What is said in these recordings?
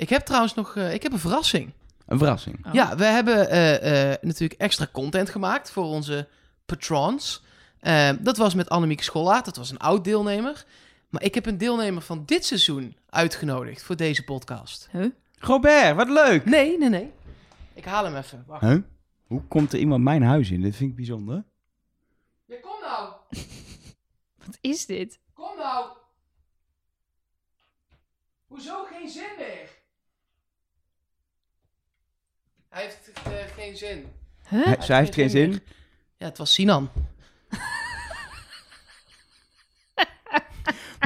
Ik heb trouwens nog eh, ik heb een verrassing. Een verrassing. Oh. Ja, we hebben eh, eh, natuurlijk extra content gemaakt voor onze patrons. Eh, dat was met Annemieke Schollaert. Dat was een oud deelnemer. Maar ik heb een deelnemer van dit seizoen uitgenodigd voor deze podcast. Huh? Robert, wat leuk! Nee, nee, nee. Ik haal hem even. Wacht. Huh? Hoe komt er iemand mijn huis in? Dit vind ik bijzonder. Ja, kom nou. Wat is dit? Kom nou. Hoezo geen zin meer? Hij heeft eh, geen zin. Huh? Hij, zij heeft geen zin. Ja, het was Sinan.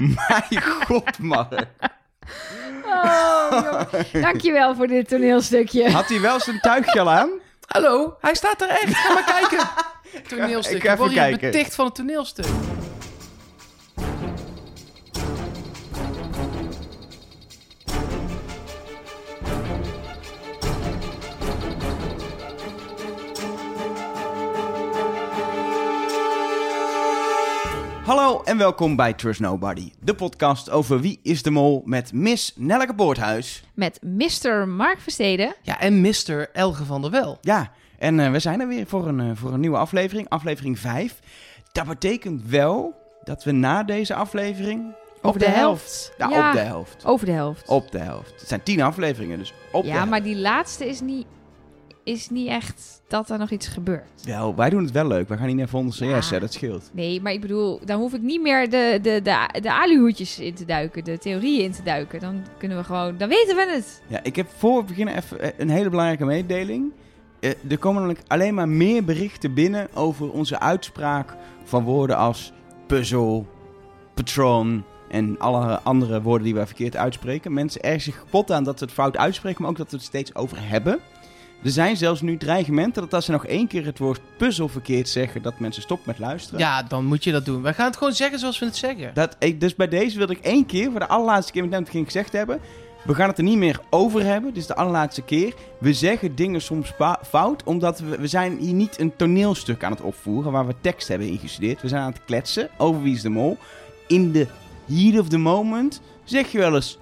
Mijn god, Mark. Oh, joh. Dankjewel voor dit toneelstukje. Had hij wel zijn tuigje al aan? Hallo, hij staat er echt. Ga maar kijken. Toneelstuk. ik ga even Word je kijken. beticht van het toneelstuk. En welkom bij Trust Nobody, de podcast over Wie is de Mol met Miss Nelleke Poorthuis. Met Mr. Mark Versteden. Ja, en Mr. Elge van der Wel. Ja, en eh, we zijn er weer voor een, eh, voor een nieuwe aflevering, aflevering 5. Dat betekent wel dat we na deze aflevering... Over de helft. Ja, Ja. op de helft. Over de helft. Op de helft. Het zijn tien afleveringen, dus op de ja, helft. maar die laatste is niet, is niet echt dat er nog iets gebeurt. Wel, wij doen het wel leuk. We gaan niet even onder CS, Ja. hè, dat scheelt. Nee, maar ik bedoel, dan hoef ik niet meer de, de, de, de aluhoedjes in te duiken, de theorieën in te duiken. Dan kunnen we gewoon, dan weten we het. Ja, ik heb voor we beginnen even eh, een hele belangrijke mededeling. Eh, er komen namelijk alleen maar meer berichten binnen over onze uitspraak van woorden als puzzel, patron en alle andere woorden die we verkeerd uitspreken. Mensen ergen zich kapot aan dat we het fout uitspreken, maar ook dat we het steeds over hebben. Er zijn zelfs nu dreigementen dat als ze nog één keer het woord puzzel verkeerd zeggen, dat mensen stoppen met luisteren. Ja, dan moet je dat doen. Wij gaan het gewoon zeggen zoals we het zeggen. Dat, ik, dus bij deze wilde ik één keer, voor de allerlaatste keer met hem ging gezegd hebben. We gaan het er niet meer over hebben. Dit is de allerlaatste keer. We zeggen dingen soms fout, omdat we, we zijn hier niet een toneelstuk aan het opvoeren waar we tekst hebben ingestudeerd. We zijn aan het kletsen over Wie is de Mol. In de heat of the moment zeg je wel eens...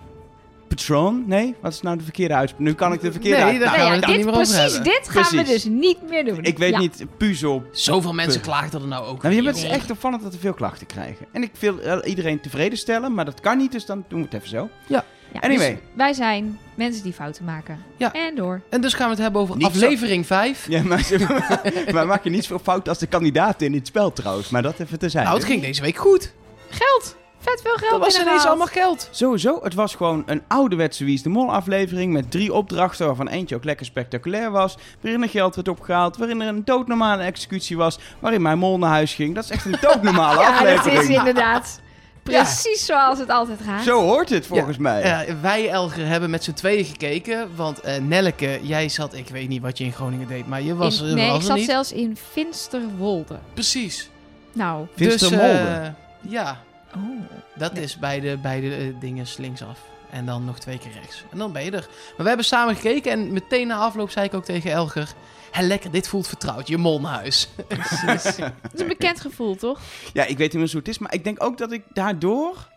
Patron? Nee? Wat is nou de verkeerde uitspraak? Nu kan ik de verkeerde Nee, uitspraak. Nou we ja, het dit, niet meer precies hebben. dit gaan we dus niet meer doen. Ik weet Ja. niet, puzzel, Zoveel mensen Puh. klaagden er nou ook. Nou, je bent het echt opvallend dat we veel klachten krijgen. En ik wil eh, iedereen tevreden stellen, maar dat kan niet, dus dan doen we het even zo. Ja, Anyway. dus wij zijn mensen die fouten maken. Ja. En door. En dus gaan we het hebben over Niet zo- aflevering 5. Ja, maar, maar maak je niet zo fout als de kandidaten in dit spel trouwens. Maar dat even te zijn. Nou, het ging deze week goed. Geld. Vet veel geld Dat was ineens allemaal geld. Sowieso, het was gewoon een ouderwetse Wie is de Mol aflevering met drie opdrachten waarvan eentje ook lekker spectaculair was. Waarin er geld werd opgehaald, waarin er een doodnormale executie was, waarin mijn mol naar huis ging. Dat is echt een doodnormale Ja, dat aflevering. is inderdaad precies zoals het altijd gaat. Zo hoort het volgens mij. Ja, wij, Elger, hebben met z'n tweeën gekeken. Want eh Nelleke, jij zat... Ik weet niet wat je in Groningen deed, maar je was, In- er nee, was ik er zat niet. zelfs in Finsterwolde. Precies. Nou, Finstermolde. Dus, eh, ja, oh. dat is bij de, bij de eh, dingen linksaf. En dan nog twee keer rechts. En dan ben je er. Maar we hebben samen gekeken en meteen na afloop zei ik ook tegen Elger... Hé, lekker, dit voelt vertrouwd. Je mol naar huis. Dat is een bekend gevoel, toch? Ja, ik weet inmiddels hoe het is, maar ik denk ook dat ik daardoor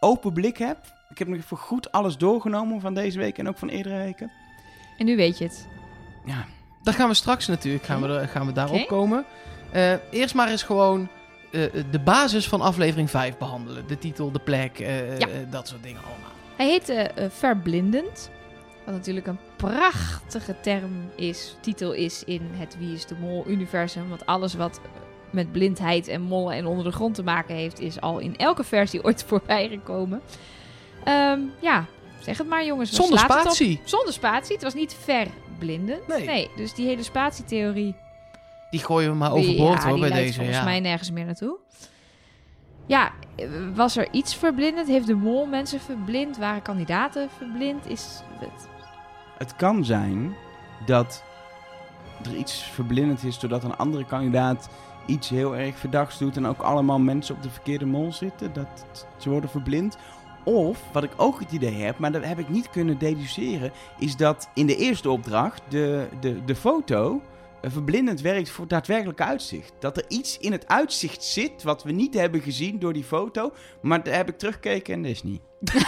open blik heb. Ik heb nog even goed alles doorgenomen van deze week en ook van eerdere weken. En nu weet je het. Ja, Daar gaan we straks natuurlijk gaan we, er- gaan we daarop komen. Eh, eerst maar eens gewoon eh, de basis van aflevering 5 behandelen. De titel, de plek, eh, Ja. eh, dat soort dingen allemaal. Hij heet eh, eh, Verblindend. Wat natuurlijk een prachtige term is, titel is in het Wie is de Mol universum. Want alles wat met blindheid en mollen en onder de grond te maken heeft, is al in elke versie ooit voorbij gekomen. Ehm, ja, zeg het maar jongens. Zonder spatie. Zonder spatie. Het was niet verblindend. Nee. dus die hele spatietheorie Die gooien we maar overboord ja, hoor bij deze. volgens Ja. mij nergens meer naartoe. Ja, was er iets verblindend? Heeft de mol mensen verblind? Waren kandidaten verblind? Is het... het kan zijn dat er iets verblindend is doordat een andere kandidaat iets heel erg verdachts doet en ook allemaal mensen op de verkeerde mol zitten. Dat ze worden verblind. Of, wat ik ook het idee heb, maar dat heb ik niet kunnen deduceren, is dat in de eerste opdracht de, de, de foto verblindend werkt voor daadwerkelijke uitzicht. Dat er iets in het uitzicht zit wat we niet hebben gezien door die foto. Maar daar heb ik teruggekeken en dat is niet.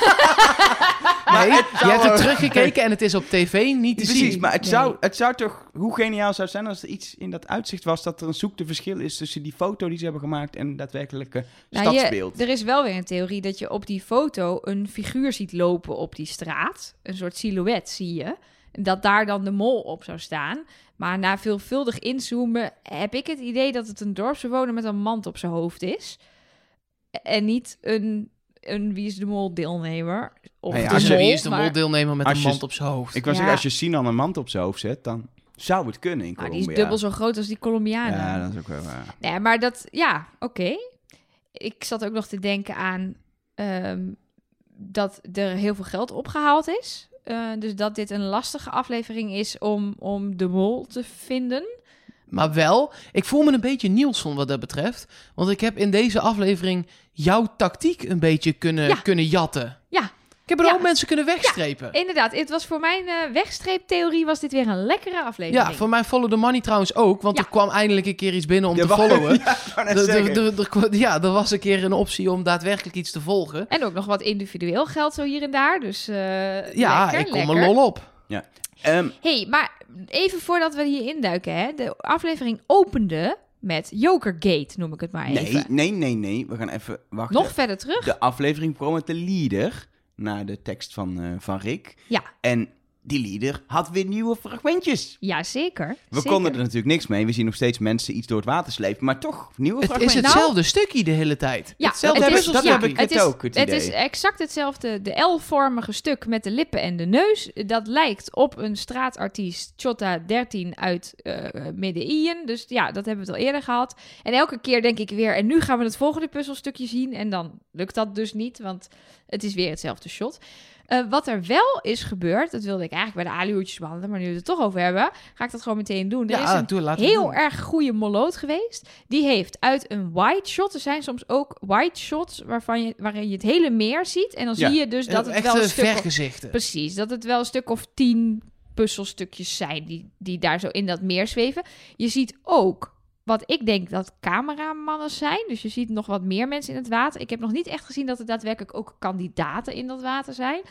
Nee, je hebt er teruggekeken en het is op tv niet te Precies, zien. maar het, Nee. zou, het zou toch... Hoe geniaal zou het zijn als er iets in dat uitzicht was... dat er een zoekte verschil is tussen die foto die ze hebben gemaakt... en het daadwerkelijke Nou, je- stadsbeeld. er is wel weer een theorie dat je op die foto een figuur ziet lopen op die straat. Een soort silhouet zie je. En Dat daar dan de mol op zou staan. Maar na veelvuldig inzoomen heb ik het idee dat het een dorpsbewoner met een mand op zijn hoofd is. En niet een, een Wie is de Mol deelnemer. Of Nee, de als Dus je- mol, wie is de maar- moldeelnemer met een je- mand op zijn hoofd? Ik wou Ja. zeggen, als je Sinan een mand op zijn hoofd zet... dan zou het kunnen in Maar Colombia. die is dubbel zo groot als die Colombianen. Ja, dat is ook wel waar. Nee, maar dat, ja, oké. Ik zat ook nog te denken aan ehm, dat er heel veel geld opgehaald is. Eh, dus dat dit een lastige aflevering is om, om de mol te vinden. Maar wel, ik voel me een beetje Nielsen wat dat betreft. Want ik heb in deze aflevering jouw tactiek een beetje kunnen, Ja. kunnen jatten. Ja. Heb er Ja. ook mensen kunnen wegstrepen. Inderdaad, het was voor mijn eh, wegstreeptheorie was dit weer een lekkere aflevering. Ja, voor mij follow the money trouwens ook. Want Ja. er kwam eindelijk een keer iets binnen om Ja, te followen. Ja, Er- ja, was een keer een optie om daadwerkelijk iets te volgen. En ook nog wat individueel geld zo hier en daar. Dus eh, Ja, lekker, ik kom lekker. er lol op. Ehm, hey, maar even voordat we hier induiken, hè. De aflevering opende met Jokergate, noem ik het maar even. nee, nee, nee, nee. We gaan even wachten. Nog verder terug. De aflevering kwam met de leader naar de tekst van, eh, van Rick. Ja. En die leader had weer nieuwe fragmentjes. Ja, zeker. We zeker. konden er natuurlijk niks mee. We zien nog steeds mensen iets door het water slepen. Maar toch, nieuwe Het is fragmentjes. hetzelfde stukje de hele tijd. Ja, hetzelfde het is- dat heb ik het is, ook, het het idee. is exact hetzelfde. De L-vormige stuk met de lippen en de neus. Dat lijkt op een straatartiest Chota 13 uit eh Midden-Ien. Dus ja, dat hebben we het al eerder gehad. En elke keer denk ik weer... En nu gaan we het volgende puzzelstukje zien. En dan lukt dat dus niet, want het is weer hetzelfde shot. Eh, wat er wel is gebeurd, dat wilde ik eigenlijk bij de alihoedjes behandelen, maar nu we het er toch over hebben, ga ik dat gewoon meteen doen. Er is een heel doen. erg goede moloot geweest. Die heeft uit een white shot. Er zijn soms ook white shots waarvan je, waarin je het hele meer ziet. En dan Ja. zie je dus dat het wel een eh, stuk. Of, vergezichten. precies, dat het wel een stuk of tien puzzelstukjes zijn die, die daar zo in dat meer zweven. Je ziet ook wat ik denk dat cameramannen zijn. Dus je ziet nog wat meer mensen in het water. Ik heb nog niet echt gezien dat er daadwerkelijk ook kandidaten in dat water zijn.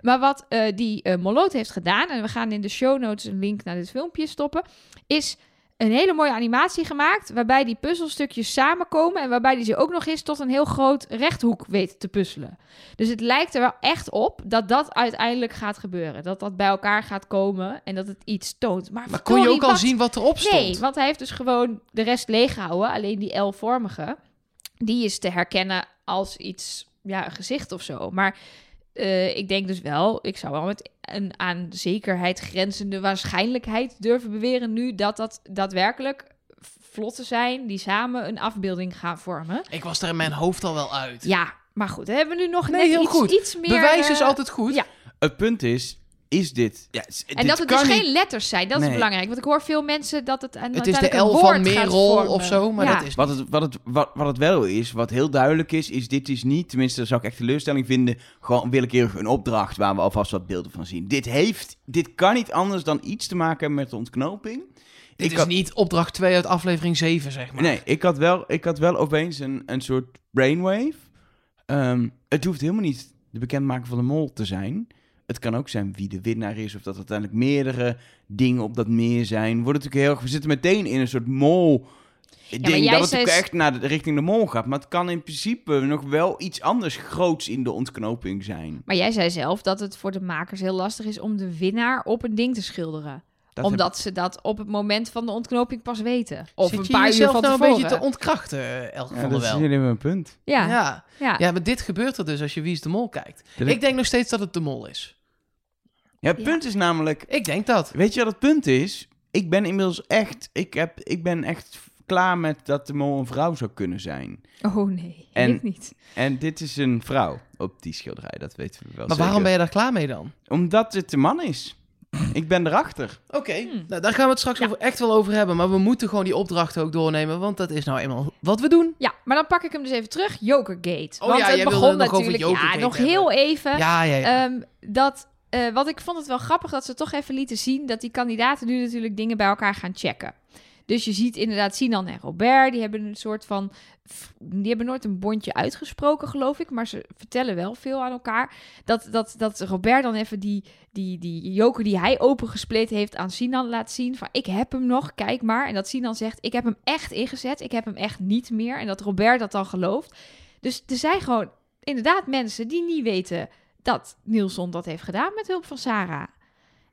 Maar wat eh, die eh Moloot heeft gedaan, en we gaan in de show notes een link naar dit filmpje stoppen, is een hele mooie animatie gemaakt waarbij die puzzelstukjes samenkomen en waarbij die ze ook nog eens tot een heel groot rechthoek weet te puzzelen. Dus het lijkt er wel echt op dat dat uiteindelijk gaat gebeuren. Dat dat bij elkaar gaat komen en dat het iets toont. Maar, Maar kon je ook al zien wat erop stond? Nee, want hij heeft dus gewoon de rest leeggehouden. Alleen die L-vormige, die is te herkennen als iets, ja, een gezicht of zo. Maar eh, ik denk dus wel, ik zou wel met een aan zekerheid grenzende waarschijnlijkheid durven beweren nu dat dat daadwerkelijk vlotten zijn die samen een afbeelding gaan vormen. Ik was er in mijn hoofd al wel uit. Ja, maar goed, hebben we nu nog Nee, net heel iets, goed. iets meer... Bewijs is eh, altijd goed. ja. Het punt is, is dit... Ja, En dit dat het dus niet- geen letters zijn, dat is belangrijk. Want ik hoor veel mensen dat het aan Het is de L een van Merel of zo, maar Ja. dat is Wat het, wat, het, wat, wat het wel is, wat heel duidelijk is, is dit is niet, tenminste dat zou ik echt teleurstelling vinden, gewoon willekeurig een opdracht waar we alvast wat beelden van zien. Dit heeft, dit kan niet anders dan iets te maken hebben met de ontknoping. Dit ik is had- niet opdracht 2 uit aflevering 7, zeg maar. Nee, ik had wel, ik had wel opeens een, een soort brainwave. Ehm, het hoeft helemaal niet de bekendmaker van de mol te zijn. Het kan ook zijn wie de winnaar is, of dat er uiteindelijk meerdere dingen op dat meer zijn. Wordt natuurlijk heel erg, we zitten meteen in een soort mol. maar Ding, jij dat het ook echt naar de, richting de mol gaat. Maar het kan in principe nog wel iets anders groots in de ontknoping zijn. Maar jij zei zelf dat het voor de makers heel lastig is om de winnaar op een ding te schilderen. Dat Omdat ze dat op het moment van de ontknoping pas weten. Of Zit een je paar uur jezelf van nou een beetje te ontkrachten, Elke heb, van ja, der dat is Wel. jullie een punt. ja, ja. Ja. ja. ja, maar dit gebeurt er dus als je Wie is de Mol kijkt. Dat Ik denk nog steeds dat het de Mol is. Ja, het Ja. punt is namelijk, Ik denk dat. Weet je wat het punt is? Ik ben inmiddels echt, ik, heb, ik ben echt klaar met dat de mol een vrouw zou kunnen zijn. Oh nee, En- ik niet. En dit is een vrouw op die schilderij, dat weten we wel Maar waarom ben je daar klaar mee dan? Omdat het een man is. Ik ben erachter. Oké, Hmm. nou, daar gaan we het straks Ja. over, echt wel over hebben. Maar we moeten gewoon die opdracht ook doornemen, want dat is nou eenmaal wat we doen. Ja, maar dan pak ik hem dus even terug. Jokergate. Oh Want ja, het begon het nog over natuurlijk... Ja, nog hebben. heel even. Ja, ja, ja. Ehm, dat eh, wat ik vond het wel grappig dat ze toch even lieten zien dat die kandidaten nu natuurlijk dingen bij elkaar gaan checken. Dus je ziet inderdaad Sinan en Robert, die hebben een soort van. Die hebben nooit een bondje uitgesproken, geloof ik. Maar ze vertellen wel veel aan elkaar. Dat, dat, dat Robert dan even die, die, die joker die hij opengespleten heeft aan Sinan laat zien. Van ik heb hem nog, kijk maar. En dat Sinan zegt: Ik heb hem echt ingezet. Ik heb hem echt niet meer. En dat Robert dat dan gelooft. Dus er zijn gewoon inderdaad mensen die niet weten dat Nielsen dat heeft gedaan met hulp van Sarah.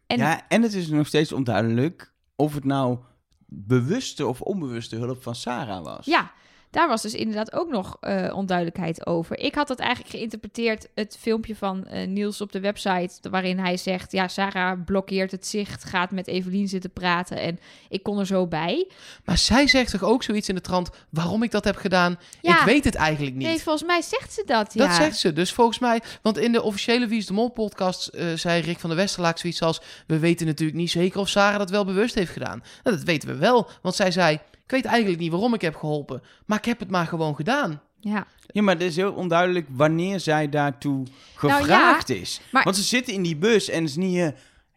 En Ja, en het is nog steeds onduidelijk of het nou bewuste of onbewuste hulp van Sarah was. Ja, daar was dus inderdaad ook nog eh, onduidelijkheid over. Ik had dat eigenlijk geïnterpreteerd, het filmpje van eh, Niels op de website, waarin hij zegt, ja, Sarah blokkeert het zicht, gaat met Evelien zitten praten en ik kon er zo bij. Maar zij zegt toch ook zoiets in de trant, waarom ik dat heb gedaan, Ja. ik weet het eigenlijk niet. Nee, volgens mij zegt ze dat, ja. Dat zegt ze. Dus volgens mij, want in de officiële Wie is de Mol podcast eh, zei Rick van der Westerlaak zoiets als: We weten natuurlijk niet zeker of Sarah dat wel bewust heeft gedaan. Nou, dat weten we wel, want zij zei: Ik weet eigenlijk niet waarom ik heb geholpen, maar ik heb het maar gewoon gedaan. Ja, Ja, maar het is heel onduidelijk wanneer zij daartoe Nou ja, gevraagd is. maar- Want ze zitten in die bus en het is niet... eh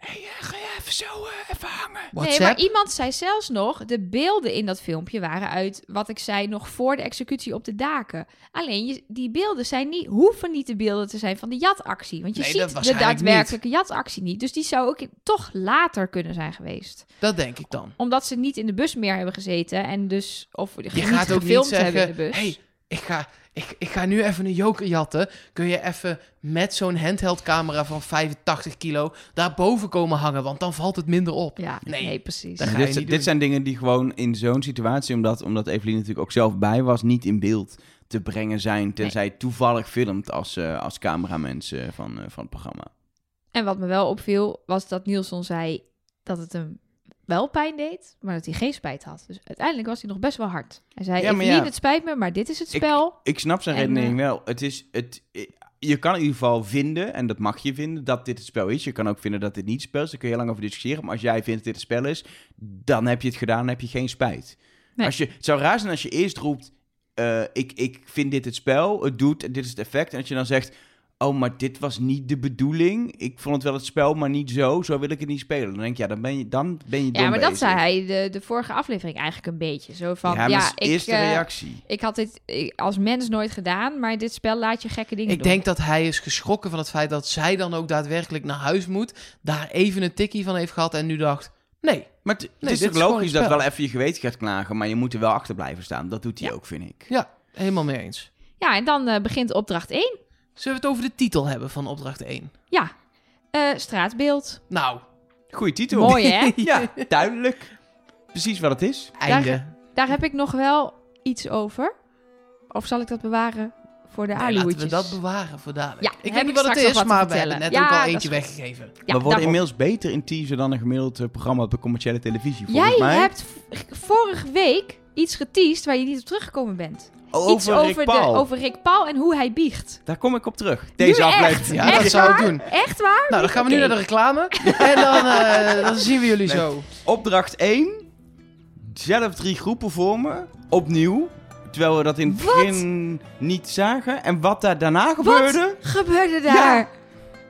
hey, eh, ga je even zo eh, even hangen? Nee, maar iemand zei zelfs nog, de beelden in dat filmpje waren uit wat ik zei nog voor de executie op de daken. Alleen je, die beelden zijn niet, hoeven niet de beelden te zijn van de jatactie, want je Nee, ziet de daadwerkelijke jatactie niet. Dus die zou ook toch later kunnen zijn geweest, Dat denk ik dan. omdat ze niet in de bus meer hebben gezeten en dus of Je niet gaat ook niet gefilmd hebben zeggen: in de bus. Hey, ik ga, ik, ik ga nu even een joker jatten. Kun je even met zo'n handheldcamera van 85 kilo daarboven komen hangen? Want dan valt het minder op. ja, nee, nee, precies. dat Ja, ga je dit, niet dit doen. zijn dingen die gewoon in zo'n situatie, omdat, omdat Evelien natuurlijk ook zelf bij was, niet in beeld te brengen zijn. Tenzij toevallig filmt als, eh als cameramens van, eh, van het programma. En wat me wel opviel, was dat Nielsen zei dat het hem wel pijn deed, maar dat hij geen spijt had. Dus uiteindelijk was hij nog best wel hard. Hij zei, Ja, ja. het spijt me, maar dit is het spel. Ik snap zijn En, redenering eh, wel. Het is, het, je kan in ieder geval vinden, en dat mag je vinden, dat dit het spel is. Je kan ook vinden dat dit niet het spel is. Daar kun je heel lang over discussiëren. Maar als jij vindt dat dit het spel is, dan heb je het gedaan, dan heb je geen spijt. Nee. Als je, het zou raar zijn als je eerst roept, eh, ik, ik vind dit het spel, het doet, en dit is het effect. En als je dan zegt, oh, maar dit was niet de bedoeling. Ik vond het wel het spel, maar niet zo. Zo wil ik het niet spelen. Dan denk ik, ja, dan ben je, dan ben je dom Ja, maar dat zei hij de, de vorige aflevering eigenlijk een beetje. Zo van, ja, ja, ik, eerste eh, reactie. ik had dit ik- als mens nooit gedaan, maar dit spel laat je gekke dingen Ik doen. denk dat hij is geschrokken van het feit dat zij dan ook daadwerkelijk naar huis moet. Daar even een tikkie van heeft gehad en nu dacht: Nee, Maar het, het Nee, is dit toch logisch dat wel even je geweten gaat klagen, maar je moet er wel achter blijven staan. Dat doet hij Ja. ook, vind ik. ja, helemaal mee eens. Ja, en dan eh, begint opdracht 1. Zullen we het over de titel hebben van opdracht 1? Ja, eh, straatbeeld. Nou, Goeie titel. Mooi, hè? ja, duidelijk. Precies wat het is. einde. Daar heb ik nog wel iets over. Of zal ik dat bewaren voor de Nee, laten we dat bewaren voor dadelijk. Ja, ik heb weet niet wat het straks is, wat maar we hebben net ook al eentje weggegeven. Ja, we worden daarom. inmiddels beter in teaser dan een gemiddeld eh, programma op de commerciële televisie, volgens Jij mij. hebt vorige week iets geteased waar je niet op teruggekomen bent. Over iets over, Rick Paul. De, over Rick Paul en hoe hij biegt. Daar kom ik op terug. Deze Nu echt? aflevering. Ja, dat Echt zou ik waar? doen. Echt waar? Nou, dan gaan we nu naar de reclame. en dan, eh, dan zien we jullie Nee. zo. Opdracht 1. Zelf drie groepen vormen. Opnieuw. Terwijl we dat in het Wat? begin niet zagen. En wat daar daarna gebeurde... gebeurde daar?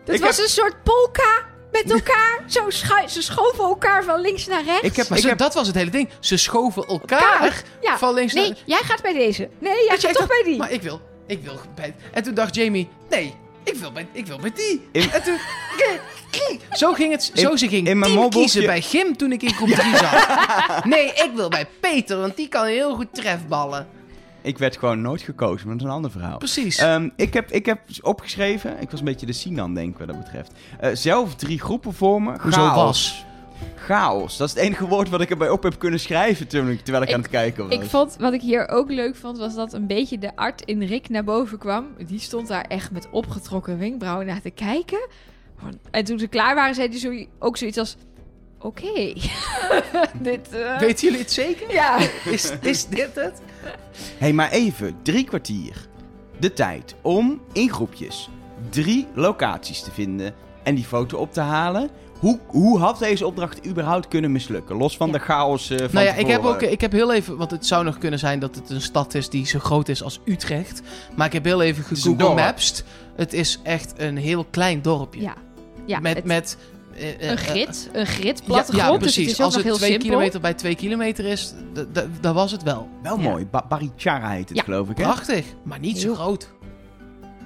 Dat Ik was heb- een soort polka met elkaar. Zo schu- ze schoven elkaar van links naar rechts. Ik heb, Maar ik ze- heb dat was het hele ding. Ze schoven elkaar Elkaar? Ja. van links Nee, naar... jij gaat bij deze. Nee, jij gaat toch dacht, bij die. Maar ik wil, ik wil bij... En toen dacht Jamie, nee, ik wil bij, ik wil bij die. In- En toen... Zo ging het, zo In- ze ging in mijn team kiezen bij Gim toen ik in groep 3 zat. Nee, ik wil bij Peter, want die kan heel goed trefballen. Ik werd gewoon nooit gekozen, maar dat is een ander verhaal. Precies. Ehm, ik, heb, ik heb opgeschreven, ik was een beetje de Sinan, denk ik, wat dat betreft. Eh, zelf drie groepen vormen. Hoezo Chaos. was? Chaos. Dat is het enige woord wat ik erbij op heb kunnen schrijven terwijl ik, terwijl ik, Ik- aan het kijken was. Ik vond, wat ik hier ook leuk vond, was dat een beetje de art in Rick naar boven kwam. Die stond daar echt met opgetrokken wenkbrauwen naar te kijken. En toen ze klaar waren, zei hij zo, ook zoiets als... Oké, dit... eh, Weten jullie het zeker? Ja. Is, is dit het? hey, maar even, drie kwartier. De tijd om in groepjes drie locaties te vinden en die foto op te halen. Hoe, hoe had deze opdracht überhaupt kunnen mislukken? Los van Ja. de chaos eh, van Nou ja, ik heb, ook, ik heb heel even... Want het zou nog kunnen zijn dat het een stad is die zo groot is als Utrecht. Maar ik heb heel even gegoogeld dorp. Maps. Het is echt een heel klein dorpje. Ja. Ja, met... het- met Een eh, grid, een grid, ja, plattegrond. ja, dus precies. het Als het heel twee simpel. kilometer bij twee kilometer is, d- d- dat was het wel. Wel Ja. mooi. Ba Barichara heet het, Ja. geloof ik, hè? Prachtig, maar niet zo groot.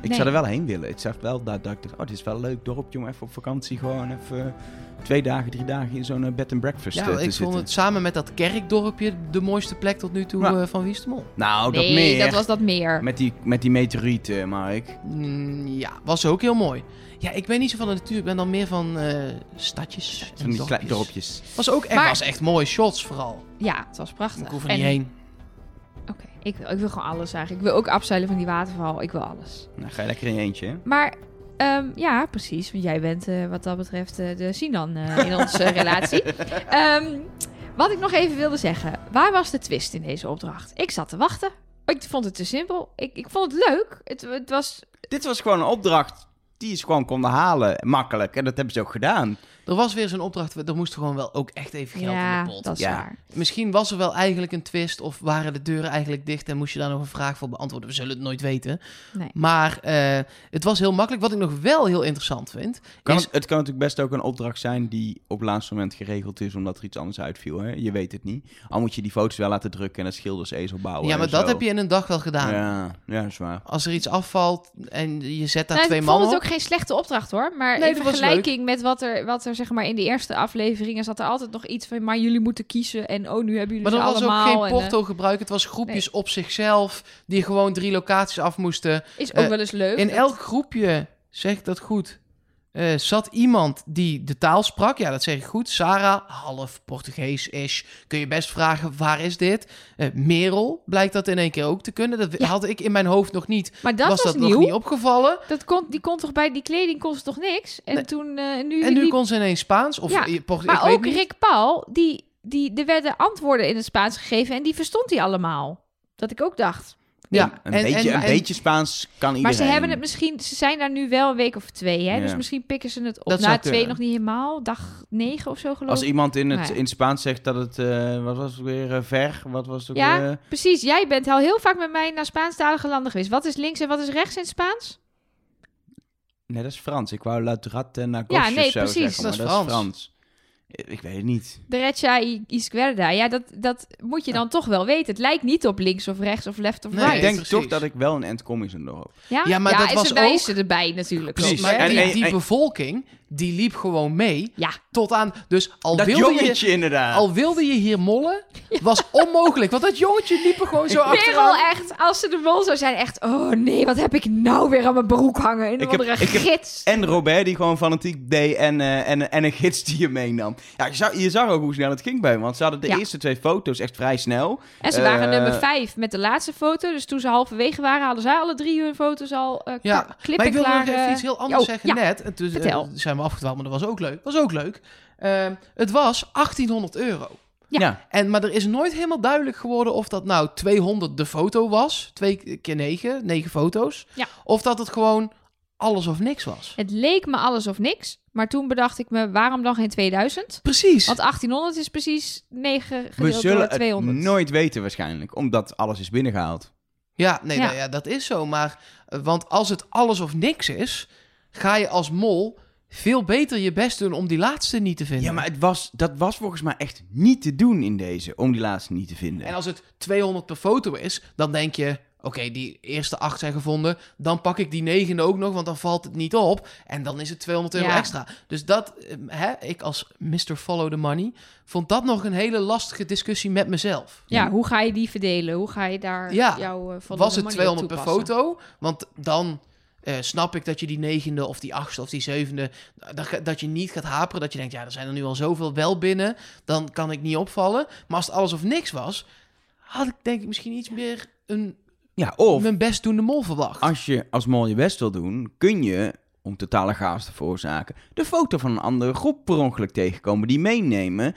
Ik Nee. zou er wel heen willen. Het zegt wel dat, dat ik dacht, oh, dit is wel een leuk dorpje om even op vakantie gewoon even twee dagen, drie dagen in zo'n eh, bed and breakfast Ja, eh, te ik vond het samen met dat kerkdorpje de mooiste plek tot nu toe eh, van Wie is de Mol. Nou, dat nee, meer. dat was dat meer. Met die, met die meteorieten, Mark. Mm, ja, was ook heel mooi. Ja, ik ben niet zo van de natuur. Ik ben dan meer van eh, stadjes en Van die dorpjes. kleine dorpjes. Was ook echt, Maar- was echt mooie shots vooral. Ja, het was prachtig. Ik hoef er En- niet heen. Oké, ik, wil- ik wil gewoon alles eigenlijk. Ik wil ook afzeilen van die waterval. Ik wil alles. Nou, ga je lekker in je eentje, hè? Maar ehm, ja, precies. Want jij bent eh, wat dat betreft eh, de Sinan eh, in onze relatie. Ehm, wat ik nog even wilde zeggen. Waar was de twist in deze opdracht? Ik zat te wachten. Ik vond het te simpel. Ik, ik vond het leuk. Het, het was... Dit was gewoon een opdracht die ze gewoon konden halen, makkelijk. En dat hebben ze ook gedaan. Er was weer zo'n opdracht, er moest gewoon wel ook echt even geld ja, in de pot. dat is Ja. waar. Misschien was er wel eigenlijk een twist of waren de deuren eigenlijk dicht en moest je daar nog een vraag voor beantwoorden. We zullen het nooit weten. Nee. Maar eh, het was heel makkelijk. Wat ik nog wel heel interessant vind, Kan is... het, het kan natuurlijk best ook een opdracht zijn die op het laatste moment geregeld is omdat er iets anders uitviel. Hè? Je weet het niet. Al moet je die foto's wel laten drukken en het schildersezel bouwen. Ja, maar dat zo. heb je in een dag wel gedaan. Ja, ja, dat is waar. Als er iets afvalt en je zet daar Nou, twee ik vond mannen het op... ook geen slechte opdracht hoor. Maar Nee, in dat vergelijking met wat er, wat er zeg maar in de eerste afleveringen zat er altijd nog iets van. Maar jullie moeten kiezen. En oh, nu hebben jullie Maar er was ook geen en, eh, porto gebruik. Het was groepjes op zichzelf die gewoon drie locaties af moesten. is ook eh, wel eens leuk. In Dat- elk groepje, zeg ik dat goed, eh, zat iemand die de taal sprak. Ja, dat zeg ik goed. Sarah, half Portugees-ish. Kun je best vragen, waar is dit? Eh, Merel blijkt dat in één keer ook te kunnen. Dat Ja. had ik in mijn hoofd nog niet. Maar dat was, was, dat nieuw. nog niet opgevallen. Dat kon, die kon toch bij die kleding kon ze toch niks? En Nee. toen eh, nu, En nu die- kon ze ineens Spaans. Of Ja, Port- maar ik weet ook. Rick Paul, die, die, er werden antwoorden in het Spaans gegeven en die verstond hij allemaal. Dat ik ook dacht. Ja, Een, en- beetje, en- een en- beetje Spaans kan iedereen. Maar ze hebben het misschien, ze zijn daar nu wel een week of twee, hè? Ja. Dus misschien pikken ze het op. Dat Na twee nog niet helemaal, dag negen of zo geloof Als ik. iemand in het, Nou ja. in Spaans zegt dat het, eh, wat was het weer, eh, ver? Wat was het ook Ja, weer? precies. Jij bent al heel vaak met mij naar Spaanstalige landen geweest. Wat is links en wat is rechts in het Spaans? Nee, dat is Frans. Ik wou La Droite naar Ja, nee, precies. zeggen, Dat is dat is Frans. Ik weet het niet. Derecha y izquierda. Ja, dat, dat moet je dan toch wel weten. Het lijkt niet op links of rechts of left of Nee, right. ik denk precies. toch dat ik wel een end kom in zo'n dorp. Ja, Ja, maar dat en was ze wijzen erbij natuurlijk. Precies. ook, Maar die, En- en- die en- bevolking, die liep gewoon mee. Ja. Tot aan... Dus al dat wilde je... jongetje inderdaad. Al wilde je hier mollen, was onmogelijk. Want dat jongetje liep er gewoon zo Merel achteraan. echt, als ze de mol zou zijn, echt... Oh nee, wat heb ik nou weer aan mijn broek hangen? In een Ik heb- andere heb- gids. En Robert die gewoon fanatiek deed en, eh, en, en een gids die je meenam. Ja, je zag, je zag ook hoe snel het ging bij hem. Want ze hadden de Ja. eerste twee foto's echt vrij snel. En ze waren eh, nummer vijf met de laatste foto. Dus toen ze halverwege waren, hadden zij alle drie hun foto's al eh Ja, maar ik wil nog even eh. iets heel anders oh, zeggen ja. net. En toen Vertel. zijn we afgedwaald, maar dat was ook leuk. was ook leuk. Ehm, het was 1800 euro. Ja. Ja. En, maar er is nooit helemaal duidelijk geworden of dat nou 200 de foto was. Twee keer negen, negen foto's. Ja. Of dat het gewoon alles of niks was. Het leek me alles of niks. Maar toen bedacht ik me, waarom dan geen 2000? Precies. Want 1800 is precies 9 We gedeeld zullen door het 200. nooit weten waarschijnlijk. Omdat alles is binnengehaald. Ja, nee, Ja. nou ja, dat is zo. Maar, eh, want als het alles of niks is, ga je als mol veel beter je best doen om die laatste niet te vinden. Ja, maar het was, dat was volgens mij echt niet te doen in deze. Om die laatste niet te vinden. En als het 200 per foto is, dan denk je... Oké, die eerste acht zijn gevonden. Dan pak ik die negende ook nog, want dan valt het niet op. En dan is het 200 euro Ja. extra. Dus dat, eh, hè, ik als Mr. Follow the Money... vond dat nog een hele lastige discussie met mezelf. Ja, hoe ga je die verdelen? Hoe ga je daar Ja. jouw uh, Was het 200 per foto? Want dan eh, snap ik dat je die negende of die achtste of die zevende... Dat, dat je niet gaat haperen. Dat je denkt, ja, er zijn er nu al zoveel wel binnen. Dan kan ik niet opvallen. Maar als het alles of niks was... had ik denk ik misschien iets meer een, Ja, of mijn best doende mol verwacht. als je als mol je best wil doen, kun je, om totale chaos te veroorzaken, de foto van een andere groep per ongeluk tegenkomen, die meenemen.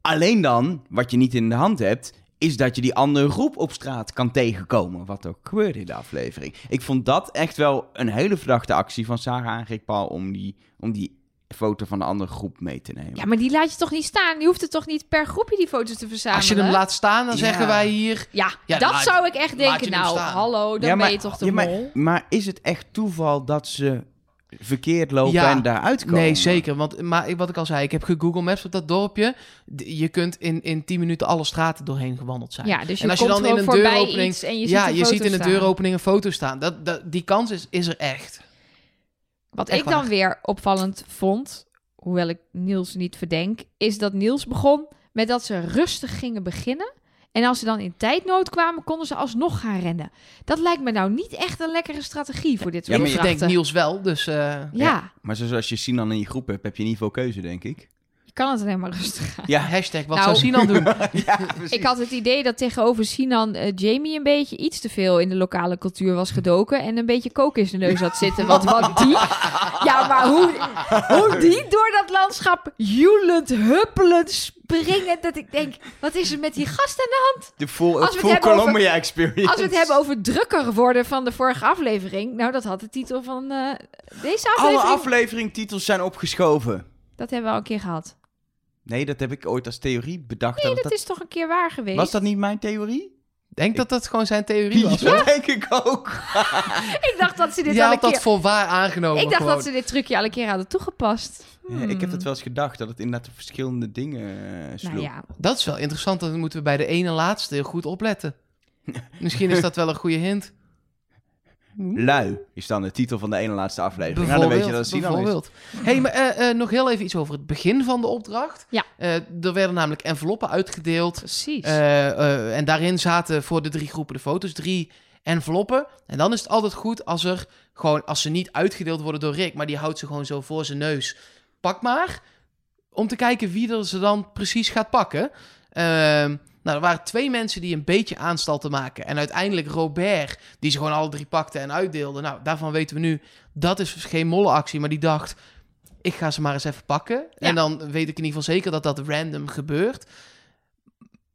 Alleen dan, wat je niet in de hand hebt, is dat je die andere groep op straat kan tegenkomen. Wat ook gebeurde in de aflevering. Ik vond dat echt wel een hele verdachte actie van Sarah en Rick Paul om die, om die foto van de andere groep mee te nemen. Ja, maar die laat je toch niet staan? Je hoeft het toch niet per groepje die foto's te verzamelen? Als je hem laat staan, dan Ja. zeggen wij hier... Ja, Ja, dat laat- zou ik echt denken. Nou, staan. hallo, dan Ja, maar, ben je toch de ja, maar- mol? Maar is het echt toeval dat ze verkeerd lopen Ja. en daaruit komen. Nee, zeker. Want maar ik- wat ik al zei, ik heb Google Maps op dat dorpje. Je kunt in, in 10 minuten alle straten doorheen gewandeld zijn. Ja, dus je En als je komt dan in een deuropening- iets en je ja, ziet een je ziet in de deuropening een foto staan. Dat, dat, die kans is, is er echt. Wat Echt ik dan waar. weer opvallend vond, hoewel ik Niels niet verdenk, is dat Niels begon met dat ze rustig gingen beginnen. En als ze dan in tijdnood kwamen, konden ze alsnog gaan rennen. Dat lijkt me nou niet echt een lekkere strategie voor dit soort Ja, maar ik je denk opdrachten. Niels wel, dus... eh, Ja, Maar zoals je Sinan in je groep hebt, heb je niet veel keuze, denk ik. Kan het alleen maar rustig gaan. ja, hashtag wat Nou, zou Sinan doen? ja. Ik had het idee dat tegenover Sinan eh, Jamie een beetje iets te veel in de lokale cultuur was gedoken. En een beetje kook in zijn neus had zitten. Want wat die. Ja, maar hoe, hoe die door dat landschap joelend, huppelend, springen. Dat ik denk, wat is er met die gast aan de hand? De full, Als full over- Columbia experience. Als we het hebben over drukker worden van de vorige aflevering. Nou, dat had de titel van eh, deze Alle aflevering. afleveringtitels zijn opgeschoven. Dat hebben we al een keer gehad. Nee, dat heb ik ooit als theorie bedacht. Nee, dat dat is toch een keer waar geweest? Was dat niet mijn theorie? Denk dat dat gewoon zijn theorie was. dat denk ik ook. Ik dacht dat ze dit Je al een had dat keer... voor waar aangenomen Ik dacht gewoon. dat ze dit trucje al een keer hadden toegepast. Ja, ik heb het wel eens gedacht, dat het inderdaad verschillende dingen eh, sloeg. Nou ja, Dat is wel interessant, dan moeten we bij de ene laatste heel goed opletten. Misschien is dat wel een goede hint. Lui is dan de titel van de ene laatste aflevering. Nou, dan weet je dat het Sinan is. bijvoorbeeld. hey, maar eh, eh, nog heel even iets over het begin van de opdracht. Ja. Eh, er werden namelijk enveloppen uitgedeeld. precies. eh, eh, en daarin zaten voor de drie groepen de foto's drie enveloppen. En dan is het altijd goed als er gewoon, als ze niet uitgedeeld worden door Rick, maar die houdt ze gewoon zo voor zijn neus. Pak maar. Om te kijken wie er ze dan precies gaat pakken. Ehm, nou, er waren twee mensen die een beetje aanstal te maken. En uiteindelijk Robert, die ze gewoon alle drie pakte en uitdeelde. Nou, daarvan weten we nu, dat is geen mollenactie. Maar die dacht, ik ga ze maar eens even pakken. Ja. En dan weet ik in ieder geval zeker dat dat random gebeurt.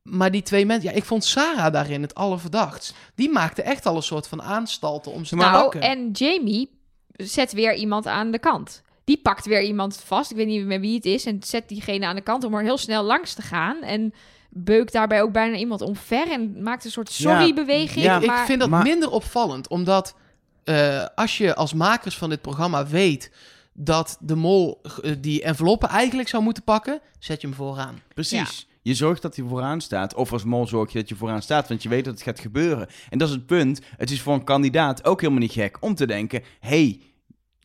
Maar die twee mensen, ja, ik vond Sarah daarin het allerverdachtst. Die maakte echt al een soort van aanstalten om ze te nou, pakken. en Jamie zet weer iemand aan de kant. Die pakt weer iemand vast. Ik weet niet meer wie het is. En zet diegene aan de kant om er heel snel langs te gaan. En beukt daarbij ook bijna iemand omver. En maakt een soort sorry-beweging. Ja, ik maar... vind dat maar- minder opvallend, omdat eh, als je als makers van dit programma weet dat de mol eh, die enveloppen eigenlijk zou moeten pakken, zet je hem vooraan. Precies. Je zorgt dat hij vooraan staat. Of als mol zorg je dat je vooraan staat, want je weet dat het gaat gebeuren. En dat is het punt. Het is voor een kandidaat ook helemaal niet gek om te denken... hey,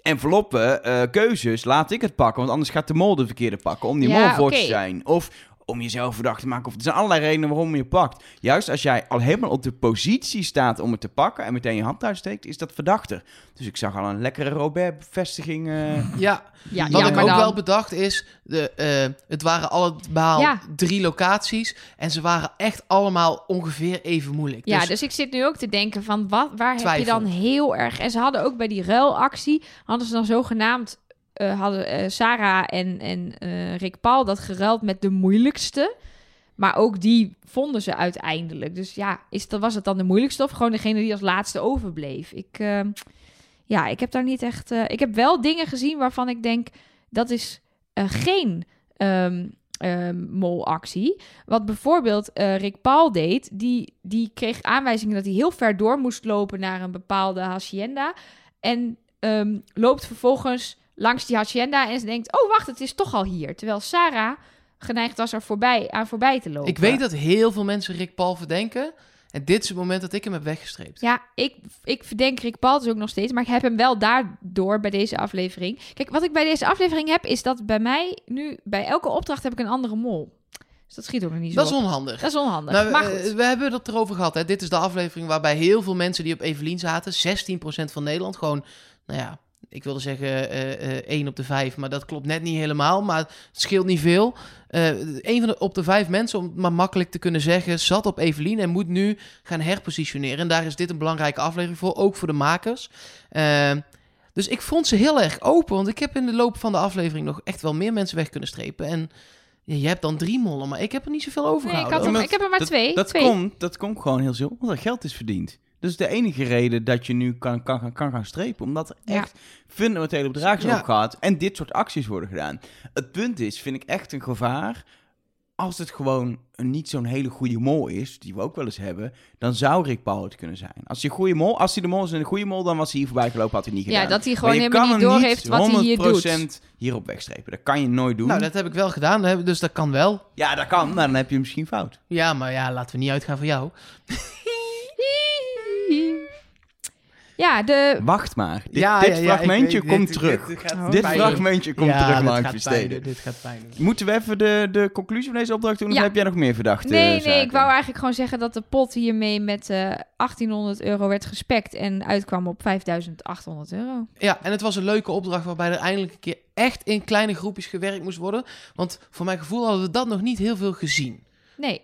enveloppen, eh, keuzes, laat ik het pakken. Want anders gaat de mol de verkeerde pakken om die Ja, mol voor te oké. zijn. Of om jezelf verdacht te maken. Of er zijn allerlei redenen waarom je pakt. Juist als jij al helemaal op de positie staat om het te pakken... en meteen je hand uitsteekt, is dat verdachter. Dus ik zag al een lekkere Robert-bevestiging... eh, Ja, Ja, wat ja, ik maar ook dan- wel bedacht is, de, eh, het waren allemaal Ja. drie locaties en ze waren echt allemaal ongeveer even moeilijk. Ja, dus, dus ik zit nu ook te denken van wat, waar heb je dan heel erg... En ze hadden ook bij die ruilactie, hadden ze dan zogenaamd... eh, hadden eh, Sarah en, en eh, Rick Paul dat geruild met de moeilijkste. Maar ook die vonden ze uiteindelijk. Dus ja, is, dat, was het dan de moeilijkste of gewoon degene die als laatste overbleef? Ik, eh, ja, ik heb daar niet echt... ik heb wel dingen gezien waarvan ik denk, dat is geen ehm, ehm, molactie. Wat bijvoorbeeld Rick Paul deed, die, die kreeg aanwijzingen dat hij heel ver door moest lopen naar een bepaalde hacienda. En ehm, loopt vervolgens langs die hacienda en ze denkt, oh wacht, het is toch al hier. Terwijl Sarah geneigd was er voorbij, aan voorbij te lopen. ik weet dat heel veel mensen Rick Paul verdenken en dit is het moment dat ik hem heb weggestreept. Ja, ik, ik verdenk Rick Paul dus ook nog steeds, maar ik heb hem wel daardoor bij deze aflevering. Kijk, wat ik bij deze aflevering heb, is dat bij mij nu, bij elke opdracht heb ik een andere mol. Dus dat schiet ook nog niet zo Dat is onhandig. Dat is onhandig. Nou, maar eh, goed. we hebben het erover gehad. Hè. Dit is de aflevering waarbij heel veel mensen die op Evelien zaten, 16% van Nederland, gewoon, nou ja, ik wilde zeggen eh eh 1 op de 5, maar dat klopt net niet helemaal, maar het scheelt niet veel. Eh een van de op de vijf mensen, om het maar makkelijk te kunnen zeggen, zat op Evelien en moet nu gaan herpositioneren. En daar is dit een belangrijke aflevering voor, ook voor de makers. Eh, dus ik vond ze heel erg open, want ik heb in de loop van de aflevering nog echt wel meer mensen weg kunnen strepen. En ja, je hebt dan drie mollen, maar ik heb er niet zoveel over Nee, ik, had ik heb er maar dat, twee. Dat, twee. Komt, dat komt gewoon heel simpel, omdat er geld is verdiend. Dat is de enige reden dat je nu kan, kan, gaan- kan gaan strepen. Omdat er Ja. echt fundamentele bedragen zijn Ja. opgehaald. En dit soort acties worden gedaan. Het punt is, vind ik echt een gevaar. als het gewoon een niet zo'n hele goede mol is, die we ook wel eens hebben, dan zou Rick Paul het kunnen zijn. Als hij, goede mol, als hij de mol is en een goede mol, dan was hij hier voorbij gelopen, had hij niet gedaan. Ja, dat hij Maar gewoon helemaal kan niet hem doorheeft wat hij hier doet. 100% hierop wegstrepen. Dat kan je nooit doen. Nou, dat heb ik wel gedaan, dus dat kan wel. Ja, dat kan. Nou, dan heb je hem misschien fout. Ja, maar ja, laten we niet uitgaan van jou. Ja, de... Wacht maar. Dit, ja, dit ja, ja, fragmentje komt dit- terug. Dit, fragmentje komt ja, terug, dit Mark Versteden. Dit gaat pijn doen. Moeten we even de, de conclusie van deze opdracht doen? Of heb jij nog meer verdachte Nee, nee, ik wou eigenlijk gewoon zeggen dat de pot hiermee met eh 1800 euro werd gespekt en uitkwam op 5800 euro. Ja, en het was een leuke opdracht waarbij er eindelijk een keer echt in kleine groepjes gewerkt moest worden. Want voor mijn gevoel hadden we dat nog niet heel veel gezien. Nee,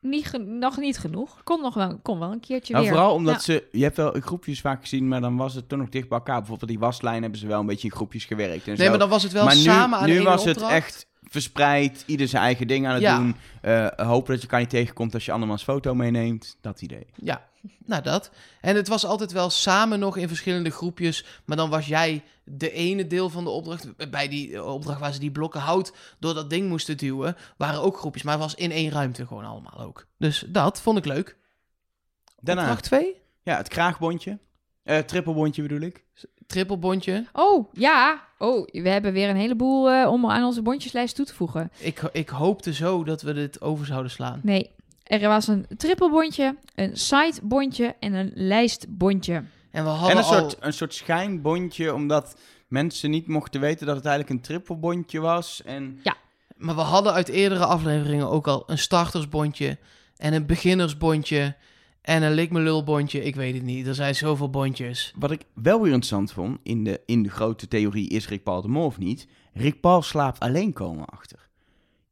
niet nog niet genoeg. Kon nog wel, kon wel een keertje Nou, weer. vooral omdat Ja. ze... Je hebt wel groepjes vaak gezien, maar dan was het toch nog dicht bij elkaar. Bijvoorbeeld die waslijn hebben ze wel een beetje in groepjes gewerkt en Nee, zo. maar dan was het wel maar nu, samen aan nu was het echt verspreid. Ieder zijn eigen ding aan het Ja. doen. Eh, hopen dat je elkaar niet tegenkomt als je andermans foto meeneemt. Dat idee. Ja, nou dat. En het was altijd wel samen nog in verschillende groepjes. Maar dan was jij de ene deel van de opdracht. Bij die eh, opdracht waar ze die blokken hout door dat ding moesten duwen. Waren ook groepjes. Maar het was in één ruimte gewoon allemaal ook. Dus dat vond ik leuk. Daarna, Opdracht 2. ja, het kraagbondje. Eh trippelbondje bedoel ik. Trippelbondje. Oh, ja. Oh, we hebben weer een heleboel eh, om aan onze bondjeslijst toe te voegen. Ik, ik hoopte zo dat we dit over zouden slaan. Nee, er was een trippelbondje, een sidebondje en een lijstbondje. En we En hadden een al... soort, een soort schijnbondje, omdat mensen niet mochten weten dat het eigenlijk een trippelbondje was. En Maar we hadden uit eerdere afleveringen ook al een startersbondje en een beginnersbondje en een lik me lul bondje. Ik weet het niet. Er zijn zoveel bondjes. wat ik wel weer interessant vond, in de, in de grote theorie, is Rick Paul de mol of niet? Rick Paul slaapt alleen komen achter.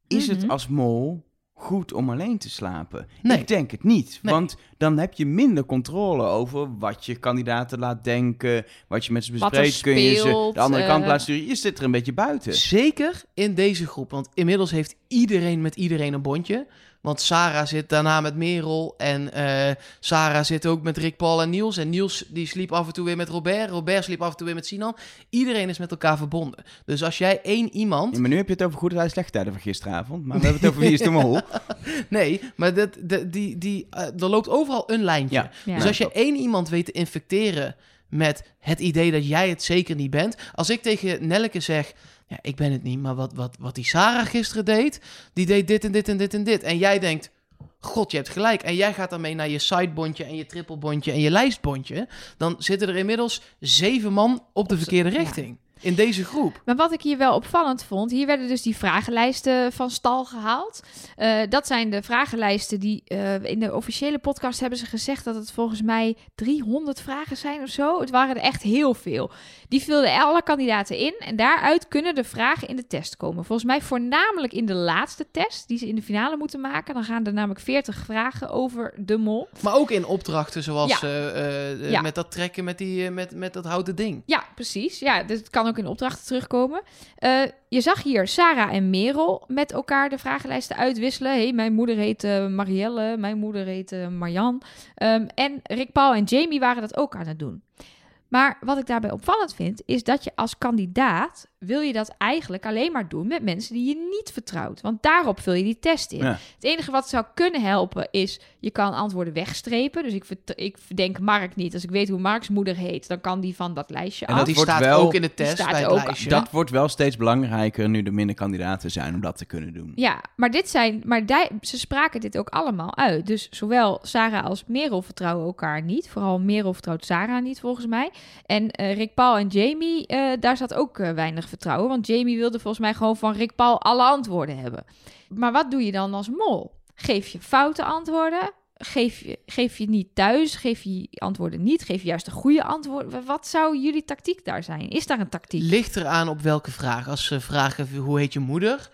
Is Mhm. het als mol goed om alleen te slapen? Nee. Ik denk het niet, Nee. want dan heb je minder controle over wat je kandidaten laat denken, wat je met ze bespreekt, kun je ze de andere kant eh, laten sturen. Je zit er een beetje buiten. Zeker in deze groep. Want inmiddels heeft iedereen met iedereen een bondje. Want Sarah zit daarna met Merel. En eh, Sarah zit ook met Rick, Paul en Niels. En Niels die sliep af en toe weer met Robert. Robert sliep af en toe weer met Sinan. Iedereen is met elkaar verbonden. Dus als jij één iemand... Ja, maar nu heb je het over goede tijden, slechte tijden van gisteravond. Maar we hebben het over wie is de mol. Nee, maar dat, dat- die, die, eh, er loopt overal een lijntje. Ja. Ja. Dus als je één iemand weet te infecteren met het idee dat jij het zeker niet bent. Als ik tegen Nelleke zeg, ja, ik ben het niet, maar wat, wat, wat die Sarah gisteren deed, die deed dit en dit en dit en dit. En jij denkt, god, je hebt gelijk. En jij gaat daarmee naar je sidebondje en je trippelbondje en je lijstbondje. Dan zitten er inmiddels zeven man op de verkeerde richting. In deze groep. Maar wat ik hier wel opvallend vond, hier werden dus die vragenlijsten van stal gehaald. Eh, dat zijn de vragenlijsten die eh, in de officiële podcast hebben ze gezegd dat het volgens mij 300 vragen zijn of zo. Het waren er echt heel veel. Die vulden alle kandidaten in en daaruit kunnen de vragen in de test komen. Volgens mij voornamelijk in de laatste test die ze in de finale moeten maken. Dan gaan er namelijk 40 vragen over de mol. Maar ook in opdrachten zoals Ja. eh, eh, eh, Ja. met dat trekken met, die, met, met dat houten ding. Ja, precies. Ja, dus het kan ook in opdrachten terugkomen. Je zag hier Sarah en Merel met elkaar de vragenlijsten uitwisselen. hey, mijn moeder heet Marielle, mijn moeder heet Marjan. Ehm, en Rick Paul en Jamie waren dat ook aan het doen. Maar wat ik daarbij opvallend vind, is dat je als kandidaat wil je dat eigenlijk alleen maar doen met mensen die je niet vertrouwt. Want daarop vul je die test in. Ja. Het enige wat zou kunnen helpen is, je kan antwoorden wegstrepen. Dus ik, ik denk Mark niet. Als ik weet hoe Marks moeder heet, dan kan die van dat lijstje En af. dat wordt staat wel- ook in de test staat bij het ook- lijstje. Dat wordt wel steeds belangrijker nu er minder kandidaten zijn om dat te kunnen doen. Ja, maar, dit zijn, maar die- ze spraken dit ook allemaal uit. Dus zowel Sarah als Merel vertrouwen elkaar niet. Vooral Merel vertrouwt Sarah niet, volgens mij. En eh, Rick Paul en Jamie, eh, daar zat ook eh, weinig vertrouwen. Want Jamie wilde volgens mij gewoon van Rick Paul alle antwoorden hebben. Maar wat doe je dan als mol? Geef je foute antwoorden? Geef je, geef je niet thuis? Geef je antwoorden niet? Geef je juist de goede antwoorden? Wat zou jullie tactiek daar zijn? Is daar een tactiek? Ligt eraan op welke vraag. Als ze vragen hoe heet je moeder,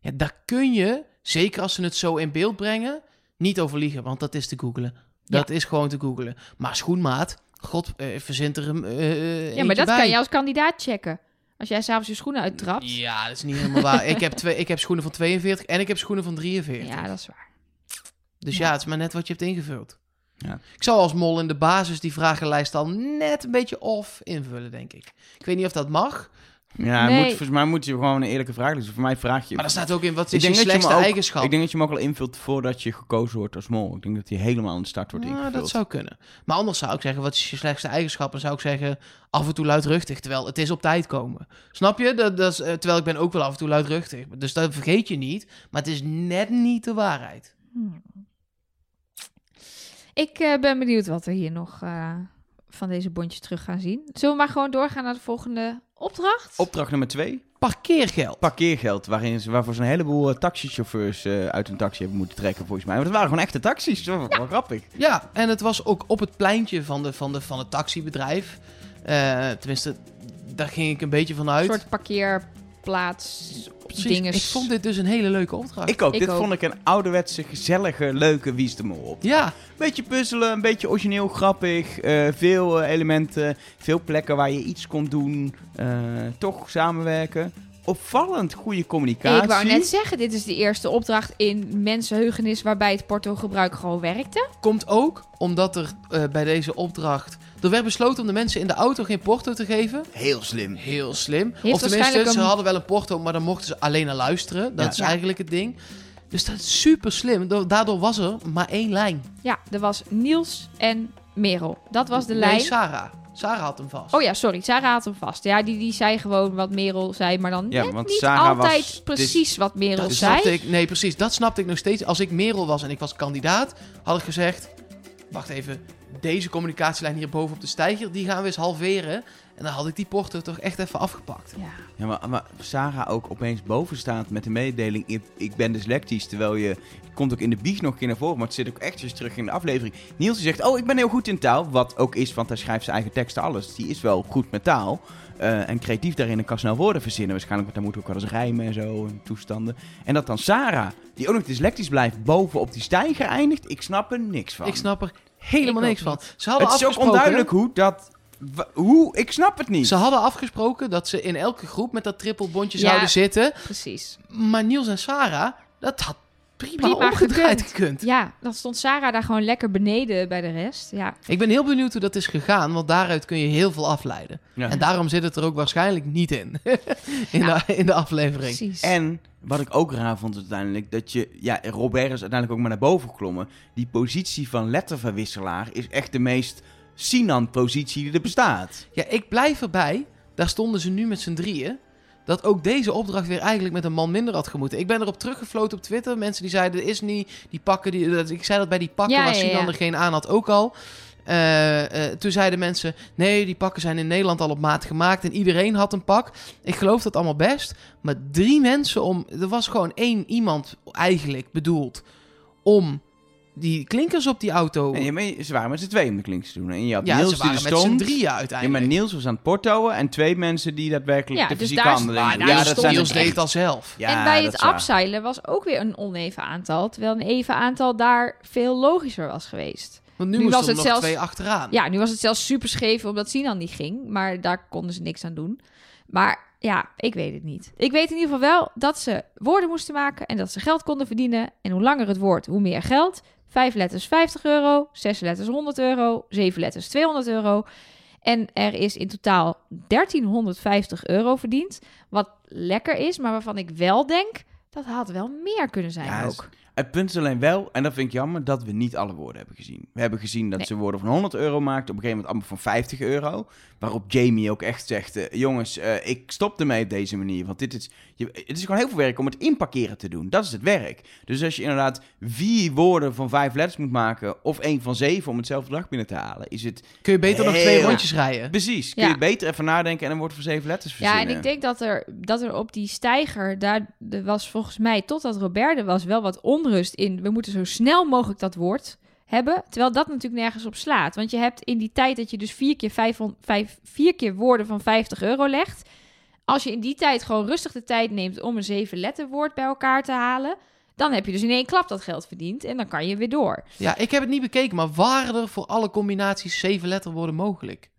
ja, daar kun je, zeker als ze het zo in beeld brengen, niet over liegen, want dat is te googlen. Dat is gewoon te googlen. Maar schoenmaat, god, eh, verzint er een. eh, eh, Ja, maar dat bij. kan je als kandidaat checken. Als jij s'avonds je schoenen uittrapt. Ja, dat is niet helemaal waar. ik, heb twee, ik heb schoenen van 42 en ik heb schoenen van 43. Ja, dat is waar. Dus Ja. ja, het is maar net wat je hebt ingevuld. Ja. Ik zou als mol in de basis die vragenlijst al net een beetje off invullen, denk ik. Ik weet niet of dat mag, Ja, Nee. moet, volgens mij moet je gewoon een eerlijke vraag doen. Dus voor mij vraag je... Maar er staat ook in, wat Ik is je denk dat je hem slechtste ook- eigenschap? Ik denk dat je hem ook al invult voordat je gekozen wordt als mol. Ik denk dat hij helemaal aan de start wordt Ah, ingevuld. dat zou kunnen. Maar anders zou ik zeggen, wat is je slechtste eigenschap? Dan zou ik zeggen, af en toe luidruchtig. Terwijl het is op tijd komen. Snap je? Dat, dat is, eh, terwijl ik ben ook wel af en toe luidruchtig. Dus dat vergeet je niet. Maar het is net niet de waarheid. Hmm. Ik eh, ben benieuwd wat we hier nog eh, van deze bondjes terug gaan zien. Zullen we maar gewoon doorgaan naar de volgende opdracht? Opdracht nummer twee. Parkeergeld. Parkeergeld, waarin ze, waarvoor ze een heleboel eh, taxichauffeurs eh, uit een taxi hebben moeten trekken, volgens mij. Maar dat waren gewoon echte taxis. Dat was wel grappig. Ja, en het was ook op het pleintje van, de, van, de, van het taxibedrijf. Eh, tenminste, daar ging ik een beetje van Een uit. soort parkeerplaats Precies. dinges. Ik vond dit dus een hele leuke opdracht. Ik ook. Ik Dit ook. vond ik een ouderwetse, gezellige, leuke op. Ja, Beetje puzzelen, een beetje origineel, grappig. eh, veel eh, elementen, veel plekken waar je iets kon doen. eh, toch samenwerken. Opvallend goede communicatie. Ik wou net zeggen, dit is de eerste opdracht in mensenheugenis waarbij het portogebruik gewoon werkte. komt ook omdat er eh, bij deze opdracht... Er werd besloten om de mensen in de auto geen porto te geven. Heel slim. Heel slim. Heeft of tenminste, ze hadden wel een porto, maar dan mochten ze alleen naar luisteren. Dat Ja. is eigenlijk het ding. Dus dat is super slim. Da- Daardoor was er maar één lijn. Ja, er was Niels en Merel. Dat was de Nee, lijn. Sarah. Sarah had hem vast. Oh ja, sorry. Sarah had hem vast. Ja, die, die zei gewoon wat Merel zei, maar dan Ja, net want niet Sarah was- altijd precies wat Merel Dat zei. snapte ik. Nee, precies. Dat snapte ik nog steeds. Als ik Merel was en ik was kandidaat, had ik gezegd: Wacht even, deze communicatielijn hier boven op de steiger, die gaan we eens halveren. En dan had ik die porto toch echt even afgepakt. Ja. Ja, maar, maar Sarah ook opeens boven staat met de mededeling... Ik, ik ben dyslectisch, terwijl je... Komt ook in de bieg nog een keer naar voren, maar het zit ook echt eens terug in de aflevering. Niels die zegt, oh, ik ben heel goed in taal. Wat ook is, want hij schrijft zijn eigen teksten, alles. Die is wel goed met taal. eh, en creatief daarin en kan snel woorden verzinnen. Waarschijnlijk, want daar moet ook wel eens rijmen en zo, en toestanden. En dat dan Sarah, die ook nog dyslectisch blijft, boven op die stijger eindigt. Ik snap er niks van. Ik snap er helemaal Ik niks van. Ze hadden Het is ook afgesproken. onduidelijk hoe dat... Hoe? Ik snap het niet. Ze hadden afgesproken dat ze in elke groep met dat trippelbondje Ja. zouden zitten. Precies. Maar Niels en Sarah, dat had prima, Prima omgedraaid gekund. gekund. Ja, dan stond Sarah daar gewoon lekker beneden bij de rest. Ja, Ik ben heel benieuwd hoe dat is gegaan, want daaruit kun je heel veel afleiden. Ja. En daarom zit het er ook waarschijnlijk niet in. in, de, in de aflevering. precies. En wat ik ook raar vond uiteindelijk, dat je, ja, Robert is uiteindelijk ook maar naar boven geklommen. Die positie van letterverwisselaar is echt de meest Sinan-positie die er bestaat. Ja, ik blijf erbij. Daar stonden ze nu met z'n drieën. Dat ook deze opdracht weer eigenlijk met een man minder had gemoeten. Ik ben erop teruggefloten op Twitter. Mensen die zeiden, er is niet die pakken. Die, dat, ik zei dat bij die pakken Ja, waar Sinan er geen aan had ook al. Eh, eh, toen zeiden mensen, nee, die pakken zijn in Nederland al op maat gemaakt. En iedereen had een pak. Ik geloof dat allemaal best. Maar drie mensen om... Er was gewoon één iemand eigenlijk bedoeld om die klinkers op die auto... En je, maar ze waren met z'n tweeën om de klinks te doen. En je had ja, Niels ze waren die met z'n drieën Ja, uiteindelijk. maar Niels was aan het portouwen en twee mensen die daadwerkelijk Ja, de dus fysieke daar- handeling maar doen. daar Ja, stond dat zijn Niels het deed echt. het al zelf. Ja, en bij dat het is waar. upseilen was ook weer een oneven aantal. Terwijl een even aantal daar veel logischer was geweest. Want nu, Nu moesten was er het nog zelfs- twee achteraan. Ja, nu was het zelfs super scheef omdat Sinan niet ging. Maar daar konden ze niks aan doen. Maar ja, ik weet het niet. Ik weet in ieder geval wel dat ze woorden moesten maken en dat ze geld konden verdienen. En hoe langer het woord, hoe meer geld. Vijf letters 50 euro, zes letters 100 euro, zeven letters 200 euro. En er is in totaal 1350 euro verdiend. Wat lekker is, maar waarvan ik wel denk, dat had wel meer kunnen zijn Ja, ook. Het punt is alleen wel, en dat vind ik jammer, dat we niet alle woorden hebben gezien. We hebben gezien dat Nee. ze woorden van 100 euro maakten, op een gegeven moment allemaal van 50 euro. Waarop Jamie ook echt zegt, eh, jongens, eh, ik stop ermee op deze manier. Want dit is, je, het is gewoon heel veel werk om het inparkeren te doen. Dat is het werk. Dus als je inderdaad vier woorden van vijf letters moet maken, of één van zeven om hetzelfde bedrag binnen te halen, is het Kun je beter nog Heel- twee rondjes rijden. precies. Kun Ja. je beter even nadenken en dan wordt voor zeven letters Ja, verzinnen. en ik denk dat er, dat er op die steiger, daar er was volgens mij, totdat Robert er was, wel wat onrust in. We moeten zo snel mogelijk dat woord hebben. Terwijl dat natuurlijk nergens op slaat. Want je hebt in die tijd dat je dus vier keer, 500, vijf, vier keer woorden van 50 euro legt. Als je in die tijd gewoon rustig de tijd neemt om een zeven letterwoord bij elkaar te halen. Dan heb je dus in één klap dat geld verdiend en dan kan je weer door. Ja, ik heb het niet bekeken, maar waren er voor alle combinaties zeven letterwoorden mogelijk?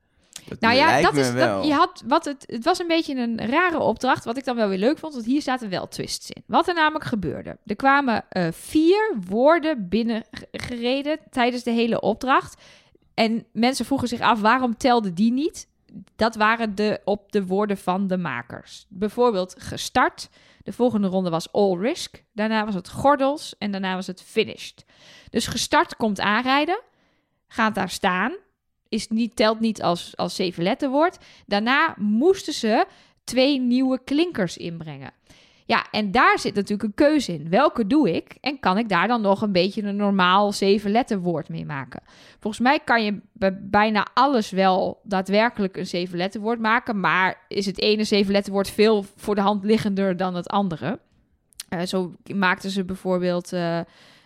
Dat Nou ja, dat is, dat, je had, wat het, het was een beetje een rare opdracht, wat ik dan wel weer leuk vond, want hier zaten wel twists in. Wat er namelijk gebeurde. Er kwamen eh, vier woorden binnengereden tijdens de hele opdracht. En mensen vroegen zich af, waarom telde die niet? Dat waren de, op de woorden van de makers. Bijvoorbeeld gestart. De volgende ronde was all risk. Daarna was het gordels. En daarna was het finished. Dus gestart komt aanrijden. Gaat daar staan. Is niet, telt niet als, als zeven letterwoord. Daarna moesten ze twee nieuwe klinkers inbrengen. Ja, en daar zit natuurlijk een keuze in. Welke doe ik? En kan ik daar dan nog een beetje een normaal zeven letterwoord mee maken? Volgens mij kan je bij bijna alles wel daadwerkelijk een zeven letterwoord maken. Maar is het ene zeven letterwoord veel voor de hand liggender dan het andere? Eh, zo maakten ze bijvoorbeeld... eh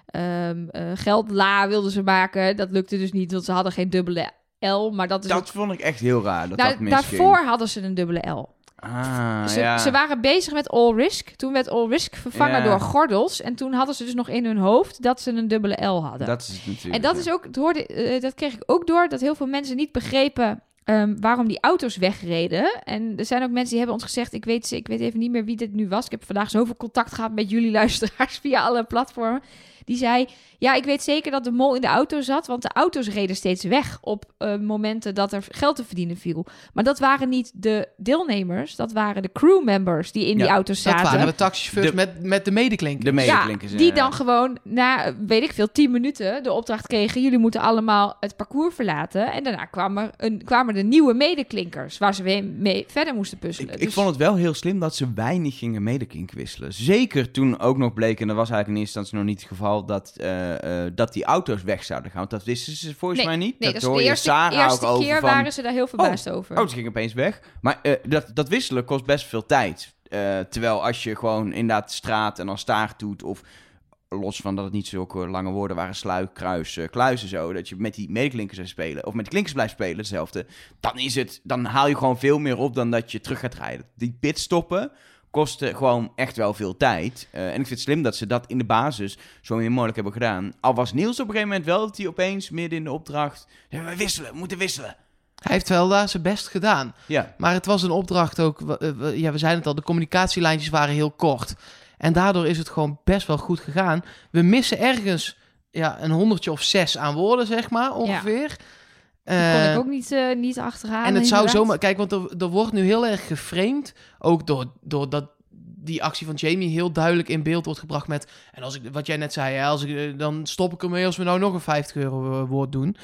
ehm, eh, geldla wilden ze maken. Dat lukte dus niet, want ze hadden geen dubbele L. Maar dat is Dat ook- vond ik echt heel raar, dat Nou, dat daarvoor hadden ze een dubbele L. Ah, Ze, ja. ze waren bezig met all risk. Toen werd all risk vervangen Ja. door gordels. En toen hadden ze dus nog in hun hoofd dat ze een dubbele L hadden. Dat is natuurlijk. en dat is ook, het hoorde, eh, dat kreeg ik ook door, dat heel veel mensen niet begrepen ehm, waarom die auto's wegreden. En er zijn ook mensen die hebben ons gezegd, ik weet, ik weet even niet meer wie dit nu was. Ik heb vandaag zoveel contact gehad met jullie luisteraars via alle platformen. Die zei, ja, ik weet zeker dat de mol in de auto zat, want de auto's reden steeds weg op eh, momenten dat er geld te verdienen viel. Maar dat waren niet de deelnemers, dat waren de crewmembers die in die Ja, auto's Dat zaten. waren de taxichauffeurs De- met, met de medeklinker. De medeklinkers. Ja, die dan gewoon na, weet ik veel, 10 minuten de opdracht kregen... jullie moeten allemaal het parcours verlaten. En daarna kwamen er, een, kwamen er nieuwe medeklinkers... waar ze weer mee verder moesten puzzelen. Ik, ik Dus- vond het wel heel slim dat ze weinig gingen medekink wisselen. Zeker toen ook nog bleek, en dat was eigenlijk in eerste instantie nog niet het geval, dat, eh, eh, dat die auto's weg zouden gaan. Want dat wisten ze volgens Nee, mij niet. Nee, dat dat is de eerste, Sarah eerste ook keer van, waren ze daar heel verbaasd over. Oh, ze ging opeens weg. Maar eh, dat, dat wisselen kost best veel tijd. Terwijl als je gewoon inderdaad straat en dan staart doet, of los van dat het niet zulke lange woorden waren, sluik, kruis, eh, kluizen zo, dat je met die medeklinkers zou spelen, of met de klinkers blijft spelen, hetzelfde, dan is het, dan haal je gewoon veel meer op dan dat je terug gaat rijden. Die pitstoppen kosten gewoon echt wel veel tijd. Eh, en ik vind het slim dat ze dat in de basis zo min mogelijk hebben gedaan. Al was Niels op een gegeven moment wel dat hij opeens midden in de opdracht, ja, we wisselen, we moeten wisselen. Hij heeft wel daar zijn best gedaan. Ja, Maar het was een opdracht ook. we- eh, we- Ja, we zeiden het al, de communicatielijntjes waren heel kort. En daardoor is het gewoon best wel goed gegaan. We missen ergens ja, een honderdje of zes aan woorden, zeg maar, ongeveer. Dat kon Eh, ik ook niet, eh, niet achterhalen. en het zou inderdaad. zomaar... Kijk, want er, er wordt nu heel erg geframed. Ook door, door dat die actie van Jamie heel duidelijk in beeld wordt gebracht met... En als ik, wat jij net zei, hè, als ik, eh, dan stop ik ermee als we nou nog een 50 euro eh, woord doen.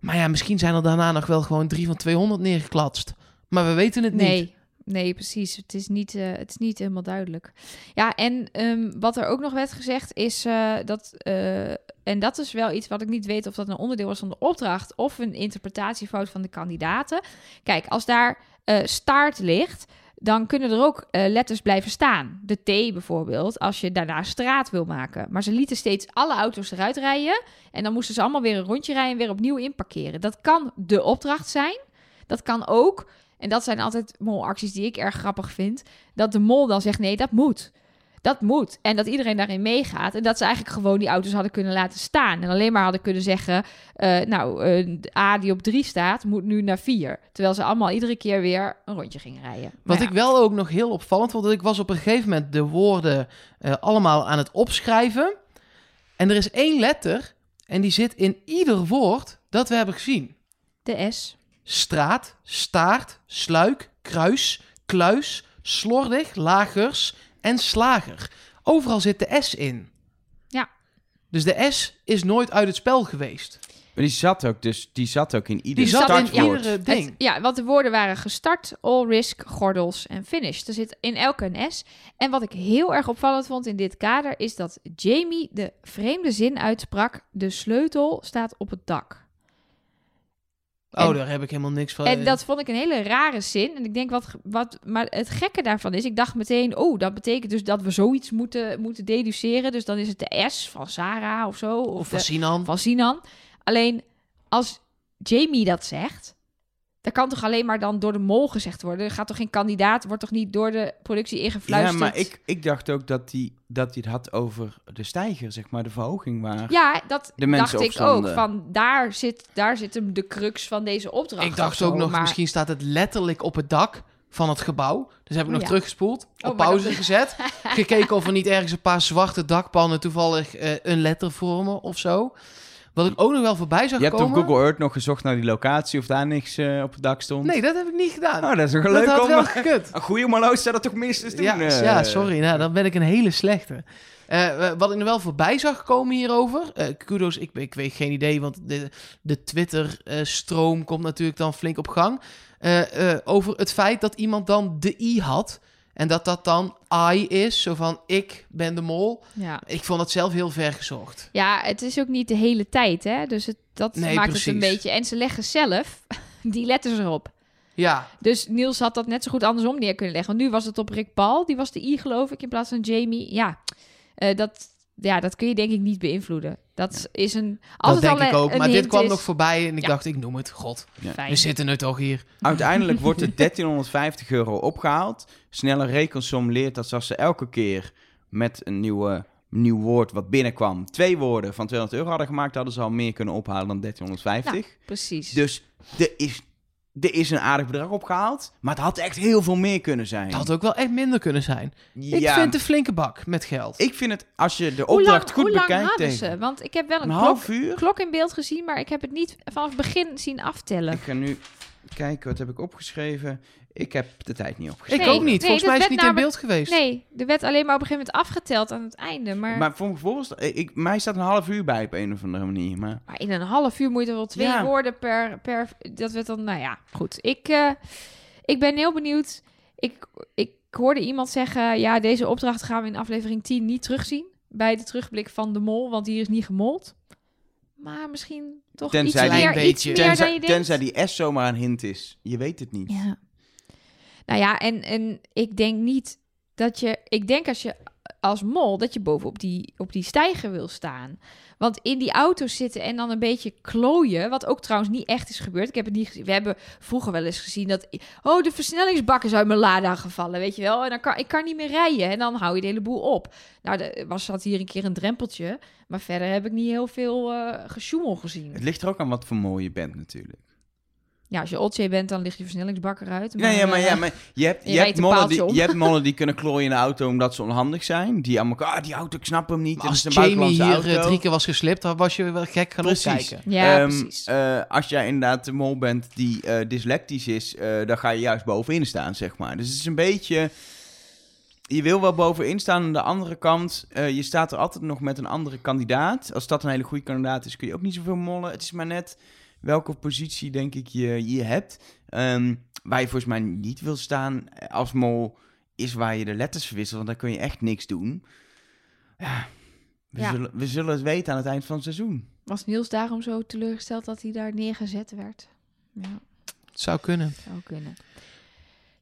Maar ja, misschien zijn er daarna nog wel gewoon drie van 200 neergeklatst. Maar we weten het niet. Nee, nee, precies. Het is niet, eh, het is niet helemaal duidelijk. Ja, en ehm, wat er ook nog werd gezegd is eh, dat... eh, en dat is wel iets wat ik niet weet of dat een onderdeel was van de opdracht... of een interpretatiefout van de kandidaten. Kijk, als daar eh staart ligt... dan kunnen er ook eh, letters blijven staan. De T bijvoorbeeld, als je daarna straat wil maken. Maar ze lieten steeds alle auto's eruit rijden... en dan moesten ze allemaal weer een rondje rijden... en weer opnieuw inparkeren. Dat kan de opdracht zijn. Dat kan ook en dat zijn altijd molacties die ik erg grappig vind. Dat de mol dan zegt: nee, dat moet. Dat moet. En dat iedereen daarin meegaat. En dat ze eigenlijk gewoon die auto's hadden kunnen laten staan. En alleen maar hadden kunnen zeggen: eh, Nou, de A die op drie staat, moet nu naar vier. Terwijl ze allemaal iedere keer weer een rondje gingen rijden. Wat ja, ik wel ook nog heel opvallend vond, dat ik was op een gegeven moment de woorden eh, allemaal aan het opschrijven. En er is één letter en die zit in ieder woord dat we hebben gezien. De S. Straat, staart, sluik, kruis, kluis, slordig, lagers en slager. Overal zit de S in. Ja. Dus de S is nooit uit het spel geweest. Maar die zat ook, dus die zat ook in ieder Die zat in iedere ding. Het- ja, want de woorden waren gestart, all risk, gordels en finish. Er zit in elke een S. En wat ik heel erg opvallend vond in dit kader is dat Jamie de vreemde zin uitsprak: de sleutel staat op het dak. Oh, daar heb ik helemaal niks van. En dat vond ik een hele rare zin. En ik denk wat, wat. Maar het gekke daarvan is, ik dacht meteen, oh, dat betekent dus dat we zoiets moeten, moeten deduceren. Dus dan is het de S van Sarah of zo. Of, Of van de- Sinan. van Sinan. Alleen als Jamie dat zegt, dat kan toch alleen maar dan door de mol gezegd worden. Er gaat toch geen kandidaat, wordt toch niet door de productie Ja, ingefluisterd. maar ik, ik dacht ook dat hij dat die het had over de stijger, zeg maar, de verhoging waar... Ja, dat De mensen dacht ik ook. Van daar zit, daar zit hem de crux van deze opdracht. Ik dacht zo, ook nog, maar- misschien staat het letterlijk op het dak van het gebouw. Dus heb ik Oh, nog ja. teruggespoeld, Oh, op maar pauze dat- gezet. gekeken of er niet ergens een paar zwarte dakpannen toevallig eh, een letter vormen of zo. Wat ik ook nog wel voorbij zag Je hebt komen... op Google Earth nog gezocht naar die locatie of daar niks eh, op het dak stond? Nee, dat heb ik niet gedaan. Oh, dat is toch dat leuk had om... wel gekund. Een goede Marloes zou dat toch minstens doen? Ja, eh. ja, sorry. Nou, dan ben ik een hele slechte. Eh, wat ik nog wel voorbij zag komen hierover. eh, kudos, ik, ik weet geen idee, want de, de Twitter-stroom komt natuurlijk dan flink op gang. Eh, eh, over het feit dat iemand dan de I had. En dat dat dan I is, zo van ik ben de mol. Ja. Ik vond het zelf heel ver gezocht. ja, het is ook niet de hele tijd, hè. Dus het, dat Nee, maakt het een beetje... En ze leggen zelf die letters erop. Ja, Dus Niels had dat net zo goed andersom neer kunnen leggen. Want nu was het op Rick Paul. Die was de I, geloof ik, in plaats van Jamie. Ja, eh, dat, ja dat kun je denk ik niet beïnvloeden. Dat is een... Als dat het denk al ik ook. Maar dit kwam is, nog voorbij en ik Ja. dacht, ik noem het. God, we zitten nu toch hier. Uiteindelijk wordt het 1350 euro opgehaald. Snelle rekensom leert dat als ze elke keer met een nieuwe, nieuw woord wat binnenkwam... twee woorden van 200 euro hadden gemaakt... hadden ze al meer kunnen ophalen dan 1350. Precies. Dus er is, er is een aardig bedrag opgehaald. Maar het had echt heel veel meer kunnen zijn. Het had ook wel echt minder kunnen zijn. Ik vind het een flinke bak met geld. ik vind het, als je de lang, opdracht goed hoe lang bekijkt... hadden tegen ze? Want ik heb wel een, een klok, half uur... klok in beeld gezien, maar ik heb het niet vanaf het begin zien aftellen. Ik ga nu kijken, wat heb ik opgeschreven? Ik heb de tijd niet opgeschreven. ik Nee, ook niet. nee, Volgens dat mij is het werd niet in beeld geweest. Nee, er werd alleen maar op een gegeven moment afgeteld aan het einde. Maar, maar, Maar voor dat- ik, mij staat een half uur bij op een of andere manier. Maar in een half uur moet je er wel twee Ja. woorden per, per... Dat werd dan... Nou ja, goed. Ik, eh, ik ben heel benieuwd. Ik, ik hoorde iemand zeggen... Ja, deze opdracht gaan we in aflevering 10 niet terugzien. Bij de terugblik van de mol, want die is niet gemold. Maar misschien toch Tenzij iets die- meer, iets beetje. meer dan tenzij, je denkt. tenzij die S zomaar een hint is. Je weet het niet. Ja. Nou ja, en, en ik denk niet dat je... Ik denk als je als mol dat je bovenop die, op die stijger wil staan. Want in die auto's zitten en dan een beetje klooien... wat ook trouwens niet echt is gebeurd. Ik heb het niet. We hebben vroeger wel eens gezien dat... Oh, de versnellingsbak is uit mijn lada gevallen, weet je wel. En dan kan ik kan niet meer rijden. En dan hou je de hele boel op. Nou, er was zat hier een keer een drempeltje. Maar verder heb ik niet heel veel eh gesjoemel gezien. Het ligt er ook aan wat voor mooi je bent natuurlijk. Ja, als je Otje bent, dan ligt je versnellingsbak eruit. Nee, ja, maar, eh, ja, maar je hebt, je je, hebt mannen die, om. je hebt mannen die kunnen klooien in de auto omdat ze onhandig zijn. Die allemaal, ah, die auto, ik snap hem niet. Maar als is een Jamie hier eh, auto. drie keer was geslipt, dan was je wel gek gaan Precies. opkijken. Ja, Ehm, precies. eh, als jij inderdaad de mol bent die eh, dyslectisch is, eh, dan ga je juist bovenin staan, zeg maar. Dus het is een beetje... Je wil wel bovenin staan aan de andere kant. eh, je staat er altijd nog met een andere kandidaat. Als dat een hele goede kandidaat is, kun je ook niet zoveel mollen. Het is maar net welke positie, denk ik, je, je hebt. Ehm, waar je volgens mij niet wil staan als mol, is waar je de letters verwisselt. Want dan kun je echt niks doen. Ja, we, Ja. Zullen, we zullen het weten aan het eind van het seizoen. Was Niels daarom zo teleurgesteld dat hij daar neergezet werd? Ja, Het zou kunnen. zou kunnen.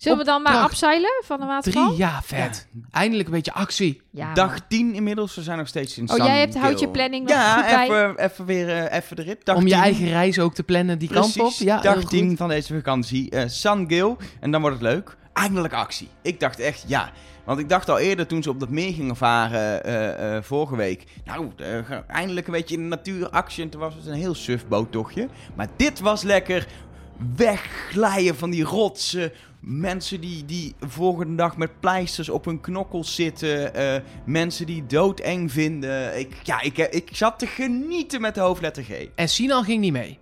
Zullen we dan maar afzeilen van de waterval? Drie, ja, vet. Eindelijk een beetje actie. Ja, Dag 10 inmiddels, we zijn nog steeds in Oh, jij hebt, houdt je planning nog Ja, goed bij? even, even weer eh, even de rit. Dag Om je 10. eigen reis ook te plannen die kant op. Precies, Ja, dag heel 10 goed. van deze vakantie. eh San Gil. En dan wordt het leuk. Eindelijk actie. Ik dacht echt, ja. Want ik dacht al eerder toen ze op dat meer gingen varen eh, eh, vorige week. Nou, eindelijk een beetje in de natuur actie. En toen was het een heel suf boottochtje. Maar dit was lekker wegglijden van die rotsen. Mensen die, die volgende dag met pleisters op hun knokkels zitten. eh, mensen die doodeng vinden. Ik, ja, ik, ik zat te genieten met de hoofdletter G. En Sinan ging niet mee.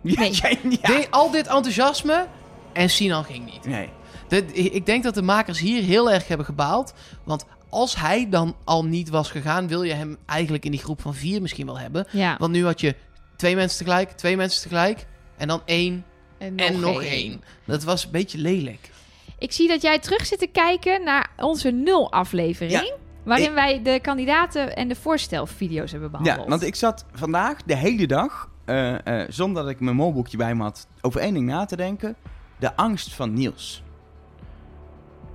Nee. ja, ja. Deed al dit enthousiasme en Sinan ging niet. Nee. De- ik denk dat de makers hier heel erg hebben gebaald. Want als hij dan al niet was gegaan, wil je hem eigenlijk in die groep van vier misschien wel hebben. Ja, Want nu had je twee mensen tegelijk, twee mensen tegelijk. En dan één en nog één. Dat was een beetje lelijk. Ik zie dat jij terug zit te kijken naar onze nul aflevering. Ja. Waarin Ik- wij de kandidaten en de voorstelvideo's hebben behandeld. Ja, want ik zat vandaag de hele dag, eh, eh, zonder dat ik mijn molboekje bij me had, over één ding na te denken. De angst van Niels.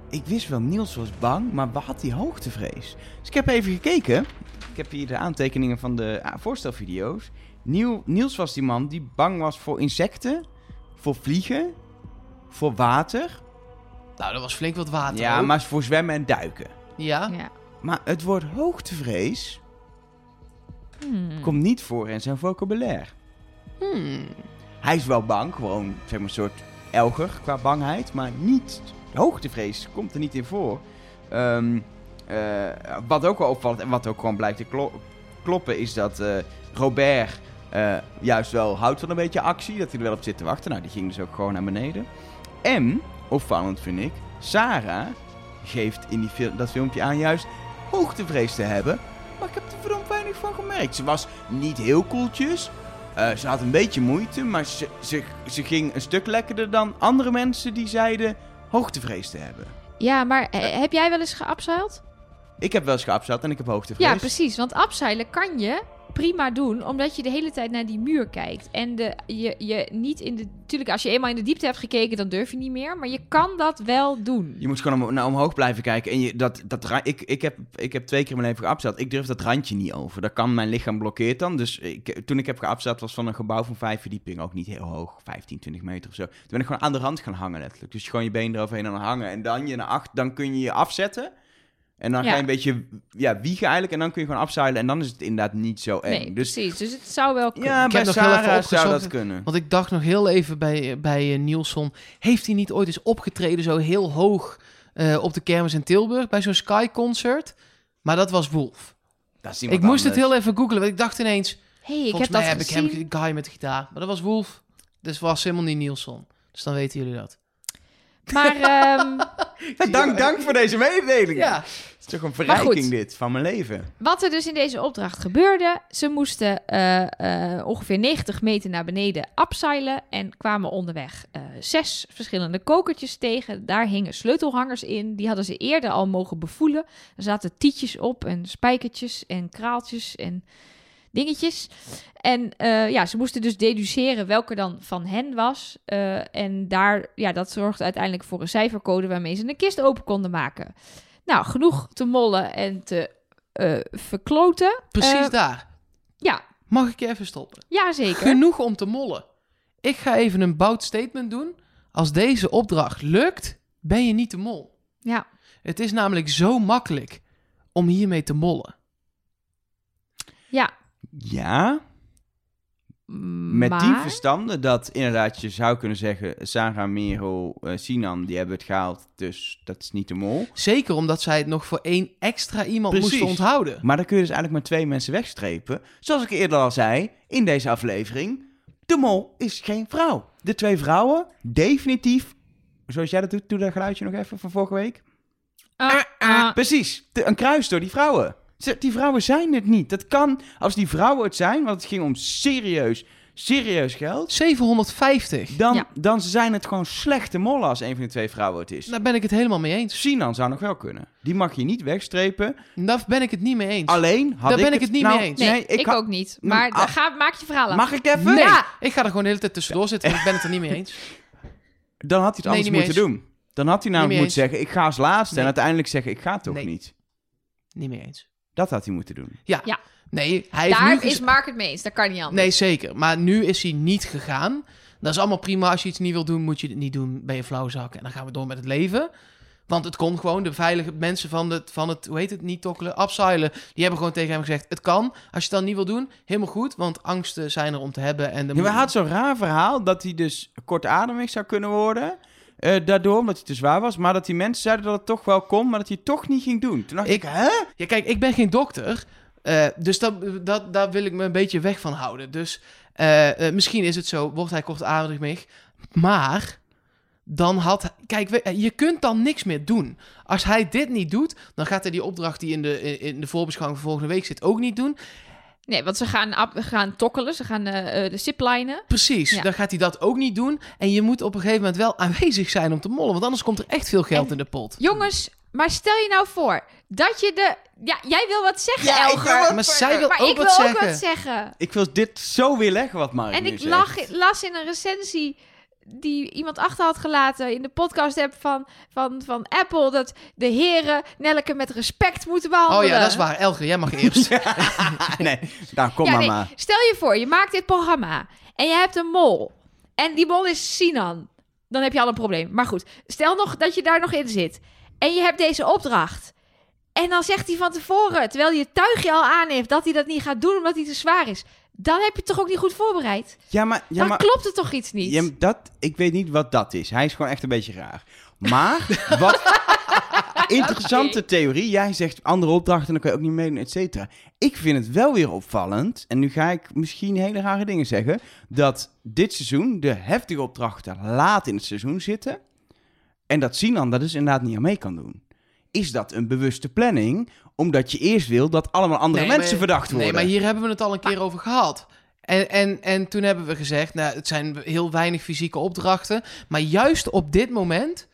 Ik wist wel, Niels was bang, maar wat had hij hoogtevrees? Dus ik heb even gekeken. Ik heb hier de aantekeningen van de ah, voorstelvideo's. Niel, Niels was die man die bang was voor insecten, voor vliegen, voor water. Nou, dat was flink wat water. ja, ook. maar voor zwemmen en duiken. Ja? Ja. Maar het woord hoogtevrees Hmm. komt niet voor in zijn vocabulaire. Hmm. Hij is wel bang, gewoon zeg maar een soort elger qua bangheid, maar niet hoogtevrees komt er niet in voor. Ehm, eh, wat ook wel opvalt en wat ook gewoon blijkt te klo- kloppen is dat eh, Robert eh, juist wel houdt van een beetje actie. Dat hij er wel op zit te wachten. Nou, die ging dus ook gewoon naar beneden. En, opvallend vind ik, Sarah geeft in die fil- dat filmpje aan juist hoogtevrees te hebben. Maar ik heb er verdomd weinig van gemerkt. Ze was niet heel koeltjes. Eh, ze had een beetje moeite, maar ze, ze, ze ging een stuk lekkerder dan andere mensen die zeiden hoogtevrees te hebben. Ja, maar eh, heb jij wel eens geabseild? Ik heb wel eens geabzeild en ik heb hoogtevrees. Ja, precies. Want abseilen kan je prima doen, omdat je de hele tijd naar die muur kijkt. En de, je, je niet in de... Tuurlijk, als je eenmaal in de diepte hebt gekeken, dan durf je niet meer. Maar je kan dat wel doen. Je moet gewoon om, naar omhoog blijven kijken. En je, dat, dat, ik, ik, heb, ik heb twee keer mijn leven geabzeild. Ik durf dat randje niet over. Dat kan mijn lichaam blokkeert dan. Dus ik, toen ik heb geabzeild was van een gebouw van vijf verdiepingen. Ook niet heel hoog, 15, 20 meter of zo. Toen ben ik gewoon aan de rand gaan hangen letterlijk. Dus gewoon je been eroverheen aan hangen. En dan je naar acht, dan kun je je afzetten. En dan Ja. ga je een beetje ja, wiegen eigenlijk. En dan kun je gewoon afzeilen. En dan is het inderdaad niet zo eng. Nee, dus precies. Dus het zou wel kunnen. ja, Ik bij heb nog heel even zou dat kunnen. Want ik dacht nog heel even bij, bij eh, Nielsen. Heeft hij niet ooit eens opgetreden zo heel hoog eh, op de kermis in Tilburg bij zo'n Sky concert? Maar dat was Wolf. Dat is Ik iemand moest het anders. heel even googlen, want ik dacht ineens... hey, ik volgens heb mij dat heb ik hem, guy met de gitaar. Maar dat was Wolf. Dus was helemaal niet Nielsen. Dus dan weten jullie dat. Maar ehm, Ja, dank, dank voor deze mededeling. Ja. Het is toch een goed. verrijking dit van mijn leven. wat er dus in deze opdracht gebeurde, ze moesten eh, eh, ongeveer 90 meter naar beneden abseilen en kwamen onderweg eh, zes verschillende kokertjes tegen. Daar hingen sleutelhangers in, die hadden ze eerder al mogen bevoelen. Er zaten tietjes op en spijkertjes en kraaltjes en dingetjes. En eh, ja, ze moesten dus deduceren welke dan van hen was. Eh, en daar, ja, dat zorgde uiteindelijk voor een cijfercode waarmee ze een kist open konden maken. Nou, genoeg te mollen en te eh, verkloten. Precies daar. ja, Mag ik je even stoppen? ja, zeker. Genoeg om te mollen. Ik ga even een bout statement doen. Als deze opdracht lukt, ben je niet de mol. Ja, Het is namelijk zo makkelijk om hiermee te mollen. ja. Ja, met maar... die verstanden dat inderdaad je zou kunnen zeggen... Sarah, Merel, eh, Sinan, die hebben het gehaald, dus dat is niet de mol. Zeker omdat zij het nog voor één extra iemand Precies. moesten onthouden. Maar dan kun je dus eigenlijk maar twee mensen wegstrepen. Zoals ik eerder al zei in deze aflevering. De mol is geen vrouw. De twee vrouwen, definitief... Zoals jij dat doet, doe dat geluidje nog even van vorige week. Ah, ah. Precies, de- een kruis door die vrouwen. Die vrouwen zijn het niet. Dat kan, als die vrouwen het zijn, want het ging om serieus, serieus geld... 750. Dan, Ja. dan zijn het gewoon slechte mollen als een van de twee vrouwen het is. Daar ben ik het helemaal mee eens. Sinan zou nog wel kunnen. Die mag je niet wegstrepen. Daar ben ik het niet mee eens. Alleen had Daar ben ik ik het niet nou, mee eens. Nee, ik, ook niet. Maar Ah. ga, maak je verhaal af. Mag ik even? Nee, Ja. ik ga er gewoon de hele tijd tussendoor zitten, want ik ben het er niet mee eens. Dan had hij het Nee, anders moeten doen. Dan had hij namelijk moeten zeggen, ik ga als laatste. Nee. En uiteindelijk zeggen, ik ga toch Nee. niet. Niet mee eens. Dat had hij moeten doen. Ja. Ja. Nee, hij heeft nu Daar is Mark het mee eens. Dat kan niet anders. Nee, zeker. Maar nu is hij niet gegaan. Dat is allemaal prima. Als je iets niet wil doen, moet je het niet doen. Ben je flauwzak. En dan gaan we door met het leven. Want het kon gewoon. De veilige mensen van het, van het hoe heet het, niet tokkelen, abseilen. Die hebben gewoon tegen hem gezegd, het kan. Als je het dan niet wil doen, helemaal goed. Want angsten zijn er om te hebben. En de Ja, maar hij had zo'n raar verhaal dat hij dus kortademig zou kunnen worden. Eh, daardoor, omdat hij te zwaar was. Maar dat die mensen zeiden dat het toch wel kon, maar dat hij het toch niet ging doen. Toen dacht ik, Ik- hè? Ja, kijk, ik ben geen dokter. eh, dus dat, dat, daar wil ik me een beetje weg van houden. Dus eh, misschien is het zo, wordt hij kortademig. Maar dan had... Kijk, je kunt dan niks meer doen. Als hij dit niet doet, dan gaat hij die opdracht die in de, in- in de voorbeschouwing van volgende week zit ook niet doen. Nee, want ze gaan, ab- gaan tokkelen. Ze gaan eh, eh, de ziplijnen. Precies, Ja. dan gaat hij dat ook niet doen. En je moet op een gegeven moment wel aanwezig zijn om te mollen. Want anders komt er echt veel geld En- in de pot. Jongens, maar stel je nou voor dat je de... Ja, jij wil wat zeggen, Ja, Elger. wat Maar zij wil maar ook ik wat wil zeggen. ook wat zeggen. Ik wil dit zo weer leggen wat Mark En nu ik zegt. lag, las in een recensie die iemand achter had gelaten in de podcast app van, van, van Apple dat de heren Nelleke met respect moeten behandelen. Oh ja, dat is waar. Elger, jij mag eerst. nee, nou kom Ja, maar nee, maar. Stel je voor, je maakt dit programma en je hebt een mol. En die mol is Sinan. Dan heb je al een probleem. Maar goed, stel nog dat je daar nog in zit. En je hebt deze opdracht. En dan zegt hij van tevoren, terwijl hij het tuigje al aan heeft, dat hij dat niet gaat doen omdat hij te zwaar is. Dan heb je het toch ook niet goed voorbereid? Ja, maar... Ja, dan maar klopt het toch iets niet? Ja, dat, ik weet niet wat dat is. Hij is gewoon echt een beetje raar. Maar wat, interessante theorie. Jij zegt andere opdrachten, dan kan je ook niet meedoen, et cetera. Ik vind het wel weer opvallend, en nu ga ik misschien hele rare dingen zeggen, dat dit seizoen de heftige opdrachten laat in het seizoen zitten. En dat Sinan dat dus inderdaad niet aan mee kan doen. Is dat een bewuste planning? Omdat je eerst wil dat allemaal andere Nee, mensen maar- verdacht worden. Nee, maar hier hebben we het al een keer over gehad. En, en, en toen hebben we gezegd, nou, het zijn heel weinig fysieke opdrachten. Maar juist op dit moment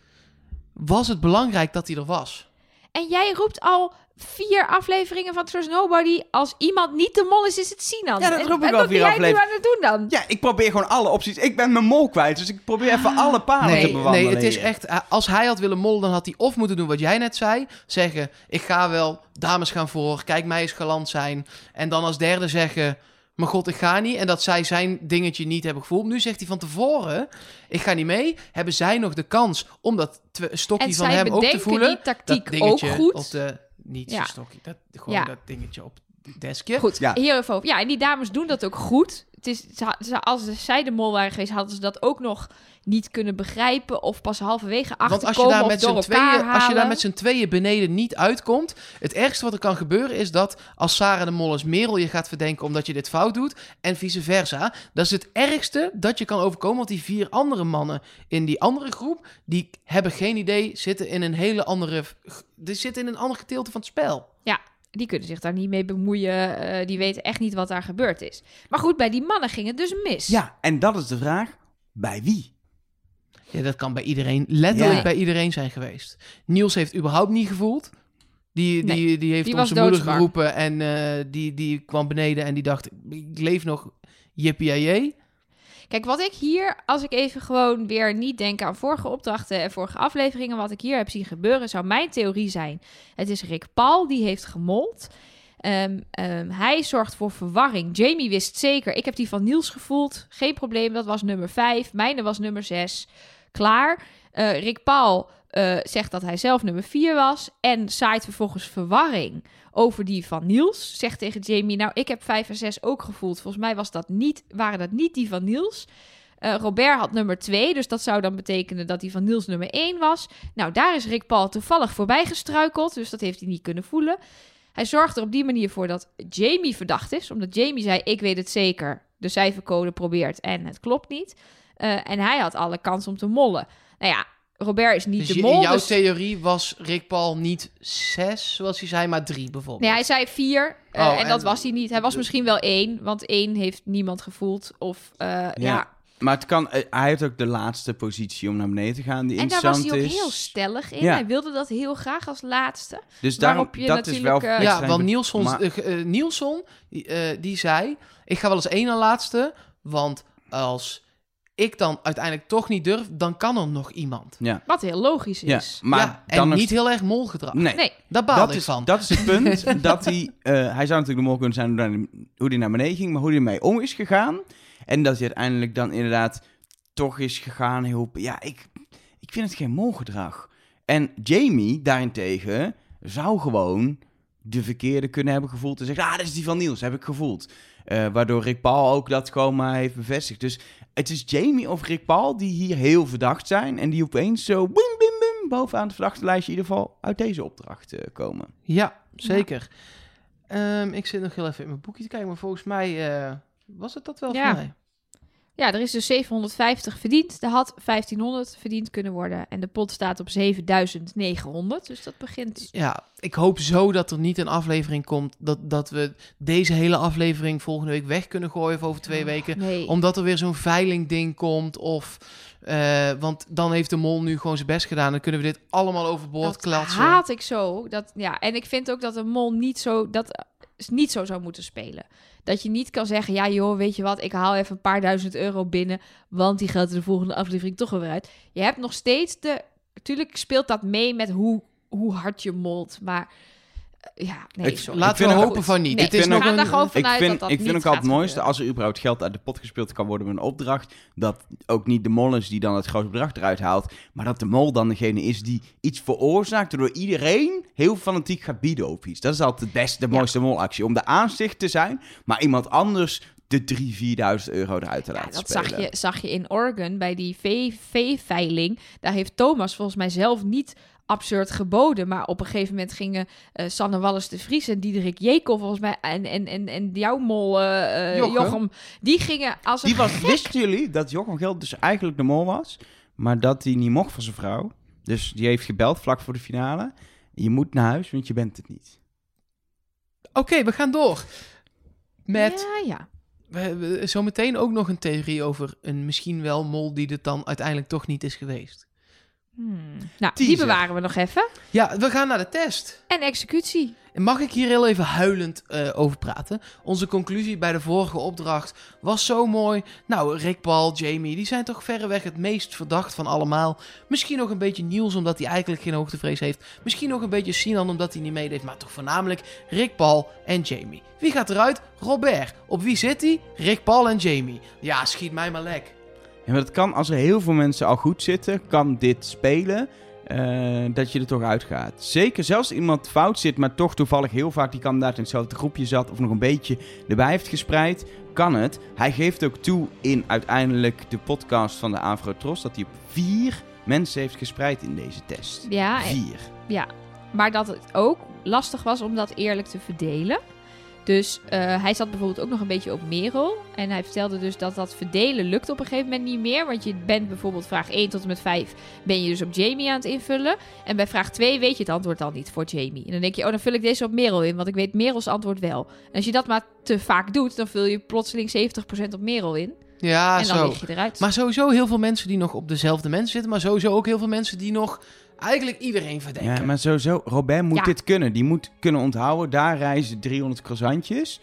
was het belangrijk dat hij er was. En jij roept al vier afleveringen van Trust Nobody. Als iemand niet de mol is, is het Sinan. Ja, dat En- roep ik en al wat ben vier jij nu afleveringen. aan het doen dan? Ja, ik probeer gewoon alle opties. Ik ben mijn mol kwijt, dus ik probeer even alle paden te bewandelen. nee, het is echt... eh, Als hij had willen mollen, dan had hij of moeten doen wat jij net zei. Zeggen, ik ga wel, dames gaan voor, kijk mij eens galant zijn. En dan als derde zeggen, maar god, ik ga niet. En dat zij zijn dingetje niet hebben gevoeld. Nu zegt hij van tevoren, ik ga niet mee. Hebben zij nog de kans om dat stokje En van zij hem ook te bedenken voelen? die tactiek dat dingetje ook goed. Op de, niet Ja. zijn stokje, dat, gewoon Ja. dat dingetje op het deskje. Goed, Ja. hier even over. Ja, en die dames doen dat ook goed. Het is, ze- als zij de mol waren geweest, hadden ze dat ook nog niet kunnen begrijpen. Of pas halverwege Want als je, achterkomen daar met z'n tweeën, als je daar met z'n tweeën beneden niet uitkomt... het ergste wat er kan gebeuren is dat... als Sarah de Mol is Merel je gaat verdenken omdat je dit fout doet... en vice versa. Dat is het ergste dat je kan overkomen... want die vier andere mannen in die andere groep... die hebben geen idee, zitten in een hele andere... Die zitten in een ander gedeelte van het spel. Die kunnen zich daar niet mee bemoeien. eh, die weten echt niet wat daar gebeurd is. Maar goed, bij die mannen ging het dus mis. Ja, en dat is de vraag. Bij wie? Ja, dat kan bij iedereen, letterlijk Ja. bij iedereen zijn geweest. Niels heeft überhaupt niet gevoeld. Die, die, Nee, die heeft die onze moeder geroepen en eh, die, die kwam beneden en die dacht, ik leef nog, jippie Kijk, wat ik hier, als ik even gewoon weer niet denk aan vorige opdrachten en vorige afleveringen, wat ik hier heb zien gebeuren, zou mijn theorie zijn: het is Rick Paul die heeft gemold. Ehm, ehm, hij zorgt voor verwarring. Jamie wist zeker, ik heb die van Niels gevoeld. Geen probleem, dat was nummer 5. Mijne was nummer 6. Klaar. Eh, Rick Paul eh, zegt dat hij zelf nummer 4 was. En zaait vervolgens verwarring over die van Niels. Zegt tegen Jamie, nou, ik heb 5 en 6 ook gevoeld. Volgens mij was dat niet, waren dat niet die van Niels. Eh, Robert had nummer 2, dus dat zou dan betekenen dat die van Niels nummer 1 was. Nou, daar is Rick Paul toevallig voorbij gestruikeld, dus dat heeft hij niet kunnen voelen. Hij zorgt er op die manier voor dat Jamie verdacht is, omdat Jamie zei: Ik weet het zeker, de cijfercode probeert en het klopt niet. Eh, en hij had alle kans om te mollen. Nou ja, Robert is niet Dus de mol. in jouw dus- theorie was Rick Paul niet zes, zoals hij zei, maar drie bijvoorbeeld. Nee, hij zei vier. eh, Oh, en en- dat was hij niet. Hij was misschien wel één, want één heeft niemand gevoeld. Of eh, ja. Maar het kan, eh, hij heeft ook de laatste positie om naar beneden te gaan, die En daar was hij ook is. heel stellig in. Ja. Hij wilde dat heel graag als laatste. Dus daarom, je dat is wel Ja, want Nielson, maar- Nielson die, die zei: Ik ga wel eens één aan laatste. Want als ik dan uiteindelijk toch niet durf, dan kan er nog iemand. Ja, Wat heel logisch ja, is. maar ja, en dan is- niet heel erg molgedrag. Nee, Nee, Daar baal dat ik is, van. dat is het punt. dat hij, eh, hij zou natuurlijk de mol kunnen zijn hoe hij- naar beneden ging, maar hoe hij ermee om is gegaan. En dat hij uiteindelijk dan inderdaad toch is gegaan. Heel, ja, ik, ik vind het geen molgedrag. En Jamie daarentegen zou gewoon de verkeerde kunnen hebben gevoeld. En zeggen, ah, dat is die van Niels, heb ik gevoeld. Eh, waardoor Rick Paul ook dat gewoon maar heeft bevestigd. Dus het is Jamie of Rick Paul die hier heel verdacht zijn. En die opeens zo bim, bim, bim, bovenaan het verdachte lijstje in ieder geval uit deze opdracht eh, komen. Ja, zeker. Ehm, ik zit nog heel even in mijn boekje te kijken, maar volgens mij eh, was het dat wel Ja. voor mij. Ja, er is dus 750 verdiend. Er had 1500 verdiend kunnen worden. En de pot staat op 7900. Dus dat begint... Ja, ik hoop zo dat er niet een aflevering komt dat, dat we deze hele aflevering volgende week weg kunnen gooien of over twee weken. Nee. Omdat er weer zo'n veiling ding komt of... eh, want dan heeft de mol nu gewoon zijn best gedaan. Dan kunnen we dit allemaal overboord dat klatsen. haat ik zo. Dat, ja, en ik vind ook dat een mol niet zo, dat niet zo zou moeten spelen. Dat je niet kan zeggen, ja joh, weet je wat, ik haal even een paar duizend euro binnen, want die gaat er de volgende aflevering toch weer uit. Je hebt nog steeds de, natuurlijk speelt dat mee met hoe, hoe hard je molt, maar ja, nee, Ik- sorry. Laten vind we het- hopen van niet. Nee, het is nog een... gewoon Ik vind, dat dat ik vind ook al het mooiste gebeuren. als er überhaupt geld uit de pot gespeeld kan worden met een opdracht. Dat ook niet de mol is die dan het grote bedrag eruit haalt. Maar dat de mol dan degene is die iets veroorzaakt. Waardoor iedereen heel fanatiek gaat bieden op iets. Dat is altijd de beste, de Ja. mooiste molactie. Om de aanzicht te zijn, maar iemand anders de 3.000, 4.000 euro eruit te Ja, laten dat spelen. zag je, zag je in Oregon bij die vee- vee-veiling. Daar heeft Thomas volgens mij zelf niet absurd geboden. Maar op een gegeven moment gingen eh, Sanne Wallis de Vries en Diederik Jekel volgens mij en, en, en, en jouw mol eh, eh, Jochem. Jochem, die gingen als een Die was, wisten jullie dat Jochem Geld dus eigenlijk de mol was, maar dat hij niet mocht van zijn vrouw? Dus die heeft gebeld vlak voor de finale. Je moet naar huis, want je bent het niet. Oké, we gaan door. Met Ja, ja. we hebben zometeen ook nog een theorie over een misschien wel mol die het dan uiteindelijk toch niet is geweest. Hmm. Nou, die bewaren we nog even. Ja, we gaan naar de test. En executie. Mag ik hier heel even huilend eh, over praten? Onze conclusie bij de vorige opdracht was zo mooi. Nou, Rick Paul, Jamie, die zijn toch verreweg het meest verdacht van allemaal. Misschien nog een beetje Niels, omdat hij eigenlijk geen hoogtevrees heeft. Misschien nog een beetje Sinan, omdat hij niet meedeed. Maar toch voornamelijk Rick Paul en Jamie. Wie gaat eruit? Robert. Op wie zit hij? Rick Paul en Jamie. Ja, schiet mij maar lek. En dat kan, als er heel veel mensen al goed zitten, kan dit spelen. eh, dat je er toch uitgaat. Zeker zelfs iemand fout zit, maar toch toevallig heel vaak die kandidaat in hetzelfde groepje zat. of nog een beetje erbij heeft gespreid. kan het. Hij geeft ook toe in uiteindelijk de podcast van de Avrotros. dat hij op vier mensen heeft gespreid in deze test. Ja, Vier. ja. Maar dat het ook lastig was om dat eerlijk te verdelen. Dus eh, hij zat bijvoorbeeld ook nog een beetje op Merel. En hij vertelde dus dat dat verdelen lukt op een gegeven moment niet meer. Want je bent bijvoorbeeld vraag 1 tot en met 5 ben je dus op Jamie aan het invullen. En bij vraag 2 weet je het antwoord dan niet voor Jamie. En dan denk je, oh dan vul ik deze op Merel in, want ik weet Merels antwoord wel. En als je dat maar te vaak doet, dan vul je plotseling 70% op Merel in. Ja, en dan zo. lig je eruit. Maar sowieso heel veel mensen die nog op dezelfde mensen zitten. Maar sowieso ook heel veel mensen die nog eigenlijk iedereen verdenken. Ja, maar sowieso, Robert moet Ja. dit kunnen. Die moet kunnen onthouden. Daar reizen 300 croissantjes.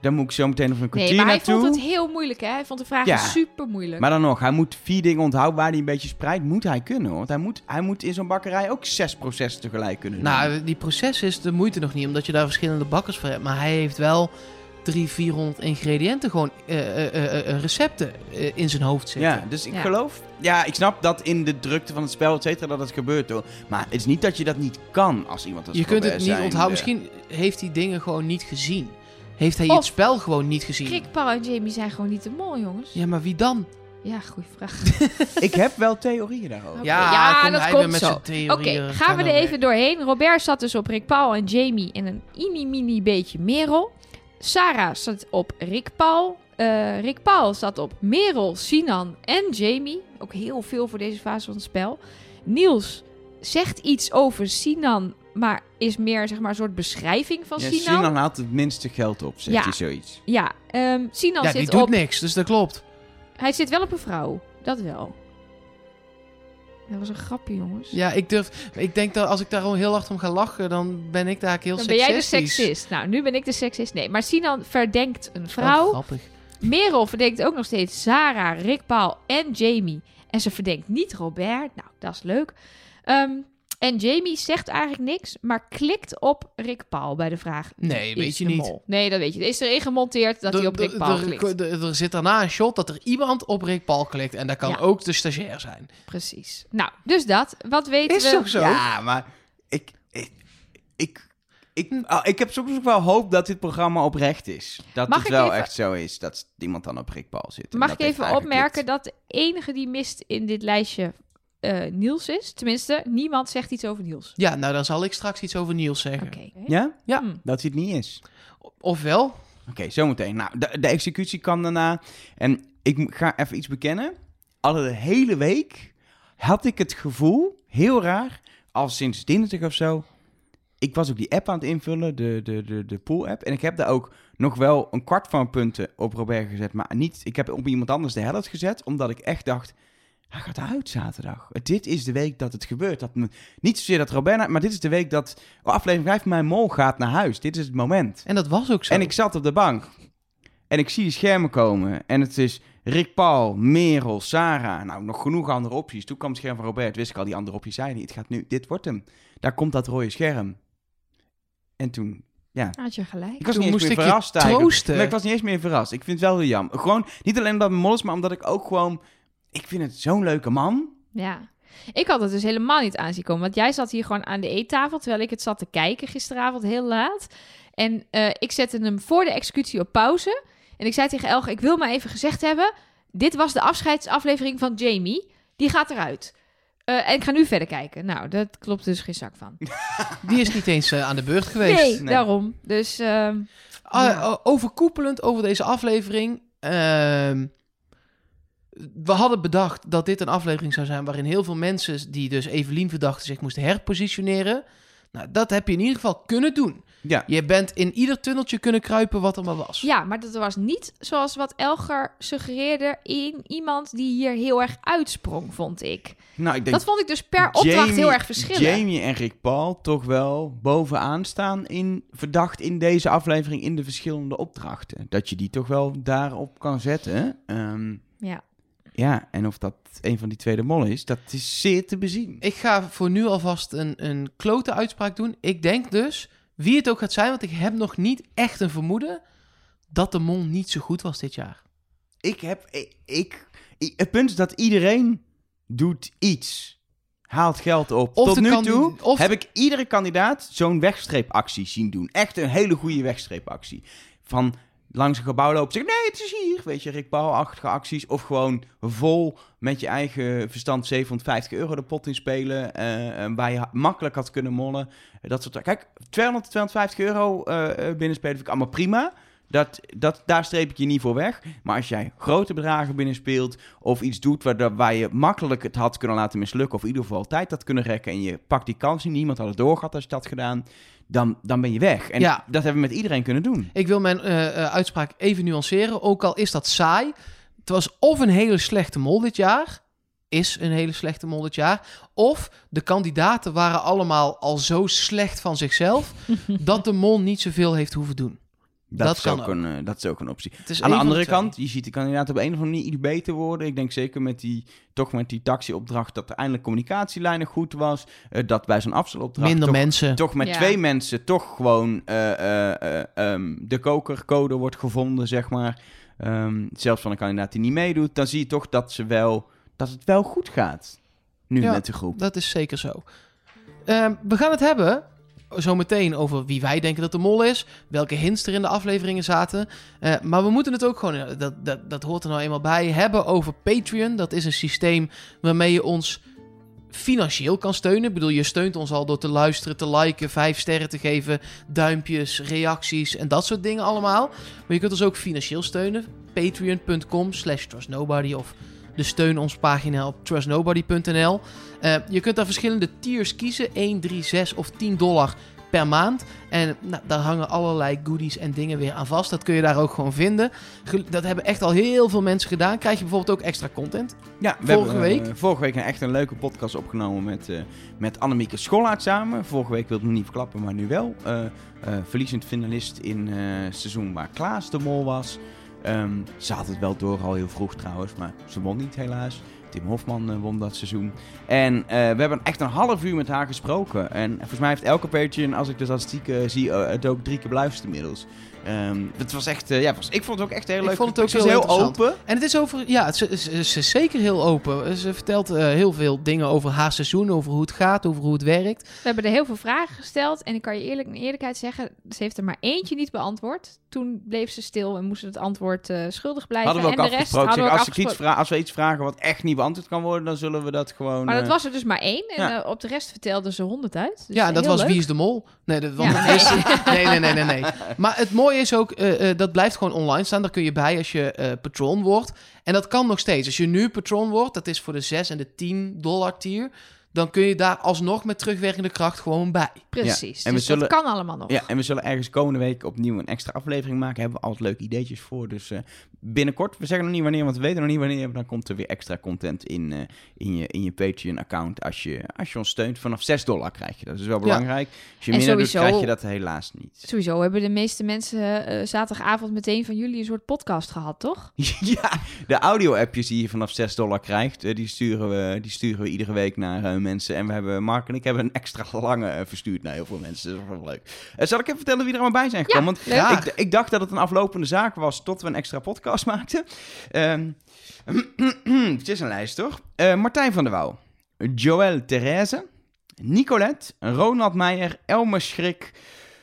Dan moet ik zo meteen nog een kwartier nee, maar hij naartoe. vond het heel moeilijk, hè? Hij vond de vragen Ja. super moeilijk. Maar dan nog, hij moet vier dingen onthouden waar hij een beetje spreidt. Moet hij kunnen, want hij moet, hij moet in zo'n bakkerij ook zes processen tegelijk kunnen doen. Nou, die proces is de moeite nog niet, omdat je daar verschillende bakkers voor hebt. Maar hij heeft wel drie, 400 ingrediënten, gewoon eh, eh, eh, recepten in zijn hoofd zitten. ja, dus ik Ja. geloof... Ja, ik snap dat in de drukte van het spel, et cetera, dat het gebeurt, hoor. Maar het is niet dat je dat niet kan als iemand als je kunt het niet zijn, onthouden. Misschien heeft hij dingen gewoon niet gezien. Heeft hij Of- het spel gewoon niet gezien. Rick, Paul en Jamie zijn gewoon niet te mol, jongens. Ja, maar wie dan? Ja, goede vraag. Ik heb wel theorieën daarover. Oké. Ja, Ja, kom dat komt met zo. Oké, gaan we Ga er nou even doorheen. Robert zat dus op Rick Paul en Jamie en een mini-mini beetje Merel. Sarah zat op Rick Paul. Eh, Rick Paul zat op Merel, Sinan en Jamie. Ook heel veel voor deze fase van het spel. Niels zegt iets over Sinan, maar is meer zeg maar een soort beschrijving van Ja, Sinan. Sinan haalt het minste geld op, zegt Ja. hij zoiets. Ja, ehm Sinan Ja, die doet op... niks, dus dat klopt. Hij zit wel op een vrouw. Dat wel. Dat was een grapje, jongens. Ja, ik durf... Ik denk dat als ik daar gewoon heel hard om ga lachen, dan ben ik daar heel Dan ben jij de seksist. Nou, nu ben ik de seksist. Nee, maar Sinan verdenkt een Oh, vrouw. grappig. Merel verdenkt ook nog steeds Sarah, Rick Paul en Jamie. En ze verdenkt niet Robert. Nou, dat is leuk. Ehm, en Jamie zegt eigenlijk niks, maar klikt op Rick Paul bij de vraag. Nee, weet is je niet. mol? Nee, dat weet je. Er is erin gemonteerd dat hij op Rick Paul er, klikt. er, er zit daarna een shot dat er iemand op Rick Paul klikt. En dat kan Ja. ook de stagiair zijn. Precies. Nou, dus dat. Wat weten Is we? toch zo? Ja, maar ik... Ik, ik, ik, ah, ik heb soms ook wel hoop dat dit programma oprecht is. Dat Mag het wel even- echt zo is dat iemand dan op Rick Paul zit. Mag ik even opmerken dat de enige die mist in dit lijstje eh, Niels is? Tenminste, niemand zegt iets over Niels. Ja, nou dan zal ik straks iets over Niels zeggen. Oké. Ja? Ja. Hm. Dat hij het niet is. Ofwel, Oké, zometeen. Nou, de, de executie kan daarna. En ik ga even iets bekennen. Al de hele week had ik het gevoel, heel raar, al sinds dinsdag of zo. Ik was ook die app aan het invullen, de, de, de, de pool-app. En ik heb daar ook nog wel een kwart van punten op Robert gezet. Maar niet, ik heb op iemand anders de helft gezet, omdat ik echt dacht... Hij gaat uit zaterdag. Dit is de week dat het gebeurt. Dat, niet zozeer dat Robert, maar dit is de week dat oh, aflevering 5 mijn mol gaat naar huis. Dit is het moment. en dat was ook zo. En ik zat op de bank. En ik zie die schermen komen. En het is Rick Paul, Merel, Sarah. Nou, nog genoeg andere opties. Toen kwam het scherm van Robert. Wist ik al, die andere opties zijn niet. Het gaat nu, dit wordt hem. Daar komt dat rode scherm. En toen, ja. Had je gelijk. Ik was Toen niet eens moest meer verrast troosten. Maar ik was niet eens meer verrast. Ik vind het wel heel jammer. Gewoon, niet alleen omdat het mol is, maar omdat ik ook gewoon... Ik vind het zo'n leuke man. Ja. Ik had het dus helemaal niet aan zien komen. Want jij zat hier gewoon aan de eettafel, terwijl ik het zat te kijken gisteravond heel laat. En eh, ik zette hem voor de executie op pauze. En ik zei tegen Elge, ik wil maar even gezegd hebben... Dit was de afscheidsaflevering van Jamie. Die gaat eruit. Eh, en ik ga nu verder kijken. Nou, dat klopt dus geen zak van. Die is niet eens eh, aan de beurt geweest. Nee, Nee. daarom. Dus ehm, Ah, Ja. overkoepelend over deze aflevering. We hadden bedacht dat dit een aflevering zou zijn waarin heel veel mensen die dus Evelien verdachten zich moesten herpositioneren. Nou, dat heb je in ieder geval kunnen doen. Ja. Je bent in ieder tunneltje kunnen kruipen wat er maar was. ja, maar dat was niet zoals wat Elger suggereerde in iemand die hier heel erg uitsprong, vond ik. Nou, ik denk Dat vond ik dus per opdracht Jamie- heel erg verschillen. Jamie en Rick Paul toch wel bovenaan staan in verdacht in deze aflevering in de verschillende opdrachten. Dat je die toch wel daarop kan zetten. Ehm, Ja. Ja, en of dat een van die tweede mollen is, dat is zeer te bezien. Ik ga voor nu alvast een, een klote uitspraak doen. Ik denk dus, wie het ook gaat zijn, want ik heb nog niet echt een vermoeden dat de mol niet zo goed was dit jaar. Ik heb, ik, ik, ik- het punt is dat iedereen doet iets. Haalt geld op. Of Tot nu toe of- heb ik iedere kandidaat zo'n wegstreepactie zien doen. Echt een hele goede wegstreepactie. Van langs een gebouw lopen zeggen, nee, het is hier. Weet je, Rick Paul-achtige acties. Of gewoon vol met je eigen verstand 750 euro de pot in spelen. eh, eh, waar je makkelijk had kunnen mollen. Dat soort Kijk, 200, 250 euro eh, binnenspelen vind ik allemaal prima. Dat, dat, daar streep ik je niet voor weg. Maar als jij grote bedragen binnenspeelt of iets doet waar, waar je makkelijk het had kunnen laten mislukken, of in ieder geval tijd had kunnen rekken en je pakt die kans niet, niemand had het doorgehad als je dat had gedaan, dan, dan ben je weg. En Ja. dat hebben we met iedereen kunnen doen. Ik wil mijn eh, eh, uitspraak even nuanceren, ook al is dat saai. Het was of een hele slechte mol dit jaar, is een hele slechte mol dit jaar, of de kandidaten waren allemaal al zo slecht van zichzelf dat de mol niet zoveel heeft hoeven doen. Dat, Dat is kan ook een, dat is ook een optie. Aan de andere kant, je ziet de kandidaat op een of andere manier iets beter worden. Ik denk zeker met die, toch met die taxiopdracht dat er eindelijk communicatielijnen goed was. Eh, dat bij zo'n afstelopdracht minder toch, mensen. toch met Ja. twee mensen toch gewoon eh, eh, eh, ehm, de kokercode wordt gevonden, zeg maar. Ehm, zelfs van een kandidaat die niet meedoet. Dan zie je toch dat, ze wel, dat het wel goed gaat. Nu Ja. met de groep. Dat is zeker zo. Ehm, we gaan het hebben zometeen over wie wij denken dat de mol is. Welke hints er in de afleveringen zaten. Eh, maar we moeten het ook gewoon, eh, dat, dat, dat hoort er nou eenmaal bij, hebben over Patreon. Dat is een systeem waarmee je ons financieel kan steunen. Ik bedoel, je steunt ons al door te luisteren, te liken, vijf sterren te geven, duimpjes, reacties en dat soort dingen allemaal. Maar je kunt ons ook financieel steunen. Patreon.com slash trustnobody of de steun ons pagina op trustnobody.nl. Eh, je kunt daar verschillende tiers kiezen. 1, 3, 6 of 10 dollar per maand. En nou, daar hangen allerlei goodies en dingen weer aan vast. Dat kun je daar ook gewoon vinden. Dat hebben echt al heel veel mensen gedaan. Krijg je bijvoorbeeld ook extra content. Ja, we Vorige hebben, week? eh, vorige week een echt een leuke podcast opgenomen met, eh met Annemieke Schollaert samen. Vorige week wilde ik niet verklappen, maar nu wel. Verliezend finalist in eh seizoen waar Klaas de mol was. Ehm, ze had het wel door al heel vroeg trouwens, maar ze won niet helaas. Tim Hofman eh, won dat seizoen. En eh, we hebben echt een half uur met haar gesproken. En volgens mij heeft elke Patreon, als ik de statistieken zie, eh, het ook drie keer beluisterd inmiddels. Ehm, het was echt, eh, ja, was, ik vond het ook echt heel Ik leuk. vond het ook Ze is heel open. En het is over... Ja, het is, ze- ze is zeker heel open. Ze vertelt eh, heel veel dingen over haar seizoen. Over hoe het gaat, over hoe het werkt. We hebben er heel veel vragen gesteld. En ik kan je eerlijk in eerlijkheid zeggen, ze heeft er maar eentje niet beantwoord. Toen bleef ze stil en moest ze het antwoord eh, schuldig blijven. Hadden we ook en de rest afgesproken. hadden we ook als, ik iets als we iets vragen wat echt niet beantwoord kan worden, dan zullen we dat gewoon... Maar dat was er dus maar één. En ja. op de rest vertelde ze honderd uit. Dus ja, dat was leuk. Wie is de Mol. Nee, dat, want Ja, nee, nee, nee, nee, nee. Maar het mooie is ook, eh, eh, dat blijft gewoon online staan. Daar kun je bij als je patron wordt. En dat kan nog steeds. Als je nu patron wordt, dat is voor de 6 en de 10 dollar tier. Dan kun je daar alsnog met terugwerkende kracht gewoon bij. Precies. Ja, en we dus zullen- dat kan allemaal nog. Ja, en we zullen ergens komende week opnieuw een extra aflevering maken. Hebben we altijd leuke ideetjes voor. Dus eh, binnenkort, we zeggen nog niet wanneer, want we weten nog niet wanneer. Maar dan komt er weer extra content in, eh, in je, in je Patreon-account. Als je, als je ons steunt, vanaf 6 dollar krijg je dat. Dat is wel Ja. belangrijk. Als je En minder sowieso- doet, krijg je dat helaas niet. Sowieso hebben de meeste mensen eh, zaterdagavond meteen van jullie een soort podcast gehad, toch? ja, de audio-appjes die je vanaf 6 dollar krijgt, die, sturen we, die sturen we iedere week naar mensen. En we hebben, Mark en ik hebben een extra lange eh, verstuurd naar heel veel mensen. Dat is wel leuk. Eh, zal ik even vertellen wie er allemaal bij zijn gekomen? Want ik, ik dacht dat het een aflopende zaak was tot we een extra podcast maakten. Ehm, het is een lijst, toch? Eh, Martijn van der Wouw, Joël Therese, Nicolette, Ronald Meijer, Elmer Schrik,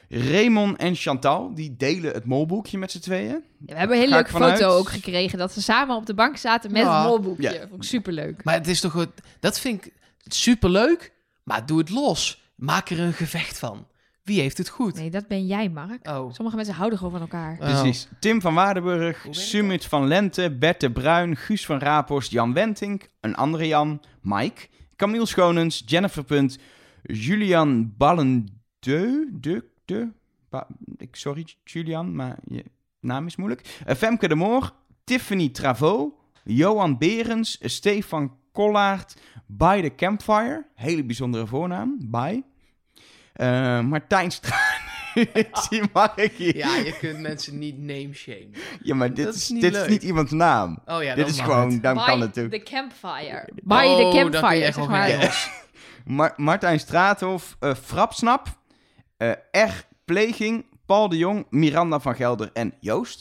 Raymond en Chantal. Die delen het molboekje met z'n tweeën. Ja, we hebben een hele leuke foto ook gekregen dat ze samen op de bank zaten met Ja. het molboekje. Ja. Vond ik superleuk. Maar het is toch... goed- Dat vind ik... superleuk, maar doe het los. Maak er een gevecht van. Wie heeft het goed? Nee, dat ben jij, Mark. Oh. Sommige mensen houden gewoon van elkaar. Oh. Precies. Tim van Waardenburg, Sumit van Lente, Bert de Bruin, Guus van Raaphorst, Jan Wentink, een andere Jan, Mike, Camille Schonens, Jennifer Punt, Julian Ballendeu, de, de, ba- ik, sorry Julian, maar je naam is moeilijk. Eh, Femke de Moor, Tiffany Travot, Johan Berens, Stefan Kollaert, By the Campfire, hele bijzondere voornaam, By. Eh, Martijn Straan, zie mag ik hier. Ja, je kunt mensen niet name shame. Ja, maar dit, Dat is, is niet dit leuk. is niet iemands naam. Oh ja, dit dan is mag gewoon, het. dan By kan het ook. the campfire. By Oh, the campfire, echt zeg wel maar. Mar- Martijn Straathof, eh Frapsnap, eh R. Pleging, Paul de Jong, Miranda van Gelder en Joost.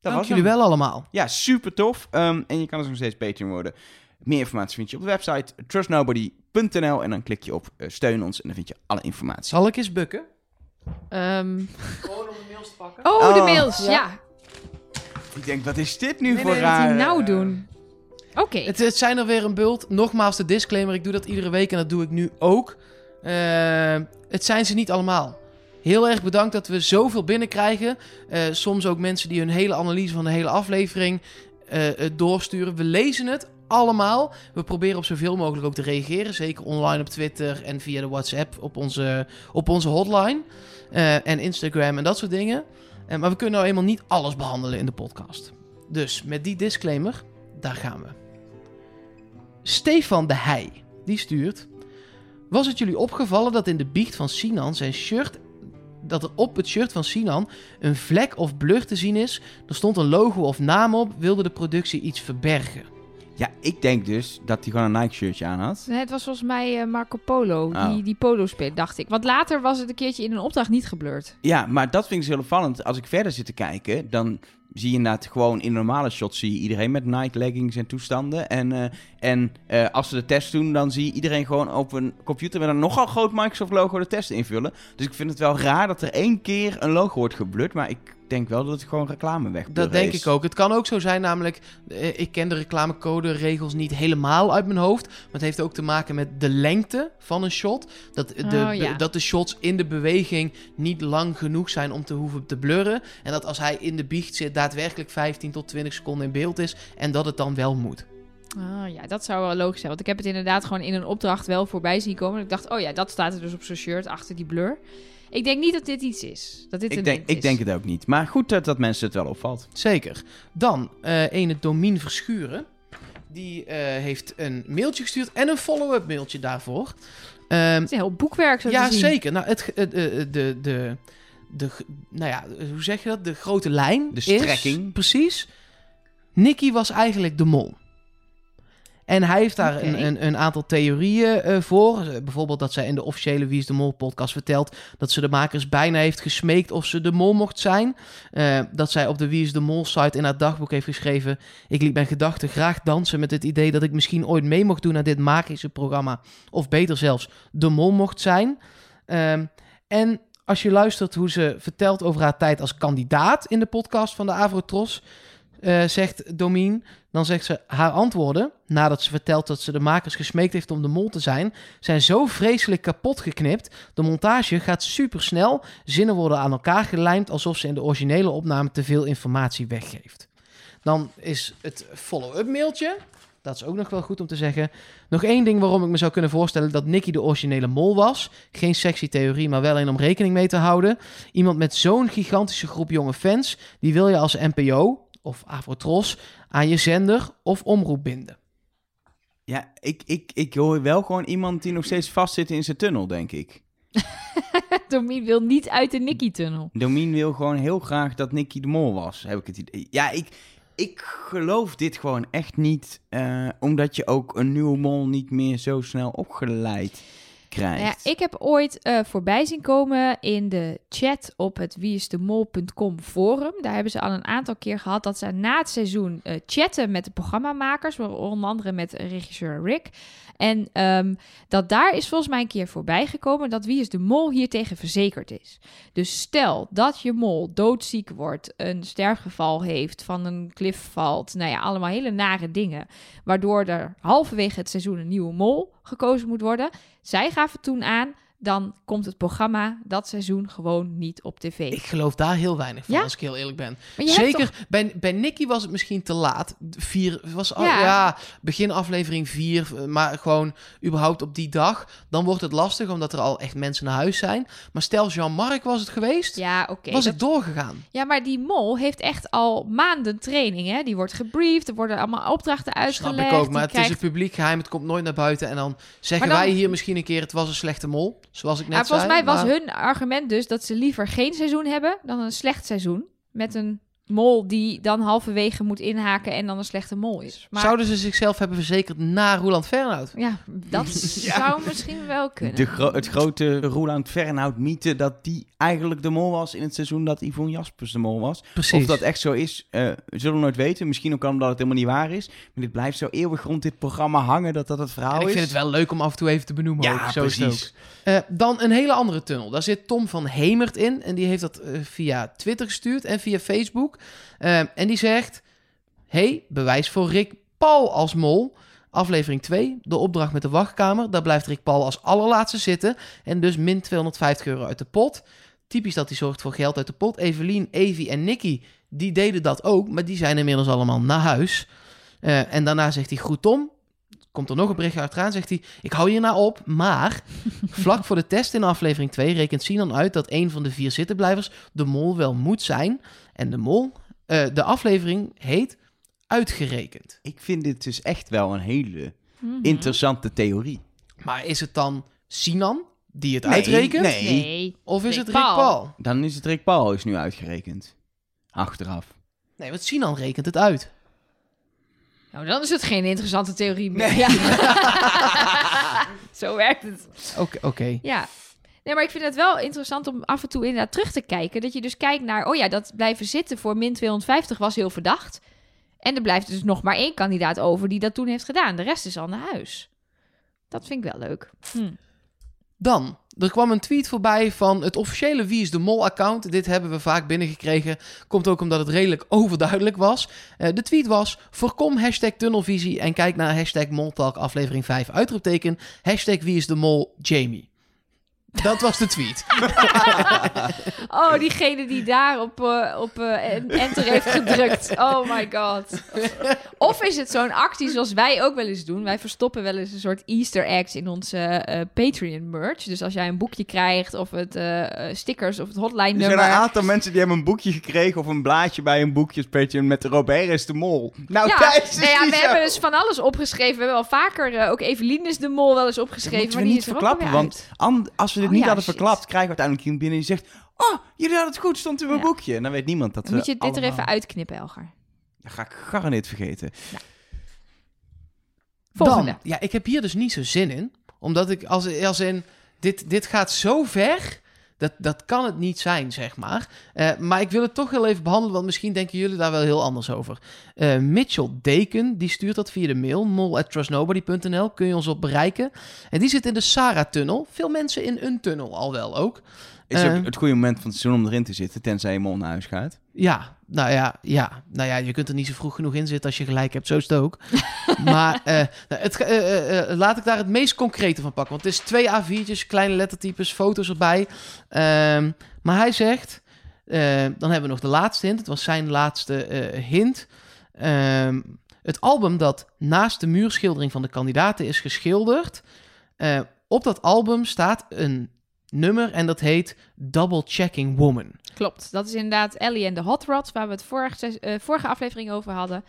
Dat Dank was jullie hem. wel allemaal. Ja, super tof. Ehm, en je kan dus nog steeds Patreon worden. Meer informatie vind je op de website trustnobody.nl en dan klik je op eh, steun ons en dan vind je alle informatie. Zal ik eens bukken? Ehm, Gewoon om de mails te pakken. oh, de Oh, mails, ja. ja. Ik denk, wat is dit nu Nee, voor nee, Wat raar? die nou eh, doen? Oké. Het, het zijn er weer een bult. Nogmaals de disclaimer. Ik doe dat iedere week en dat doe ik nu ook. Eh, het zijn ze niet allemaal. Heel erg bedankt dat we zoveel binnenkrijgen. Eh, soms ook mensen die hun hele analyse van de hele aflevering doorsturen. We lezen het allemaal. We proberen op zoveel mogelijk ook te reageren. Zeker online op Twitter en via de WhatsApp op onze, op onze hotline. Eh, en Instagram en dat soort dingen. Eh, maar we kunnen nou eenmaal niet alles behandelen in de podcast. Dus met die disclaimer, daar gaan we. Stefan de Heij, die stuurt... Was het jullie opgevallen dat in de biecht van Sinan zijn shirt... dat er op het shirt van Sinan een vlek of blur te zien is? Er stond een logo of naam op, wilde de productie iets verbergen. Ja, ik denk dus dat hij gewoon een Nike shirtje aan had. Nee, het was volgens mij eh, Marco Polo, Oh. die, die polo speelt, dacht ik. Want later was het een keertje in een opdracht niet geblurred. Ja, maar dat vind ik dus heel opvallend. Als ik verder zit te kijken, dan zie je inderdaad gewoon in normale shots zie je iedereen met Nike leggings en toestanden. En, eh, en eh, als ze de test doen, dan zie je iedereen gewoon op een computer met een nogal groot Microsoft logo de test invullen. Dus ik vind het wel raar dat er één keer een logo wordt geblurred, maar ik denk wel dat het gewoon reclame weg Dat denk ik ook. Het kan ook zo zijn, namelijk, eh, ik ken de reclamecode regels niet helemaal uit mijn hoofd. Maar het heeft ook te maken met de lengte van een shot. Dat de, Oh, ja. dat de shots in de beweging niet lang genoeg zijn om te hoeven te blurren. En dat als hij in de biecht zit, daadwerkelijk 15 tot 20 seconden in beeld is. En dat het dan wel moet. Ah ja, dat zou wel logisch zijn. Want ik heb het inderdaad gewoon in een opdracht wel voorbij zien komen. En ik dacht, oh ja, dat staat er dus op zijn shirt achter die blur. Ik denk niet dat dit iets is. Dat dit Ik een denk, ding ik is. denk het ook niet. Maar goed dat, dat mensen het wel opvalt. Zeker. Dan eh ene Domien Verschuren. Die eh, heeft een mailtje gestuurd en een follow-up mailtje daarvoor. Ehm, Het is een heel boekwerk zo ja, te zien. zeker. Nou, het, eh, de, de, de, nou ja, hoe zeg je dat? De grote lijn. De is- strekking. precies. Nicky was eigenlijk de mol. En hij heeft daar een, een, een aantal theorieën eh, voor. Bijvoorbeeld dat zij in de officiële Wie is de Mol podcast vertelt... dat ze de makers bijna heeft gesmeekt of ze de mol mocht zijn. Eh, dat zij op de Wie is de Mol site in haar dagboek heeft geschreven... ik liet mijn gedachten graag dansen met het idee dat ik misschien ooit mee mocht doen... aan dit magische programma. Of beter zelfs, de mol mocht zijn. Ehm, en als je luistert hoe ze vertelt over haar tijd als kandidaat... in de podcast van de Avrotros... eh, zegt Domien, dan zegt ze haar antwoorden, nadat ze vertelt dat ze de makers gesmeekt heeft om de mol te zijn, zijn zo vreselijk kapot geknipt. De montage gaat super snel, zinnen worden aan elkaar gelijmd alsof ze in de originele opname te veel informatie weggeeft. Dan is het follow-up mailtje. Dat is ook nog wel goed om te zeggen. Nog één ding waarom ik me zou kunnen voorstellen dat Nicky de originele mol was. Geen sexy theorie, maar wel een om rekening mee te houden. Iemand met zo'n gigantische groep jonge fans, die wil je als NPO of Avrotros aan je zender of omroep binden. Ja, ik, ik, ik hoor wel gewoon iemand die nog steeds vastzit in zijn tunnel, denk ik. Domien wil niet uit de Nicky-tunnel. Domien wil gewoon heel graag dat Nicky de Mol was, heb ik het idee. Ja, ik, ik geloof dit gewoon echt niet, eh, omdat je ook een nieuwe mol niet meer zo snel opgeleid ja, ik heb ooit eh, voorbij zien komen in de chat op het wieisdemol.com forum. Daar hebben ze al een aantal keer gehad dat ze na het seizoen eh, chatten met de programmamakers, onder andere met regisseur Rick. En ehm, dat daar is volgens mij een keer voorbij gekomen dat Wie is de Mol hier tegen verzekerd is. Dus stel dat je mol doodziek wordt, een sterfgeval heeft, van een klif valt, nou ja, allemaal hele nare dingen. Waardoor er halverwege het seizoen een nieuwe mol gekozen moet worden. Zij gaven toen aan, dan komt het programma dat seizoen gewoon niet op tv. Ik geloof daar heel weinig van, Ja? als ik heel eerlijk ben. Zeker, bij, bij Nicky was het misschien te laat. Vier, was al, Ja. ja. begin aflevering vier, maar gewoon überhaupt op die dag. Dan wordt het lastig, omdat er al echt mensen naar huis zijn. Maar stel Jean-Marc was het geweest, Ja, oké. was dat- het doorgegaan. Ja, maar die mol heeft echt al maanden training, hè? Die wordt gebriefd, er worden allemaal opdrachten uitgelegd. Snap ik ook, maar het krijgt... is een publiek geheim, het komt nooit naar buiten. En dan zeggen dan- wij hier misschien een keer, het was een slechte mol, zoals ik net Ja, volgens zei. mij was hun argument dus dat ze liever geen seizoen hebben dan een slecht seizoen. Met een mol die dan halverwege moet inhaken en dan een slechte mol is. Maar Zouden ze zichzelf hebben verzekerd na Roland Fernhout? ja, dat zou misschien wel kunnen. De gro- het grote Roland Fernhout mythe dat die eigenlijk de mol was in het seizoen dat Yvonne Jaspers de mol was. Precies. Of dat echt zo is, eh, zullen we nooit weten. Misschien ook omdat het helemaal niet waar is. Maar dit blijft zo eeuwig rond dit programma hangen dat dat het verhaal En ik is. vind het wel leuk om af en toe even te benoemen. Ja, ook. Zo is het precies. ook. Eh, dan een hele andere tunnel. Daar zit Tom van Hemert in. En die heeft dat eh, via Twitter gestuurd en via Facebook. Eh, en die zegt... Hey, bewijs voor Rick Paul als mol. Aflevering 2, de opdracht met de wachtkamer. Daar blijft Rick Paul als allerlaatste zitten. En dus min 250 euro uit de pot. Typisch dat hij zorgt voor geld uit de pot. Evelien, Evie en Nicky, die deden dat ook. Maar die zijn inmiddels allemaal naar huis. En daarna zegt hij, goed Tom. Komt er nog een berichtje achteraan, zegt hij... Ik hou je nou op, maar... vlak voor de test in aflevering 2 rekent Sinan uit... dat een van de vier zittenblijvers de mol wel moet zijn. En de mol... eh, de aflevering heet Uitgerekend. Ik vind dit dus echt wel een hele Mhm. interessante theorie. Maar is het dan Sinan die het Nee, uitrekent? nee. Nee. Of is Rick het Rick Paul. Paul? Dan is het Rick Paul is nu uitgerekend. Achteraf. Nee, want Sinan rekent het uit. Nou, dan is het geen interessante theorie meer. Nee. Ja. Zo werkt het. Oké, oké. Ja. Nee, maar ik vind het wel interessant om af en toe inderdaad terug te kijken. Dat je dus kijkt naar, oh ja, dat blijven zitten voor min 250 was heel verdacht. En er blijft dus nog maar één kandidaat over die dat toen heeft gedaan. De rest is al naar huis. Dat vind ik wel leuk. Hm. Dan, er kwam een tweet voorbij van het officiële Wie is de Mol account. Dit hebben we vaak binnengekregen. Komt ook omdat het redelijk overduidelijk was. Eh, de tweet was, voorkom hashtag tunnelvisie en kijk naar hashtag Moltalk aflevering 5 uitroepteken. Hashtag Wie is de Mol Jamie. Dat was de tweet. Oh, diegene die daar op, eh, op eh, en- enter heeft gedrukt. Oh my god. Of is het zo'n actie zoals wij ook wel eens doen? Wij verstoppen wel eens een soort easter eggs in onze eh, Patreon merch. Dus als jij een boekje krijgt of het stickers of het hotline Er zijn nummer. een aantal mensen die hebben een boekje gekregen of een blaadje bij een boekjespetje met Robert is de mol. Nou, Ja, Thijs, is nou ja, we zo. hebben dus van alles opgeschreven. We hebben wel vaker, ook Evelien is de mol wel eens opgeschreven. moeten we maar die niet er verklappen, want als we dit Oh niet ja, hadden shit. verklapt, krijgen we uiteindelijk iemand binnen die zegt... Oh, jullie hadden het goed, stond in mijn Ja. boekje. En dan weet niemand dat Dan we moet je dit er even uitknippen, Elger. Dat ga ik garandeerd vergeten. Volgende. Dan, ja, ik heb hier dus niet zo zin in. Omdat ik als, als in, dit, dit gaat zo ver. Dat, dat kan het niet zijn, zeg maar. Eh, maar ik wil het toch heel even behandelen, want misschien denken jullie daar wel heel anders over. Eh, Mitchell Deken, die stuurt dat via de mail, mol.trustnobody.nl, kun je ons op bereiken. En die zit in de Sarah-tunnel. Veel mensen in een tunnel al wel ook. Is ook het goede moment van het seizoen om erin te zitten, tenzij je mol naar huis gaat. Ja, nou ja, ja. Nou ja, je kunt er niet zo vroeg genoeg in zitten als je gelijk hebt. Zo is het ook. maar eh, nou, het, eh, laat ik daar het meest concrete van pakken. Want het is twee A4'tjes, kleine lettertypes, foto's erbij. Ehm, maar hij zegt... eh, dan hebben we nog de laatste hint. Het was zijn laatste eh, hint. Ehm, het album dat naast de muurschildering van de kandidaten is geschilderd... eh, op dat album staat een nummer en dat heet Double Checking Woman. Klopt. Dat is inderdaad Ellie en de Hot Rods, waar we het vorige, eh, vorige aflevering over hadden.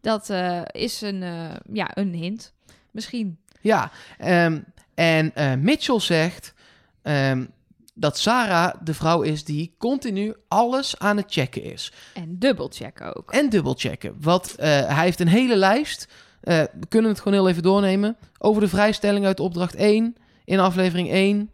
Dat eh, is een, eh, ja, een hint. Misschien. Ja, ehm, en Mitchell zegt ehm, dat Sarah de vrouw is die continu alles aan het checken is. En dubbelchecken ook. En dubbelchecken. Wat, eh, hij heeft een hele lijst. We kunnen het gewoon heel even doornemen. Over de vrijstelling uit opdracht 1 in aflevering 1.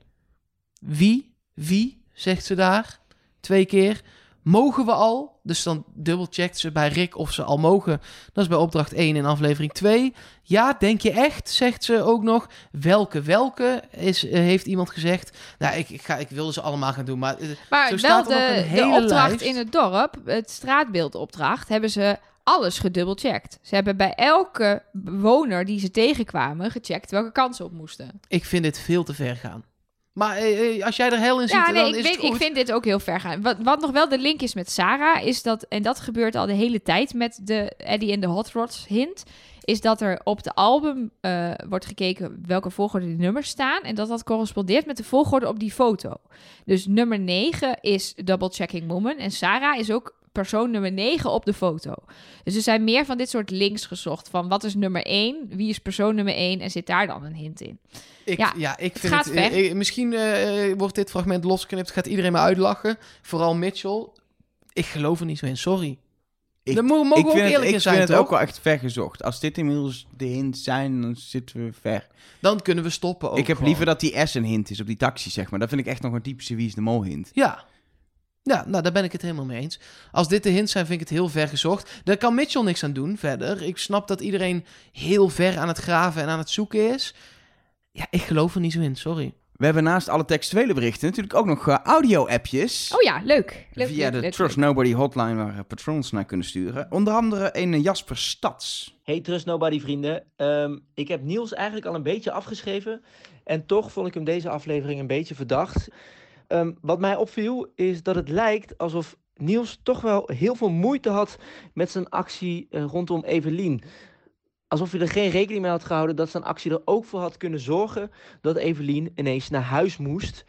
Wie? Wie? Zegt ze daar. Twee keer. Mogen we al? Dus dan dubbelcheckt ze bij Rick of ze al mogen. Dat is bij opdracht 1 in aflevering 2. Ja, denk je echt? Zegt ze ook nog. Welke, welke? Is, eh, heeft iemand gezegd. Nou, ik, ik, ga, ik wilde ze allemaal gaan doen, maar... eh, Maar Zo wel er nog de, een de hele opdracht lijst. in het dorp, het straatbeeldopdracht, hebben ze alles gedubbelcheckt. Ze hebben bij elke bewoner die ze tegenkwamen gecheckt welke kansen op moesten. Ik vind dit veel te ver gaan. Maar eh, eh, als jij er heel in ziet, Ja, nee, dan ik, is weet, het goed. ik vind dit ook heel ver gaan. Wat, wat nog wel de link is met Sarah, is dat, en dat gebeurt al de hele tijd met de Eddie en de Hot Rods hint, is dat er op de album eh, wordt gekeken welke volgorde die nummers staan. En dat dat correspondeert met de volgorde op die foto. Dus nummer 9 is Double Checking Woman. En Sarah is ook persoon nummer 9 op de foto. Dus er zijn meer van dit soort links gezocht. Van wat is nummer 1, wie is persoon nummer 1 en zit daar dan een hint in. Ik, Ja, ja, ik vind gaat het... ver. misschien eh, eh, wordt dit fragment losgeknipt, gaat iedereen me uitlachen. Vooral Mitchell. Ik geloof er niet zo in, sorry. Ik- mo- mogen ik we ook vind, het, eerlijk ik in zijn, vind het ook wel echt ver gezocht. Als dit inmiddels de hint zijn, dan zitten we ver. Dan kunnen we stoppen ook ik heb gewoon. liever dat die S een hint is op die taxi, zeg maar. Dat vind ik echt nog een typische Wie is de Mol hint. Ja. Ja, nou, daar ben ik het helemaal mee eens. Als dit de hints zijn, vind ik het heel ver gezocht. Daar kan Mitchell niks aan doen verder. Ik snap dat iedereen heel ver aan het graven en aan het zoeken is. Ja, ik geloof er niet zo in, sorry. We hebben naast alle textuele berichten natuurlijk ook nog eh, audio-appjes. Oh ja, leuk. leuk via leuk, de leuk, Trust leuk. Nobody hotline waar eh, patrons naar kunnen sturen. Onder andere een eh, Jasper Stads. Hey Trust Nobody vrienden. Ehm, ik heb Niels eigenlijk al een beetje afgeschreven. En toch vond ik hem deze aflevering een beetje verdacht. Ehm, wat mij opviel is dat het lijkt alsof Niels toch wel heel veel moeite had met zijn actie eh, rondom Evelien. Alsof hij er geen rekening mee had gehouden dat zijn actie er ook voor had kunnen zorgen dat Evelien ineens naar huis moest.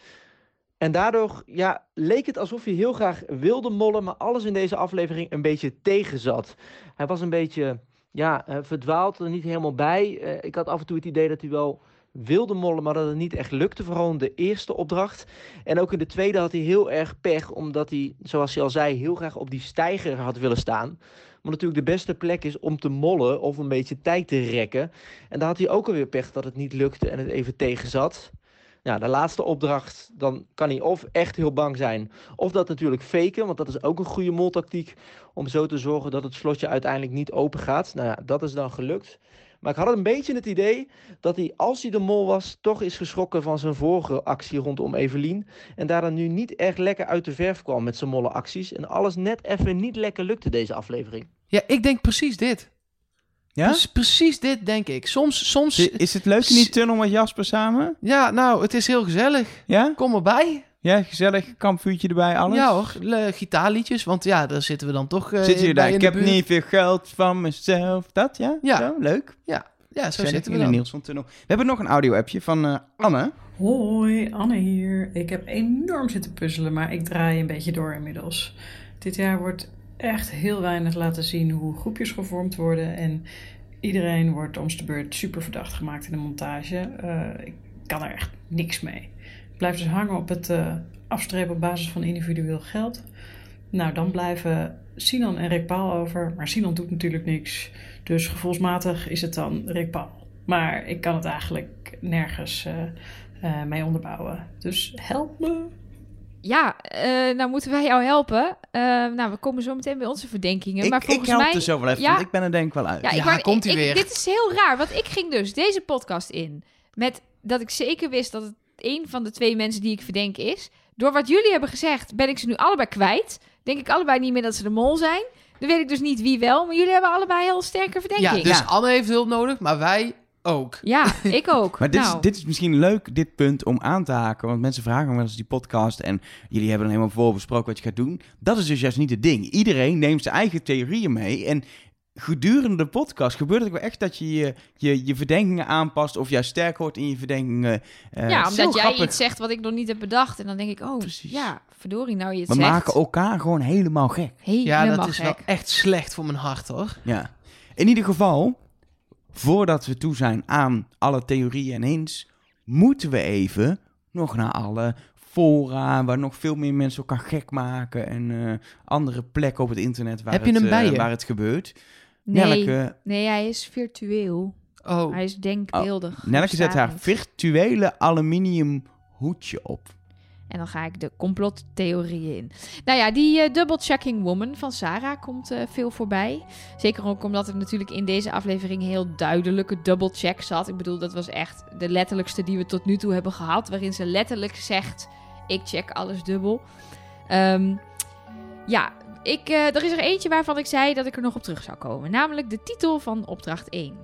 En daardoor ja, leek het alsof hij heel graag wilde mollen, maar alles in deze aflevering een beetje tegenzat. Hij was een beetje ja, eh, verdwaald er niet helemaal bij. Eh, ik had af en toe het idee dat hij wel wilde mollen, maar dat het niet echt lukte. Vooral in de eerste opdracht. En ook in de tweede had hij heel erg pech, omdat hij, zoals hij al zei, heel graag op die steiger had willen staan. Maar natuurlijk de beste plek is om te mollen of een beetje tijd te rekken. En daar had hij ook alweer pech dat het niet lukte en het even tegenzat. Ja, de laatste opdracht, dan kan hij of echt heel bang zijn, of dat natuurlijk faken, want dat is ook een goede moltactiek om zo te zorgen dat het slotje uiteindelijk niet open gaat. Nou ja, dat is dan gelukt. Maar ik had een beetje het idee dat hij, als hij de mol was, toch is geschrokken van zijn vorige actie rondom Evelien. En daar dan nu niet echt lekker uit de verf kwam met zijn molle acties. En alles net even niet lekker lukte deze aflevering. Ja, ik denk precies dit. Ja? Pre- precies dit denk ik. Soms, soms... Is het leuk in die tunnel met Jasper samen? Ja, nou, het is heel gezellig. Ja? Kom erbij. Ja, gezellig. Kampvuurtje erbij, alles? Ja hoor, le- gitaarliedjes, want ja, daar zitten we dan toch eh, Zit je daar? in Ik heb buurt. niet veel geld van mezelf. Dat, ja? Ja. Zo, leuk. Ja, zo Gezellig zitten in we de dan. Nielsen tunnel. We hebben nog een audio-appje van eh, Anne. Hoi, Anne hier. Ik heb enorm zitten puzzelen, maar ik draai een beetje door inmiddels. Dit jaar wordt echt heel weinig laten zien hoe groepjes gevormd worden en iedereen wordt om de beurt super verdacht gemaakt in de montage. Eh, ik kan er echt niks mee. Ik blijf dus hangen op het eh, afstrepen op basis van individueel geld. Nou, dan blijven Sinan en Rick Paul over, maar Sinan doet natuurlijk niks. Dus gevoelsmatig is het dan Rick Paul. Maar ik kan het eigenlijk nergens eh, eh, mee onderbouwen. Dus help me. Ja, eh, nou moeten wij jou helpen. Eh, nou, we komen zo meteen bij onze verdenkingen. Ik, maar ik volgens help mij... er zo wel even, Ja. want ik ben er denk ik wel uit. Ja, ik Ja, komt-ie ik- weer. Dit is heel raar, want ik ging dus deze podcast in met dat ik zeker wist dat het een van de twee mensen die ik verdenk is. Door wat jullie hebben gezegd, ben ik ze nu allebei kwijt. Denk ik allebei niet meer dat ze de mol zijn. Dan weet ik dus niet wie wel, maar jullie hebben allebei heel sterke Ja, verdenking. dus Ja. Anne heeft hulp nodig, maar wij ook. Ja, ik ook. Maar dit, nou, is, dit is misschien leuk, dit punt, om aan te haken. Want mensen vragen me wel eens die podcast en jullie hebben dan helemaal voorbesproken wat je gaat doen. Dat is dus juist niet het ding. Iedereen neemt zijn eigen theorieën mee. En gedurende de podcast gebeurt het ook wel echt dat je je, je, je verdenkingen aanpast of juist sterk wordt in je verdenkingen. Eh, ja, omdat jij grappig. iets zegt wat ik nog niet heb bedacht. En dan denk ik, oh, Precies. ja, verdorie, nou je het We zegt. maken elkaar gewoon helemaal gek. Ja, Helemaal dat is wel echt slecht voor mijn hart, hoor. Ja. In ieder geval, voordat we toe zijn aan alle theorieën en hints, moeten we even nog naar alle fora waar nog veel meer mensen elkaar gek maken en eh, andere plekken op het internet waar, Heb je het, hem bij eh, je? waar het gebeurt. Nee, Nelke, nee, hij is virtueel. Oh, Hij is denkbeeldig. Nelke zet haar virtuele aluminium hoedje op. En dan ga ik de complottheorieën in. Nou ja, die eh, double-checking woman van Sarah komt eh, veel voorbij. Zeker ook omdat er natuurlijk in deze aflevering heel duidelijke double-check zat. Ik bedoel, dat was echt de letterlijkste die we tot nu toe hebben gehad. Waarin ze letterlijk zegt, ik check alles dubbel. Ehm, ja, ik, eh, er is er eentje waarvan ik zei dat ik er nog op terug zou komen. Namelijk de titel van opdracht 1.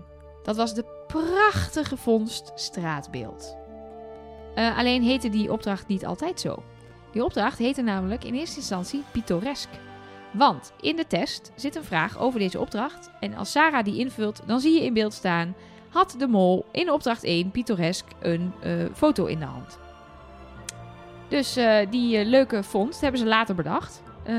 Dat was de prachtige vondst straatbeeld. Eh, alleen heette die opdracht niet altijd zo. Die opdracht heette namelijk in eerste instantie pittoresk. Want in de test zit een vraag over deze opdracht. En als Sarah die invult, dan zie je in beeld staan... had de mol in opdracht 1 pittoresk een eh, foto in de hand. Dus die leuke vondst hebben ze later bedacht. Eh,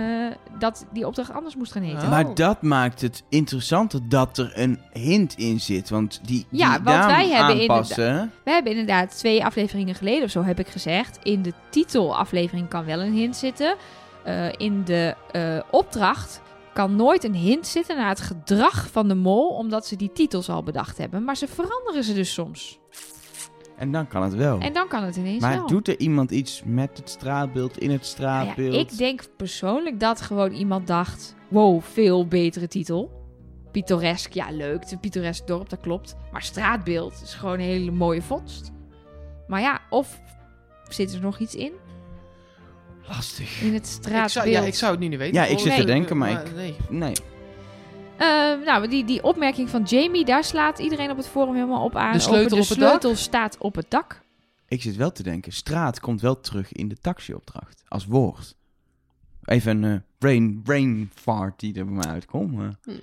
dat die opdracht anders moest gaan heten. Oh. Maar dat maakt het interessanter dat er een hint in zit. Want die, die Ja, want wij hebben aanpassen... We hebben inderdaad twee afleveringen geleden of zo heb ik gezegd. In de titelaflevering kan wel een hint zitten. Eh, in de eh, opdracht kan nooit een hint zitten naar het gedrag van de mol, omdat ze die titels al bedacht hebben. Maar ze veranderen ze dus soms. En dan kan het wel. En dan kan het ineens maar wel. doet er iemand iets met het straatbeeld, in het Nou straatbeeld? ja, ik denk persoonlijk dat gewoon iemand dacht: wow, veel betere titel. Pittoresk, ja leuk, het is een pittoresk dorp, dat klopt. Maar straatbeeld is gewoon een hele mooie vondst. Maar ja, of zit er nog iets in? Lastig. In het Ik straatbeeld. zou, ja, ik zou het nu niet weten. Ja, ik zit te denken, maar ik- Nee. Nee. Eh, nou, die, die opmerking van Jamie, daar slaat iedereen op het forum helemaal op aan. De sleutel op de het sleutel staat op het dak. Ik zit wel te denken, straat komt wel terug in de taxiopdracht. Als woord. Even een eh, brain, brain fart die er bij mij uitkomt. eh.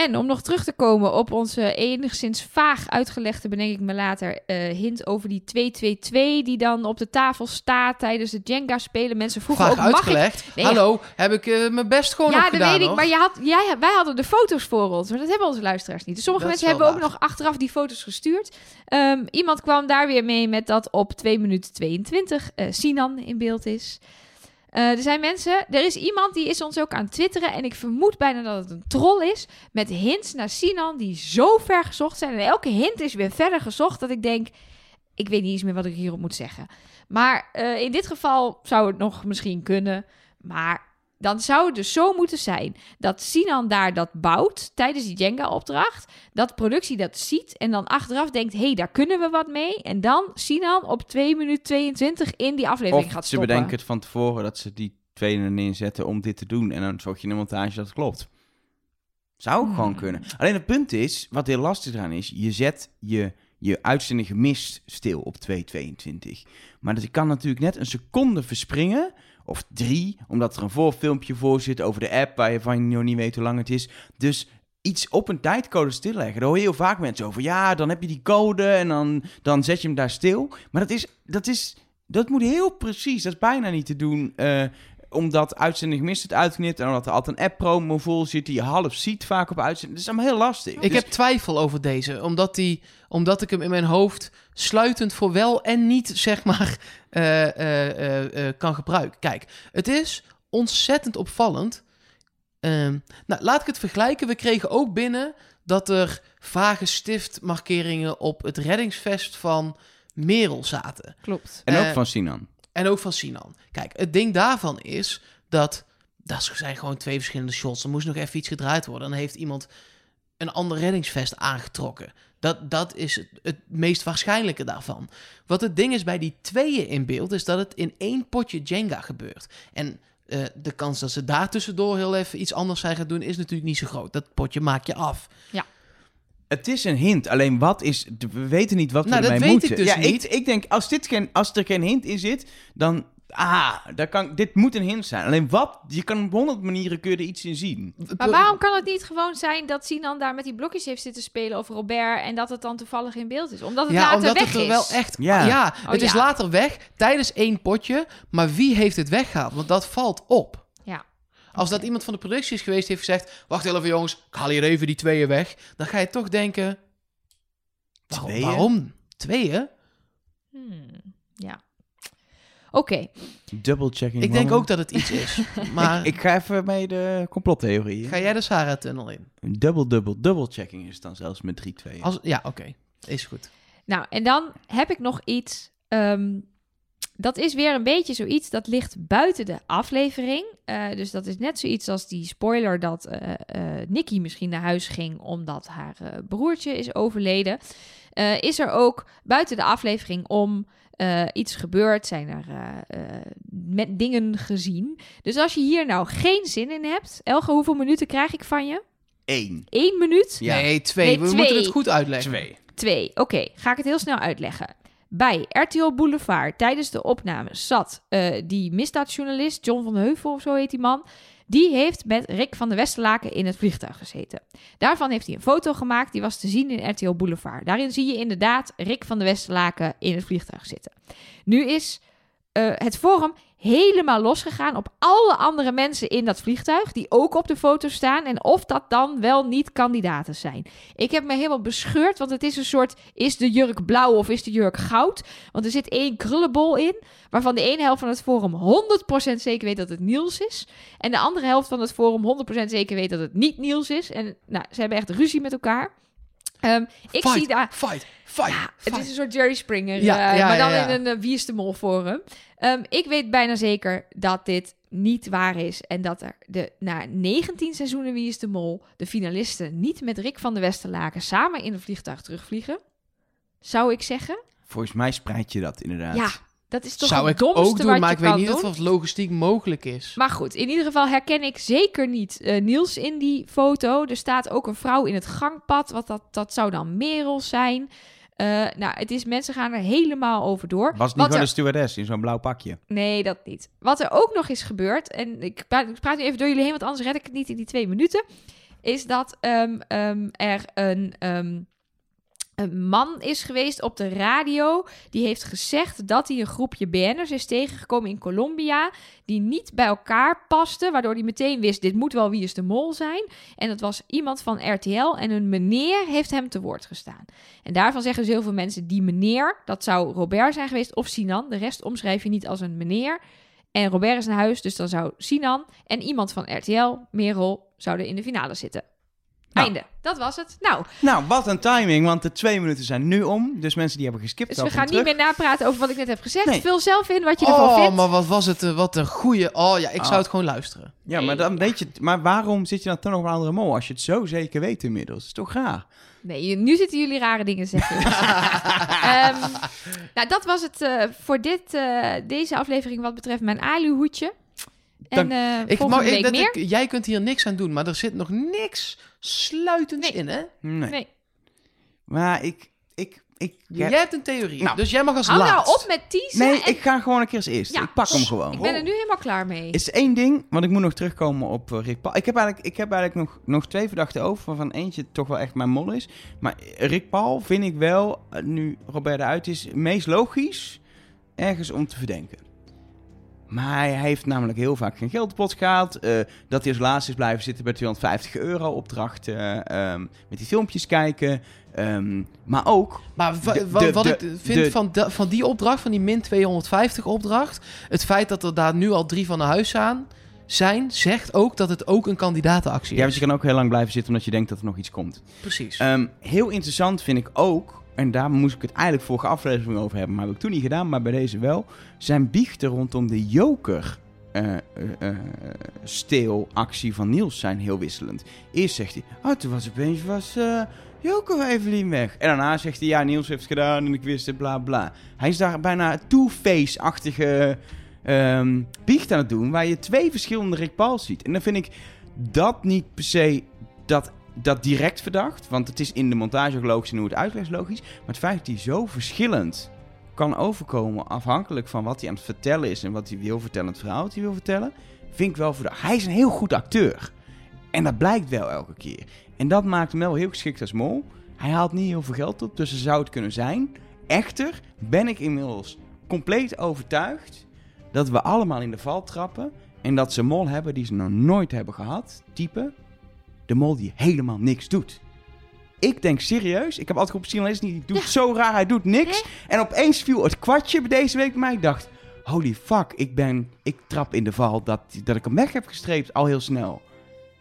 En om nog terug te komen op onze enigszins vaag uitgelegde, bedenk ik me later, eh, hint over die 222 die dan op de tafel staat tijdens het Jenga spelen. Mensen vroegen Vaag ook, mag ik... uitgelegd. Nee, Hallo, heb ik eh, mijn best gewoon nog Ja, dat gedaan, weet ik, maar je had, jij, wij hadden de foto's voor ons, maar dat hebben onze luisteraars niet. Dus sommige Dat mensen hebben ook nog achteraf die foto's gestuurd. Ehm, iemand kwam daar weer mee met dat op 2 minuten 22 eh, Sinan in beeld is. Eh, er zijn mensen, er is iemand die is ons ook aan twitteren en ik vermoed bijna dat het een troll is met hints naar Sinan die zo ver gezocht zijn. En elke hint is weer verder gezocht dat ik denk, ik weet niet eens meer wat ik hierop moet zeggen. Maar eh, in dit geval zou het nog misschien kunnen, maar dan zou het dus zo moeten zijn dat Sinan daar dat bouwt tijdens die Jenga-opdracht. Dat productie dat ziet en dan achteraf denkt: hé, hey, daar kunnen we wat mee. En dan Sinan op 2 minuten 22 in die aflevering Of gaat ze stoppen. bedenken het van tevoren dat ze die twee er neerzetten om dit te doen. En dan zorg je in de montage dat het klopt. Zou ook Hmm. gewoon kunnen. Alleen het punt is, wat heel lastig eraan is, je zet je, je uitzending gemist stil op 2.22. Maar dat kan natuurlijk net een seconde verspringen, of drie, omdat er een voorfilmpje voor zit over de app waar je van nog niet weet hoe lang het is. Dus iets op een tijdcode stilleggen. Daar hoor je heel vaak mensen over. Ja, dan heb je die code en dan, dan zet je hem daar stil. Maar dat is, dat is, dat moet heel precies. Dat is bijna niet te doen. eh, omdat uitzending gemist het uitknipt en omdat er altijd een app promo vol zit die je half ziet vaak op uitzending. Dat is allemaal heel lastig. Ik Dus- heb twijfel over deze, omdat, die, omdat ik hem in mijn hoofd sluitend voor wel en niet, zeg maar, eh, eh, eh, eh, kan gebruiken. Kijk, het is ontzettend opvallend. Ehm, nou, laat ik het vergelijken. We kregen ook binnen dat er vage stiftmarkeringen op het reddingsvest van Merel zaten. Klopt. En ook van Sinan. En ook van Sinan. Kijk, het ding daarvan is dat... Dat zijn gewoon twee verschillende shots. Er moest nog even iets gedraaid worden. Dan heeft iemand een ander reddingsvest aangetrokken. Dat, dat is het, meest waarschijnlijke daarvan. Wat het ding is bij die tweeën in beeld... is dat het in één potje Jenga gebeurt. En eh, de kans dat ze daar tussendoor heel even iets anders zijn gaan doen... is natuurlijk niet zo groot. Dat potje maak je af. Het is een hint, alleen wat is... We weten niet wat we Nou, dat ermee weet ik dus ja, niet. Ik, ik denk, als, dit geen, als er geen hint in zit, dan... Ah, daar kan, dit moet een hint zijn. Alleen wat? Je kan op honderd manieren kun je er iets in zien. Maar waarom kan het niet gewoon zijn dat Sinan daar met die blokjes heeft zitten spelen over Robert en dat het dan toevallig in beeld is? Omdat het ja, later omdat weg het er is. wel echt... Ja. Ja, Oh, het is ja. later weg tijdens één potje. Maar wie heeft het weggehaald? Want dat valt op. Als dat iemand van de productie is geweest, heeft gezegd... Wacht even jongens, ik haal hier even die tweeën weg. Dan ga je toch denken... Waarom? Tweeën? waarom? Tweeën? Hmm, Ja. Oké. Double checking. Ik denk moment. ook dat het iets is. Maar Ik ga even mee de complottheorie. ga jij de Sarah-tunnel in? Double, double, double checking is het dan zelfs met 3 2 Als, ja, oké. Is goed. Nou, en dan heb ik nog iets. ehm, dat is weer een beetje zoiets dat ligt buiten de aflevering. Eh, dus dat is net zoiets als die spoiler dat eh eh Nikki misschien naar huis ging omdat haar eh, broertje is overleden. Eh, is er ook buiten de aflevering om eh, iets gebeurd? Zijn er eh, eh, met dingen gezien? Dus als je hier nou geen zin in hebt, Elge, hoeveel minuten krijg ik van je? Eén. Eén minuut? Ja. Nee, twee. Nee, We moeten het goed uitleggen. Twee. Twee. Oké, ga ik het heel snel uitleggen. Bij RTL Boulevard tijdens de opname zat eh, die misdaadjournalist John van Heuvel, of zo heet die man. Die heeft met Rick van der Westerlaken in het vliegtuig gezeten. Daarvan heeft hij een foto gemaakt, die was te zien in RTL Boulevard. Daarin zie je inderdaad Rick van der Westerlaken in het vliegtuig zitten. Nu is eh, het forum helemaal losgegaan op alle andere mensen in dat vliegtuig, die ook op de foto staan, en of dat dan wel niet kandidaten zijn. Ik heb me helemaal bescheurd, want het is een soort, is de jurk blauw of is de jurk goud? Want er zit één krullenbol in, waarvan de ene helft van het forum 100% zeker weet dat het Niels is, en de andere helft van het forum 100% zeker weet dat het niet Niels is. En nou, ze hebben echt ruzie met elkaar. Ehm, ik fight, zie daar... Fight, Ja, het is een soort Jerry Springer, Ja, eh, ja, maar dan ja, ja. in een uh, Wie is de Mol forum. Ehm, ik weet bijna zeker dat dit niet waar is en dat er de, na 19 seizoenen Wie is de Mol de finalisten niet met Rick van der Westerlaken samen in een vliegtuig terugvliegen. Zou ik zeggen? Volgens mij spreid je dat inderdaad. Ja, dat is toch Zou het ik domste ook doen, wat maar je ik weet niet doen? of dat logistiek mogelijk is. Maar goed, in ieder geval herken ik zeker niet eh, Niels in die foto. Er staat ook een vrouw in het gangpad. Wat dat, dat zou dan Merel zijn. Eh, nou, het is, mensen gaan er helemaal over door. Was het niet gewoon er- een stewardess in zo'n blauw pakje? Nee, dat niet. Wat er ook nog is gebeurd, en ik praat, ik praat nu even door jullie heen, want anders red ik het niet in die twee minuten, is dat ehm, ehm, er een, ehm, een man is geweest op de radio. Die heeft gezegd dat hij een groepje BN'ers is tegengekomen in Colombia. Die niet bij elkaar pasten. Waardoor hij meteen wist: dit moet wel wie is de mol zijn. En dat was iemand van RTL. En een meneer heeft hem te woord gestaan. En daarvan zeggen dus heel veel mensen: die meneer, dat zou Robert zijn geweest of Sinan. De rest omschrijf je niet als een meneer. En Robert is naar huis, dus dan zou Sinan en iemand van RTL, Merel, zouden in de finale zitten. Nou. Einde. Dat was het. Nou, Nou, wat een timing, want de twee minuten zijn nu om. Dus mensen die hebben geskipt, dus we gaan niet meer napraten over wat ik net heb gezegd. Nee. Vul zelf in wat je ervan Oh, vindt. maar wat was het, eh, wat een goeie... Oh ja, ik zou Ah. het gewoon luisteren. Ja, maar dan weet je... Maar waarom zit je dan toch nog op een andere mol? Als je het zo zeker weet inmiddels. Dat is toch raar? Nee, nu zitten jullie rare dingen zeggen. Ehm, nou, dat was het eh, voor dit, eh, deze aflevering wat betreft mijn aluhoedje. En eh Ik, volgende mag, week ik, dat, meer. ik- jij kunt hier niks aan doen, maar er zit nog niks sluitends Nee. in, hè? Nee. Nee. Maar ik... ik, ik. Jij hebt een theorie, Nou. dus jij mag als Hou nou op met teasen. Nee, en- ik ga gewoon een keer als eerste. Ja, ik pak hem gewoon. Ik ben er nu helemaal klaar mee. Is één ding, want ik moet nog terugkomen op eh, Rick Paul. Ik heb eigenlijk, ik heb eigenlijk nog, nog twee verdachten over, waarvan eentje toch wel echt mijn mol is. Maar Rick Paul vind ik wel, eh, nu Robert eruit is, meest logisch ergens om te verdenken. Maar hij heeft namelijk heel vaak geen geld pot gehaald. eh, dat hij als laatste is blijven zitten bij 250 euro opdrachten. ehm, met die filmpjes kijken. ehm, maar ook Maar wa- De- wa- de- wat de- ik vind de- van, de- van die opdracht, van die min 250 opdracht... het feit dat er daar nu al drie van naar huis staan, zijn... zegt ook dat het ook een kandidatenactie Ja, want is. je kan ook heel lang blijven zitten omdat je denkt dat er nog iets komt. Precies. Ehm, heel interessant vind ik ook, en daar moest ik het eigenlijk vorige aflevering over hebben, maar heb ik toen niet gedaan, maar bij deze wel, zijn biechten rondom de joker. eh, steelactie van Niels zijn heel wisselend. Eerst zegt hij, oh, toen was opeens was, Joker van Evelien weg. En daarna zegt hij, ja, Niels heeft het gedaan en ik wist het, bla bla. Hij is daar bijna two-face-achtige biecht aan het doen, waar je twee verschillende Rick Paul ziet. En dan vind ik dat niet per se dat, dat direct verdacht, want het is in de montage ook logisch en hoe het is logisch. Maar het feit dat hij zo verschillend kan overkomen afhankelijk van wat hij aan het vertellen is en wat hij wil vertellen, het verhaal dat hij wil vertellen, vind ik wel verdacht. Hij is een heel goed acteur. En dat blijkt wel elke keer. En dat maakt hem wel heel geschikt als mol. Hij haalt niet heel veel geld op, dus ze zou het kunnen zijn. Echter ben ik inmiddels compleet overtuigd dat we allemaal in de val trappen. En dat ze mol hebben die ze nog nooit hebben gehad. Type de mol die helemaal niks doet. Ik denk serieus, ik heb altijd op niet, die doet zo raar, hij doet niks. En opeens viel het kwartje bij deze week bij mij. Ik dacht, holy fuck, ik ben, ik trap in de val dat, dat ik hem weg heb gestreept al heel snel.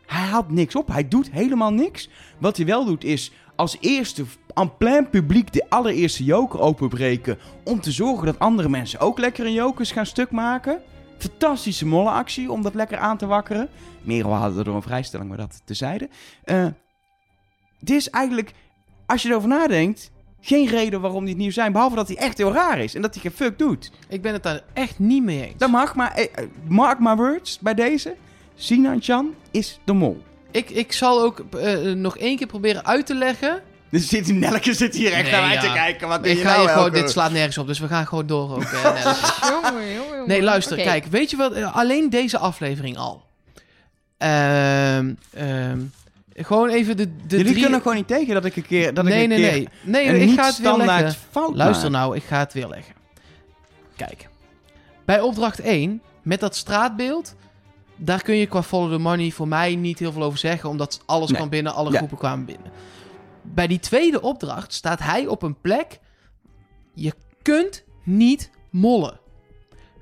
Hij haalt niks op, hij doet helemaal niks. Wat hij wel doet is als eerste aan plein publiek de allereerste joker openbreken. Om te zorgen dat andere mensen ook lekker een jokers gaan stuk maken. Fantastische mollenactie om dat lekker aan te wakkeren. Merel hadden er door een vrijstelling, maar dat tezijde. Eh dit is eigenlijk, als je erover nadenkt, Geen reden waarom die het nieuw zijn, behalve dat hij echt heel raar is en dat hij geen fuck doet. Ik ben het daar echt niet mee eens. Dat mag, maar eh, eh, mark my words bij deze. Sinan Chan is de mol. Ik, ik zal ook nog één keer proberen uit te leggen. Dus zit, Nelke zit hier echt Nee, naar mij ja. te kijken. Wat Ik ga nou je gewoon, dit slaat nergens op, dus we gaan gewoon door ook. eh. Jongen, jongen. Nee, luister, kijk, weet je wat? eh, Alleen deze aflevering al. Ehm, ehm, gewoon even de, de Jullie drie... kunnen gewoon niet tegen dat ik een keer... Dat nee, ik een nee, keer nee. Nee, een ik ga het weer leggen. fout Luister nou, ik ga het weer leggen. Kijk. Bij opdracht 1, met dat straatbeeld... Daar kun je qua follow the money voor mij niet heel veel over zeggen... omdat alles Nee. kwam binnen, alle Ja. groepen kwamen binnen. Bij die tweede opdracht staat hij op een plek... Je kunt niet mollen.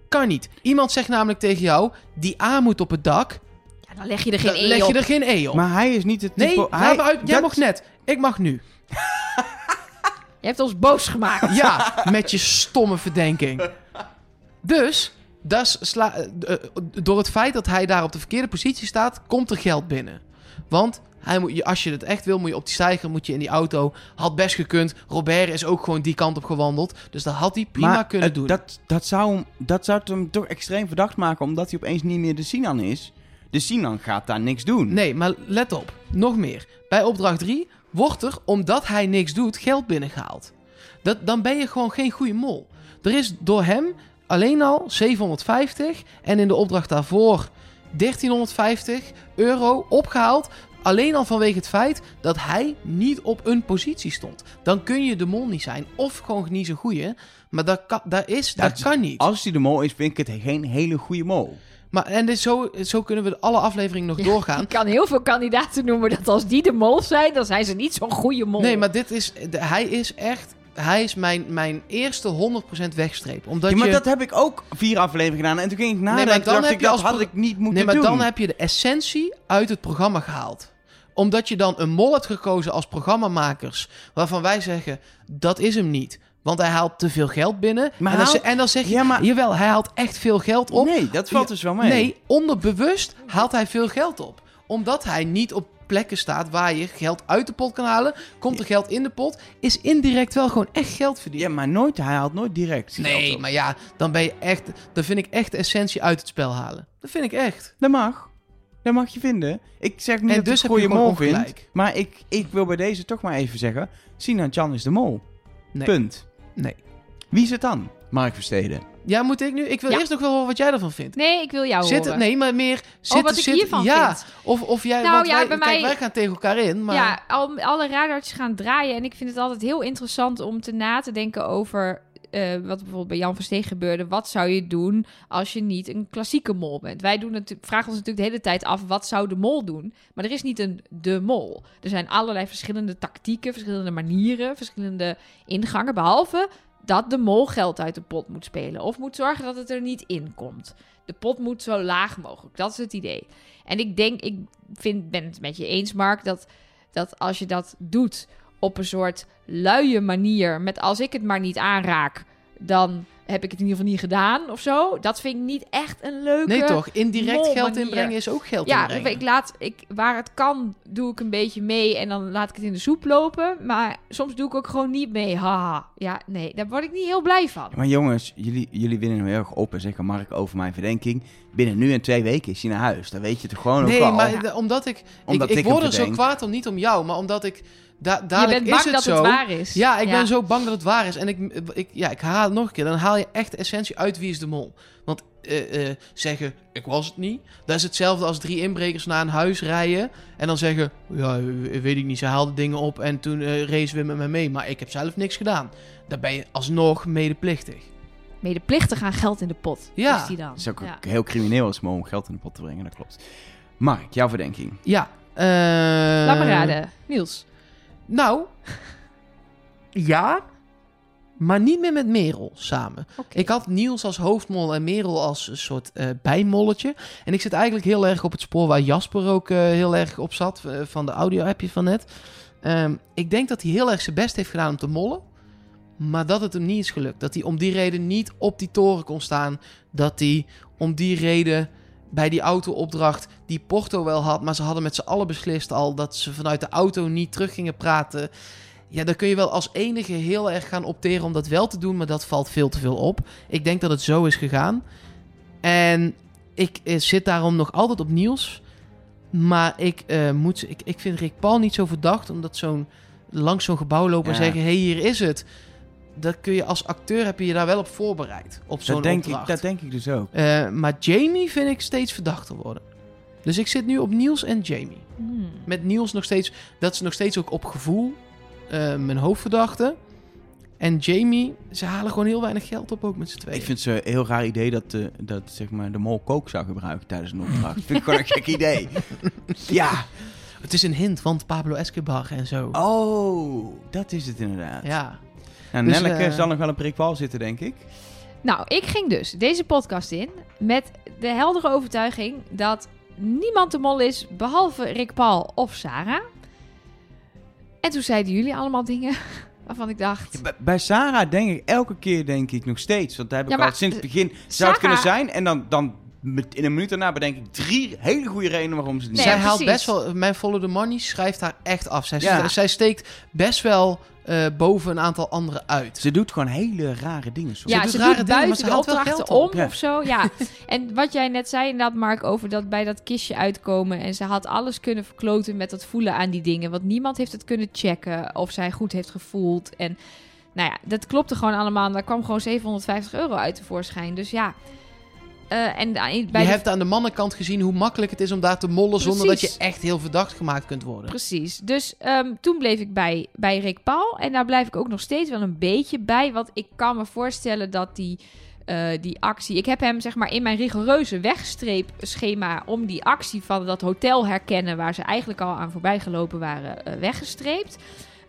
Kan niet. Iemand zegt namelijk tegen jou... Die A moet op het dak. Ja, dan leg je er geen Dan E leg op. je er geen E op. Maar hij is niet het type... nee, hij, laat me uit. Jij dat- mocht net. Ik mag nu. Je hebt ons boos gemaakt. Ja, met je stomme verdenking. Dus, sla- eh, eh, door het feit dat hij daar op de verkeerde positie staat, komt er geld binnen. Want hij moet, als je het echt wil, moet je op die stijger, moet je in die auto. Had best gekund. Robert is ook gewoon die kant op gewandeld. Dus dat had hij prima maar, kunnen doen. Dat, dat, zou hem, dat zou het hem toch extreem verdacht maken... omdat hij opeens niet meer de Sinan is. De Sinan gaat daar niks doen. Nee, maar let op. Nog meer. Bij opdracht 3 wordt er, omdat hij niks doet, geld binnengehaald. Dat, dan ben je gewoon geen goede mol. Er is door hem alleen al 750 en in de opdracht daarvoor 1350 euro opgehaald. Alleen al vanwege het feit dat hij niet op een positie stond. Dan kun je de mol niet zijn. Of gewoon niet zo'n goeie. Maar dat kan, dat is, dat, Dat- kan niet. Als hij de mol is, vind ik het geen hele goede mol. Maar, en dit, zo, zo kunnen we alle afleveringen nog doorgaan. Je kan heel veel kandidaten noemen dat als die de mol zijn, dan zijn ze niet zo'n goede mol. Nee, maar dit is, de- hij is echt, hij is mijn, mijn eerste 100% wegstreep. Omdat ja, maar je, dat heb ik ook vier afleveringen gedaan. En toen ging ik nadenken, maar dan dacht heb ik, je dat als had ik niet moeten nee, maar doen. dan heb je de essentie uit het programma gehaald. Omdat je dan een mol hebt gekozen als programmamakers, waarvan wij zeggen, dat is hem niet. Want hij haalt te veel geld binnen. Maar en, dan, haalt- ze- en dan zeg je, Ja, maar- jawel, hij haalt echt veel geld op. Nee, dat valt dus wel mee. Nee, onderbewust haalt hij veel geld op. Omdat hij niet op plekken staat waar je geld uit de pot kan halen. Komt er geld in de pot. Is indirect wel gewoon echt geld verdienen. Ja, maar nooit, hij haalt nooit direct Nee, maar ja, dan ben je echt. Dan vind ik echt de essentie uit het spel halen. Dat vind ik echt. Dat mag. Dat mag je vinden. Ik zeg niet En dat dus ik goede mol vind. ongelijk. Maar ik, ik wil bij deze toch maar even zeggen... Sinan Chan is de mol. Nee. Punt. Nee. Wie is het dan? Mark Versteden. Ja, moet ik nu? Ik wil Ja. eerst nog wel horen wat jij ervan vindt. Nee, ik wil jou Zit, horen. nee, maar meer. Zit, wat ik hiervan ja, vind. Of, of jij. Nou, want ja, wij, bij kijk, mij- wij gaan tegen elkaar in. Maar Ja, al, alle radartjes gaan draaien. En ik vind het altijd heel interessant om te na te denken over... eh, wat bijvoorbeeld bij Jan Versteeg gebeurde. Wat zou je doen als je niet een klassieke mol bent? Wij doen het, vragen ons natuurlijk de hele tijd af... wat zou de mol doen? Maar er is niet een de mol. Er zijn allerlei verschillende tactieken... verschillende manieren, verschillende ingangen... behalve dat de mol geld uit de pot moet spelen. Of moet zorgen dat het er niet in komt. De pot moet zo laag mogelijk. Dat is het idee. En ik denk, ik vind, ben het met je eens, Mark, dat, dat als je dat doet op een soort luie manier, met als ik het maar niet aanraak, dan heb ik het in ieder geval niet gedaan of zo. Dat vind ik niet echt een leuke. nee, toch? Indirect geld inbrengen is ook geld Ja, inbrengen. ik laat, ik, waar het kan, doe ik een beetje mee en dan laat ik het in de soep lopen. Maar soms doe ik ook gewoon niet mee. Haha. Ja, nee, daar word ik niet heel blij van. Maar jongens, jullie, jullie winnen hem heel erg op en zeggen Mark over mijn verdenking. Binnen nu en twee weken is hij naar huis. Dan weet je toch gewoon Nee, ook al. maar de- omdat ik. Omdat ik, ik ik word er zo kwaad om, niet om jou, maar omdat ik. Da je dadelijk bent bang is het dat zo. het waar is. Ja, ik ben zo bang dat het waar is. En ik, ik, ja, ik haal het nog een keer. Dan haal je echt de essentie uit wie is de mol. Want eh, eh, zeggen, ik was het niet. Dat is hetzelfde als drie inbrekers naar een huis rijden. En dan zeggen, ja, eh, weet ik niet. Ze haalden dingen op en toen eh racen we met me mee. Maar ik heb zelf niks gedaan. Dan ben je alsnog medeplichtig. Medeplichtig aan geld in de pot. Ja. Is die dan? Het is ook Ja. heel crimineel als om geld in de pot te brengen, dat klopt. Mark, jouw verdenking. Ja. eh, Laat me raden. Niels. Nou, ja, maar niet meer met Merel samen. Ik had Niels als hoofdmol en Merel als een soort eh, bijmolletje. En ik zit eigenlijk heel erg op het spoor waar Jasper ook eh, heel erg op zat, eh, van de audio-appje van net. Ehm, ik denk dat hij heel erg zijn best heeft gedaan om te mollen. Maar dat het hem niet is gelukt. Dat hij om die reden niet op die toren kon staan. Dat hij om die reden bij die auto-opdracht die Porto wel had. Maar ze hadden met z'n allen beslist al dat ze vanuit de auto niet terug gingen praten. Ja, dan kun je wel als enige heel erg gaan opteren om dat wel te doen, maar dat valt veel te veel op. Ik denk dat het zo is gegaan. En ik eh, zit daarom nog altijd op Niels. Maar ik, eh, moet, ik, ik vind Rick Paul niet zo verdacht, omdat zo'n langs zo'n gebouw lopen en zeggen: hé, hey, hier is het. Dat kun je als acteur heb je je daar wel op voorbereid. Op zo'n Dat denk, ik, opdracht. dat denk ik dus ook. Eh, maar Jamie vind ik steeds verdachter worden. Dus ik zit nu op Niels en Jamie. Hmm. Met Niels nog steeds, dat is nog steeds ook op gevoel eh, mijn hoofdverdachte. En Jamie, ze halen gewoon heel weinig geld op ook met z'n tweeën. Ik vind het een heel raar idee dat, de dat zeg maar, de mol kook zou gebruiken tijdens een opdracht. vind ik gewoon een gek idee. Ja. Het is een hint, want Pablo Escobar en zo. Oh, dat is het inderdaad. Ja. Nou, Dus, Nelleke eh, zal nog wel een prikbal zitten, denk ik. Nou, ik ging dus deze podcast in met de heldere overtuiging dat niemand de mol is behalve Rick Paul of Sarah. En toen zeiden jullie allemaal dingen waarvan ik dacht... Bij, bij Sarah denk ik elke keer denk ik nog steeds. Want daar heb ik Ja, al sinds het eh, begin zou het kunnen zijn. En dan, dan in een minuut daarna bedenk ik drie hele goede redenen waarom ze het niet Nee, zij haalt precies. best wel, mijn Follow the Money schrijft haar echt af. Zij, Ja. zij steekt best wel eh, boven een aantal anderen uit. Ze doet gewoon hele rare dingen soms. ja, doet ze rare doet dingen, maar ze de opdrachten om Ja. of zo. Ja. en wat jij net zei inderdaad, Mark, over dat bij dat kistje uitkomen. En ze had alles kunnen verkloten met dat voelen aan die dingen. Want niemand heeft het kunnen checken of zij goed heeft gevoeld. En nou ja, dat klopte gewoon allemaal. En daar kwam gewoon 750 euro uit tevoorschijn. Dus ja. Eh, en bij je de- hebt aan de mannenkant gezien hoe makkelijk het is om daar te mollen zonder dat je echt heel verdacht gemaakt kunt worden. Precies. Dus ehm, toen bleef ik bij, bij Rick Paul. En daar blijf ik ook nog steeds wel een beetje bij. Want ik kan me voorstellen dat die, eh, die actie... Ik heb hem zeg maar in mijn rigoureuze wegstreepschema... om die actie van dat hotel herkennen... waar ze eigenlijk al aan voorbij gelopen waren, eh, weggestreept.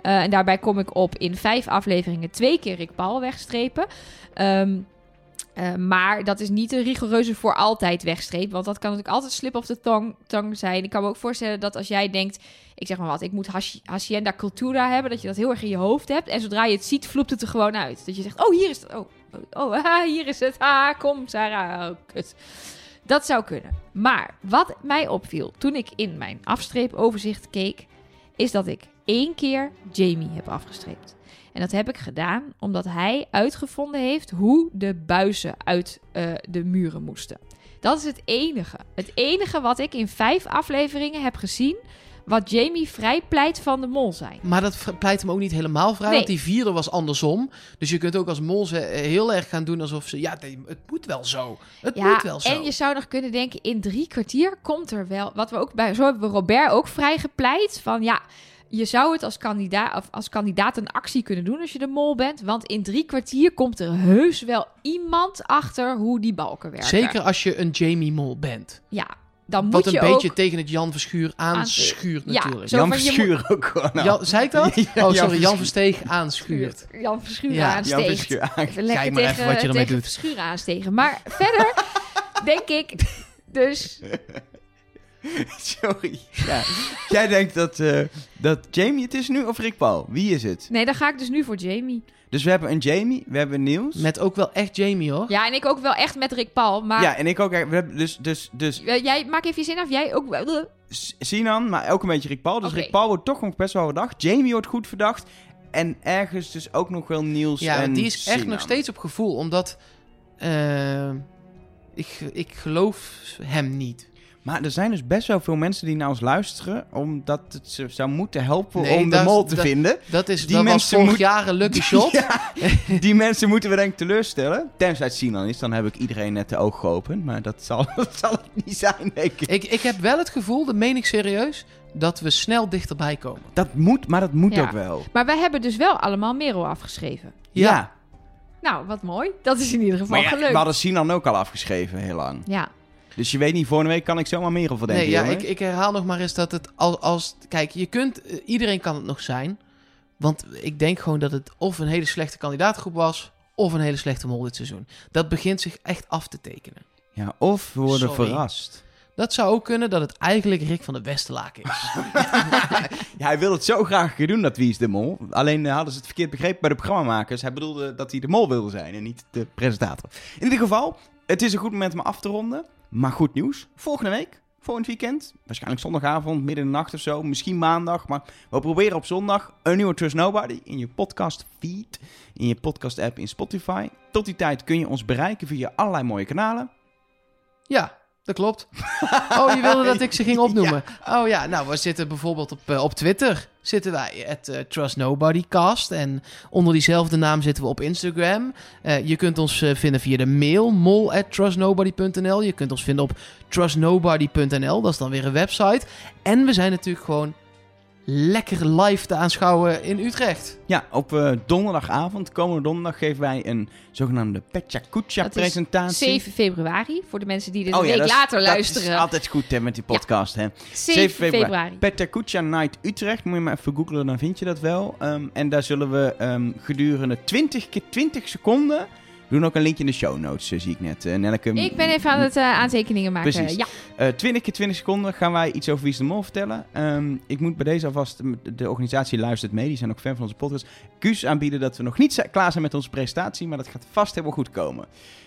En daarbij kom ik op in vijf afleveringen twee keer Rick Paul wegstrepen. Ehm, eh, maar dat is niet een rigoureuze voor altijd wegstreep. Want dat kan natuurlijk altijd slip of de tong, zijn. Ik kan me ook voorstellen dat als jij denkt... Ik zeg maar wat, ik moet haci- Hacienda Cultura hebben. Dat je dat heel erg in je hoofd hebt. En zodra je het ziet, vloept het er gewoon uit. Dat je zegt, oh, hier is het. Oh, oh, oh ah, hier is het. Ah, kom, Sarah. Oh. Dat zou kunnen. Maar wat mij opviel toen ik in mijn afstreepoverzicht keek... is dat ik één keer Jamie heb afgestreept. En dat heb ik gedaan omdat hij uitgevonden heeft hoe de buizen uit eh, de muren moesten. Dat is het enige. Het enige wat ik in vijf afleveringen heb gezien. wat Jamie vrij pleit van de mol zijn. Maar dat pleit hem ook niet helemaal vrij, Nee. want die vierde was andersom. Dus je kunt ook als mol ze eh, heel erg gaan doen alsof ze... Ja, het moet wel zo. Het moet wel zo. en je zou nog kunnen denken, in drie kwartier komt er wel. Wat we ook bij, zo hebben we Robert ook vrij gepleit. Van ja, je zou het als kandidaat, of als kandidaat een actie kunnen doen als je de mol bent. Want in drie kwartier komt er heus wel iemand achter hoe die balken werken. Zeker als je een Jamie Mol bent. Ja, dan moet Wat een je beetje ook... tegen het Jan Verschuur aanschuurt Ja, natuurlijk. Jan Verschuur ook gewoon. Jan, zei ik dat? Ja, oh, Jan sorry, Jan Verschuur. Versteeg aanschuurt. Jan Ja, Verschuur aan- Even lekker Kijk maar tegen, even wat je ermee tegen doet. Verschuren aansteken. Maar verder denk ik dus... Sorry. Ja. Jij denkt dat, eh, dat Jamie het is nu of Rick Paul? Wie is het? Nee, dan ga ik dus nu voor Jamie. Dus we hebben een Jamie, we hebben een Niels. Met ook wel echt Jamie, hoor. Ja, en ik ook wel echt met Rick Paul. Maar Ja, en ik ook. We hebben dus, dus, dus jij, maak even je zin af. Jij ook. S- Sinan, maar ook een beetje Rick Paul. Dus. Rick Paul wordt toch nog best wel verdacht. Jamie wordt goed verdacht. En ergens dus ook nog wel Niels Ja, en die is echt Sinan. nog steeds op gevoel, omdat... eh, ik, ik geloof hem niet. Maar er zijn dus best wel veel mensen die naar ons luisteren... omdat het ze zou moeten helpen Nee, om de dat- mol te dat- vinden. Dat, is, Die dat mensen vorig moet- jaar een lucky shot. Ja, die mensen moeten we denk ik teleurstellen. Tenzij het Sinan is, dan heb ik iedereen net de oog geopend. Maar dat zal, dat zal het niet zijn, denk ik. Ik, ik heb wel het gevoel, dat meen ik serieus, dat we snel dichterbij komen. Dat moet, maar dat moet Ja. ook wel. Maar wij hebben dus wel allemaal Merel afgeschreven. Ja, Nou, wat mooi. Dat is in ieder geval maar ja, gelukt. we hadden Sinan ook al afgeschreven heel lang. Ja, Dus je weet niet, volgende week kan ik zomaar meer over denken, Nee, ja, ik, ik herhaal nog maar eens dat het als... als kijk, je kunt... eh, iedereen kan het nog zijn. Want ik denk gewoon dat het of een hele slechte kandidaatgroep was... of een hele slechte mol dit seizoen. Dat begint zich echt af te tekenen. Ja, of we worden Sorry. verrast. Dat zou ook kunnen dat het eigenlijk Rick van de Westerlaak is. Ja, hij wil het zo graag doen, dat Wie is de Mol. Alleen eh, hadden ze het verkeerd begrepen bij de programmamakers. Hij bedoelde dat hij de mol wilde zijn en niet de presentator. In ieder geval, het is een goed moment om af te ronden. Maar goed nieuws. Volgende week volgend weekend. Waarschijnlijk zondagavond, midden in de nacht of zo. Misschien maandag. Maar we proberen op zondag een nieuwe Trust Nobody in je podcast feed. In je podcast app in Spotify. Tot die tijd kun je ons bereiken via allerlei mooie kanalen. Ja, dat klopt. Oh, je wilde dat ik ze ging opnoemen. Oh ja, nou, we zitten bijvoorbeeld op, eh, op Twitter. Zitten wij, het eh, Trust Nobody Cast. En onder diezelfde naam zitten we op Instagram. Eh, je kunt ons vinden via de mail, mol at trustnobody.nl. Je kunt ons vinden op trustnobody.nl. Dat is dan weer een website. En we zijn natuurlijk gewoon lekker live te aanschouwen in Utrecht. Ja, op eh, donderdagavond, komende donderdag, geven wij een zogenaamde Petja Kucha Dat is presentatie. 7 februari, voor de mensen die dit Oh een ja, week dat is- later Dat luisteren. is altijd goed hè, met die podcast. Hè. 7 februari. februari. Petja Kucha Night Utrecht, moet je maar even googlen, dan vind je dat wel. Ehm, en daar zullen we ehm, gedurende 20 keer 20 seconden... We doen ook een linkje in de show notes, eh, zie ik net. En Nelleke, Ik ben even aan het eh, aantekeningen maken. Precies. Ja, Eh 20 keer 20 seconden gaan wij iets over Wie is de Mol vertellen. Ehm, ik moet bij deze alvast, de- organisatie luistert mee, die zijn ook fan van onze podcast. Kuus aanbieden dat we nog niet klaar zijn met onze presentatie, maar dat gaat vast helemaal goed komen.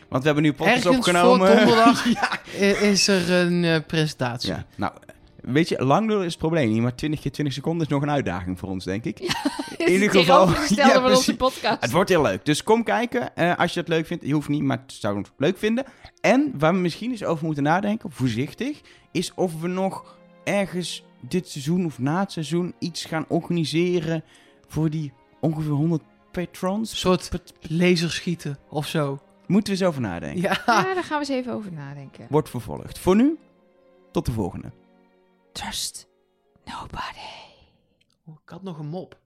Want we hebben nu podcast Ergens opgenomen. voor donderdag ja. is er een eh, presentatie. ja, nou, weet je, lang door is het probleem niet, maar 20 keer 20 seconden is nog een uitdaging voor ons, denk ik. in ieder geval- Ja, van onze precies. podcast. Het wordt heel leuk. Dus kom kijken eh, als je het leuk vindt. Je hoeft niet, maar het zou het leuk vinden. En waar we misschien eens over moeten nadenken, voorzichtig, is of we nog ergens dit seizoen of na het seizoen iets gaan organiseren voor die ongeveer 100 patrons. Een soort laserschieten of zo. Moeten we eens over nadenken. Ja. Ja, daar gaan we eens even over nadenken. Wordt vervolgd. Voor nu, tot de volgende. Trust nobody. Oh, ik had nog een mop.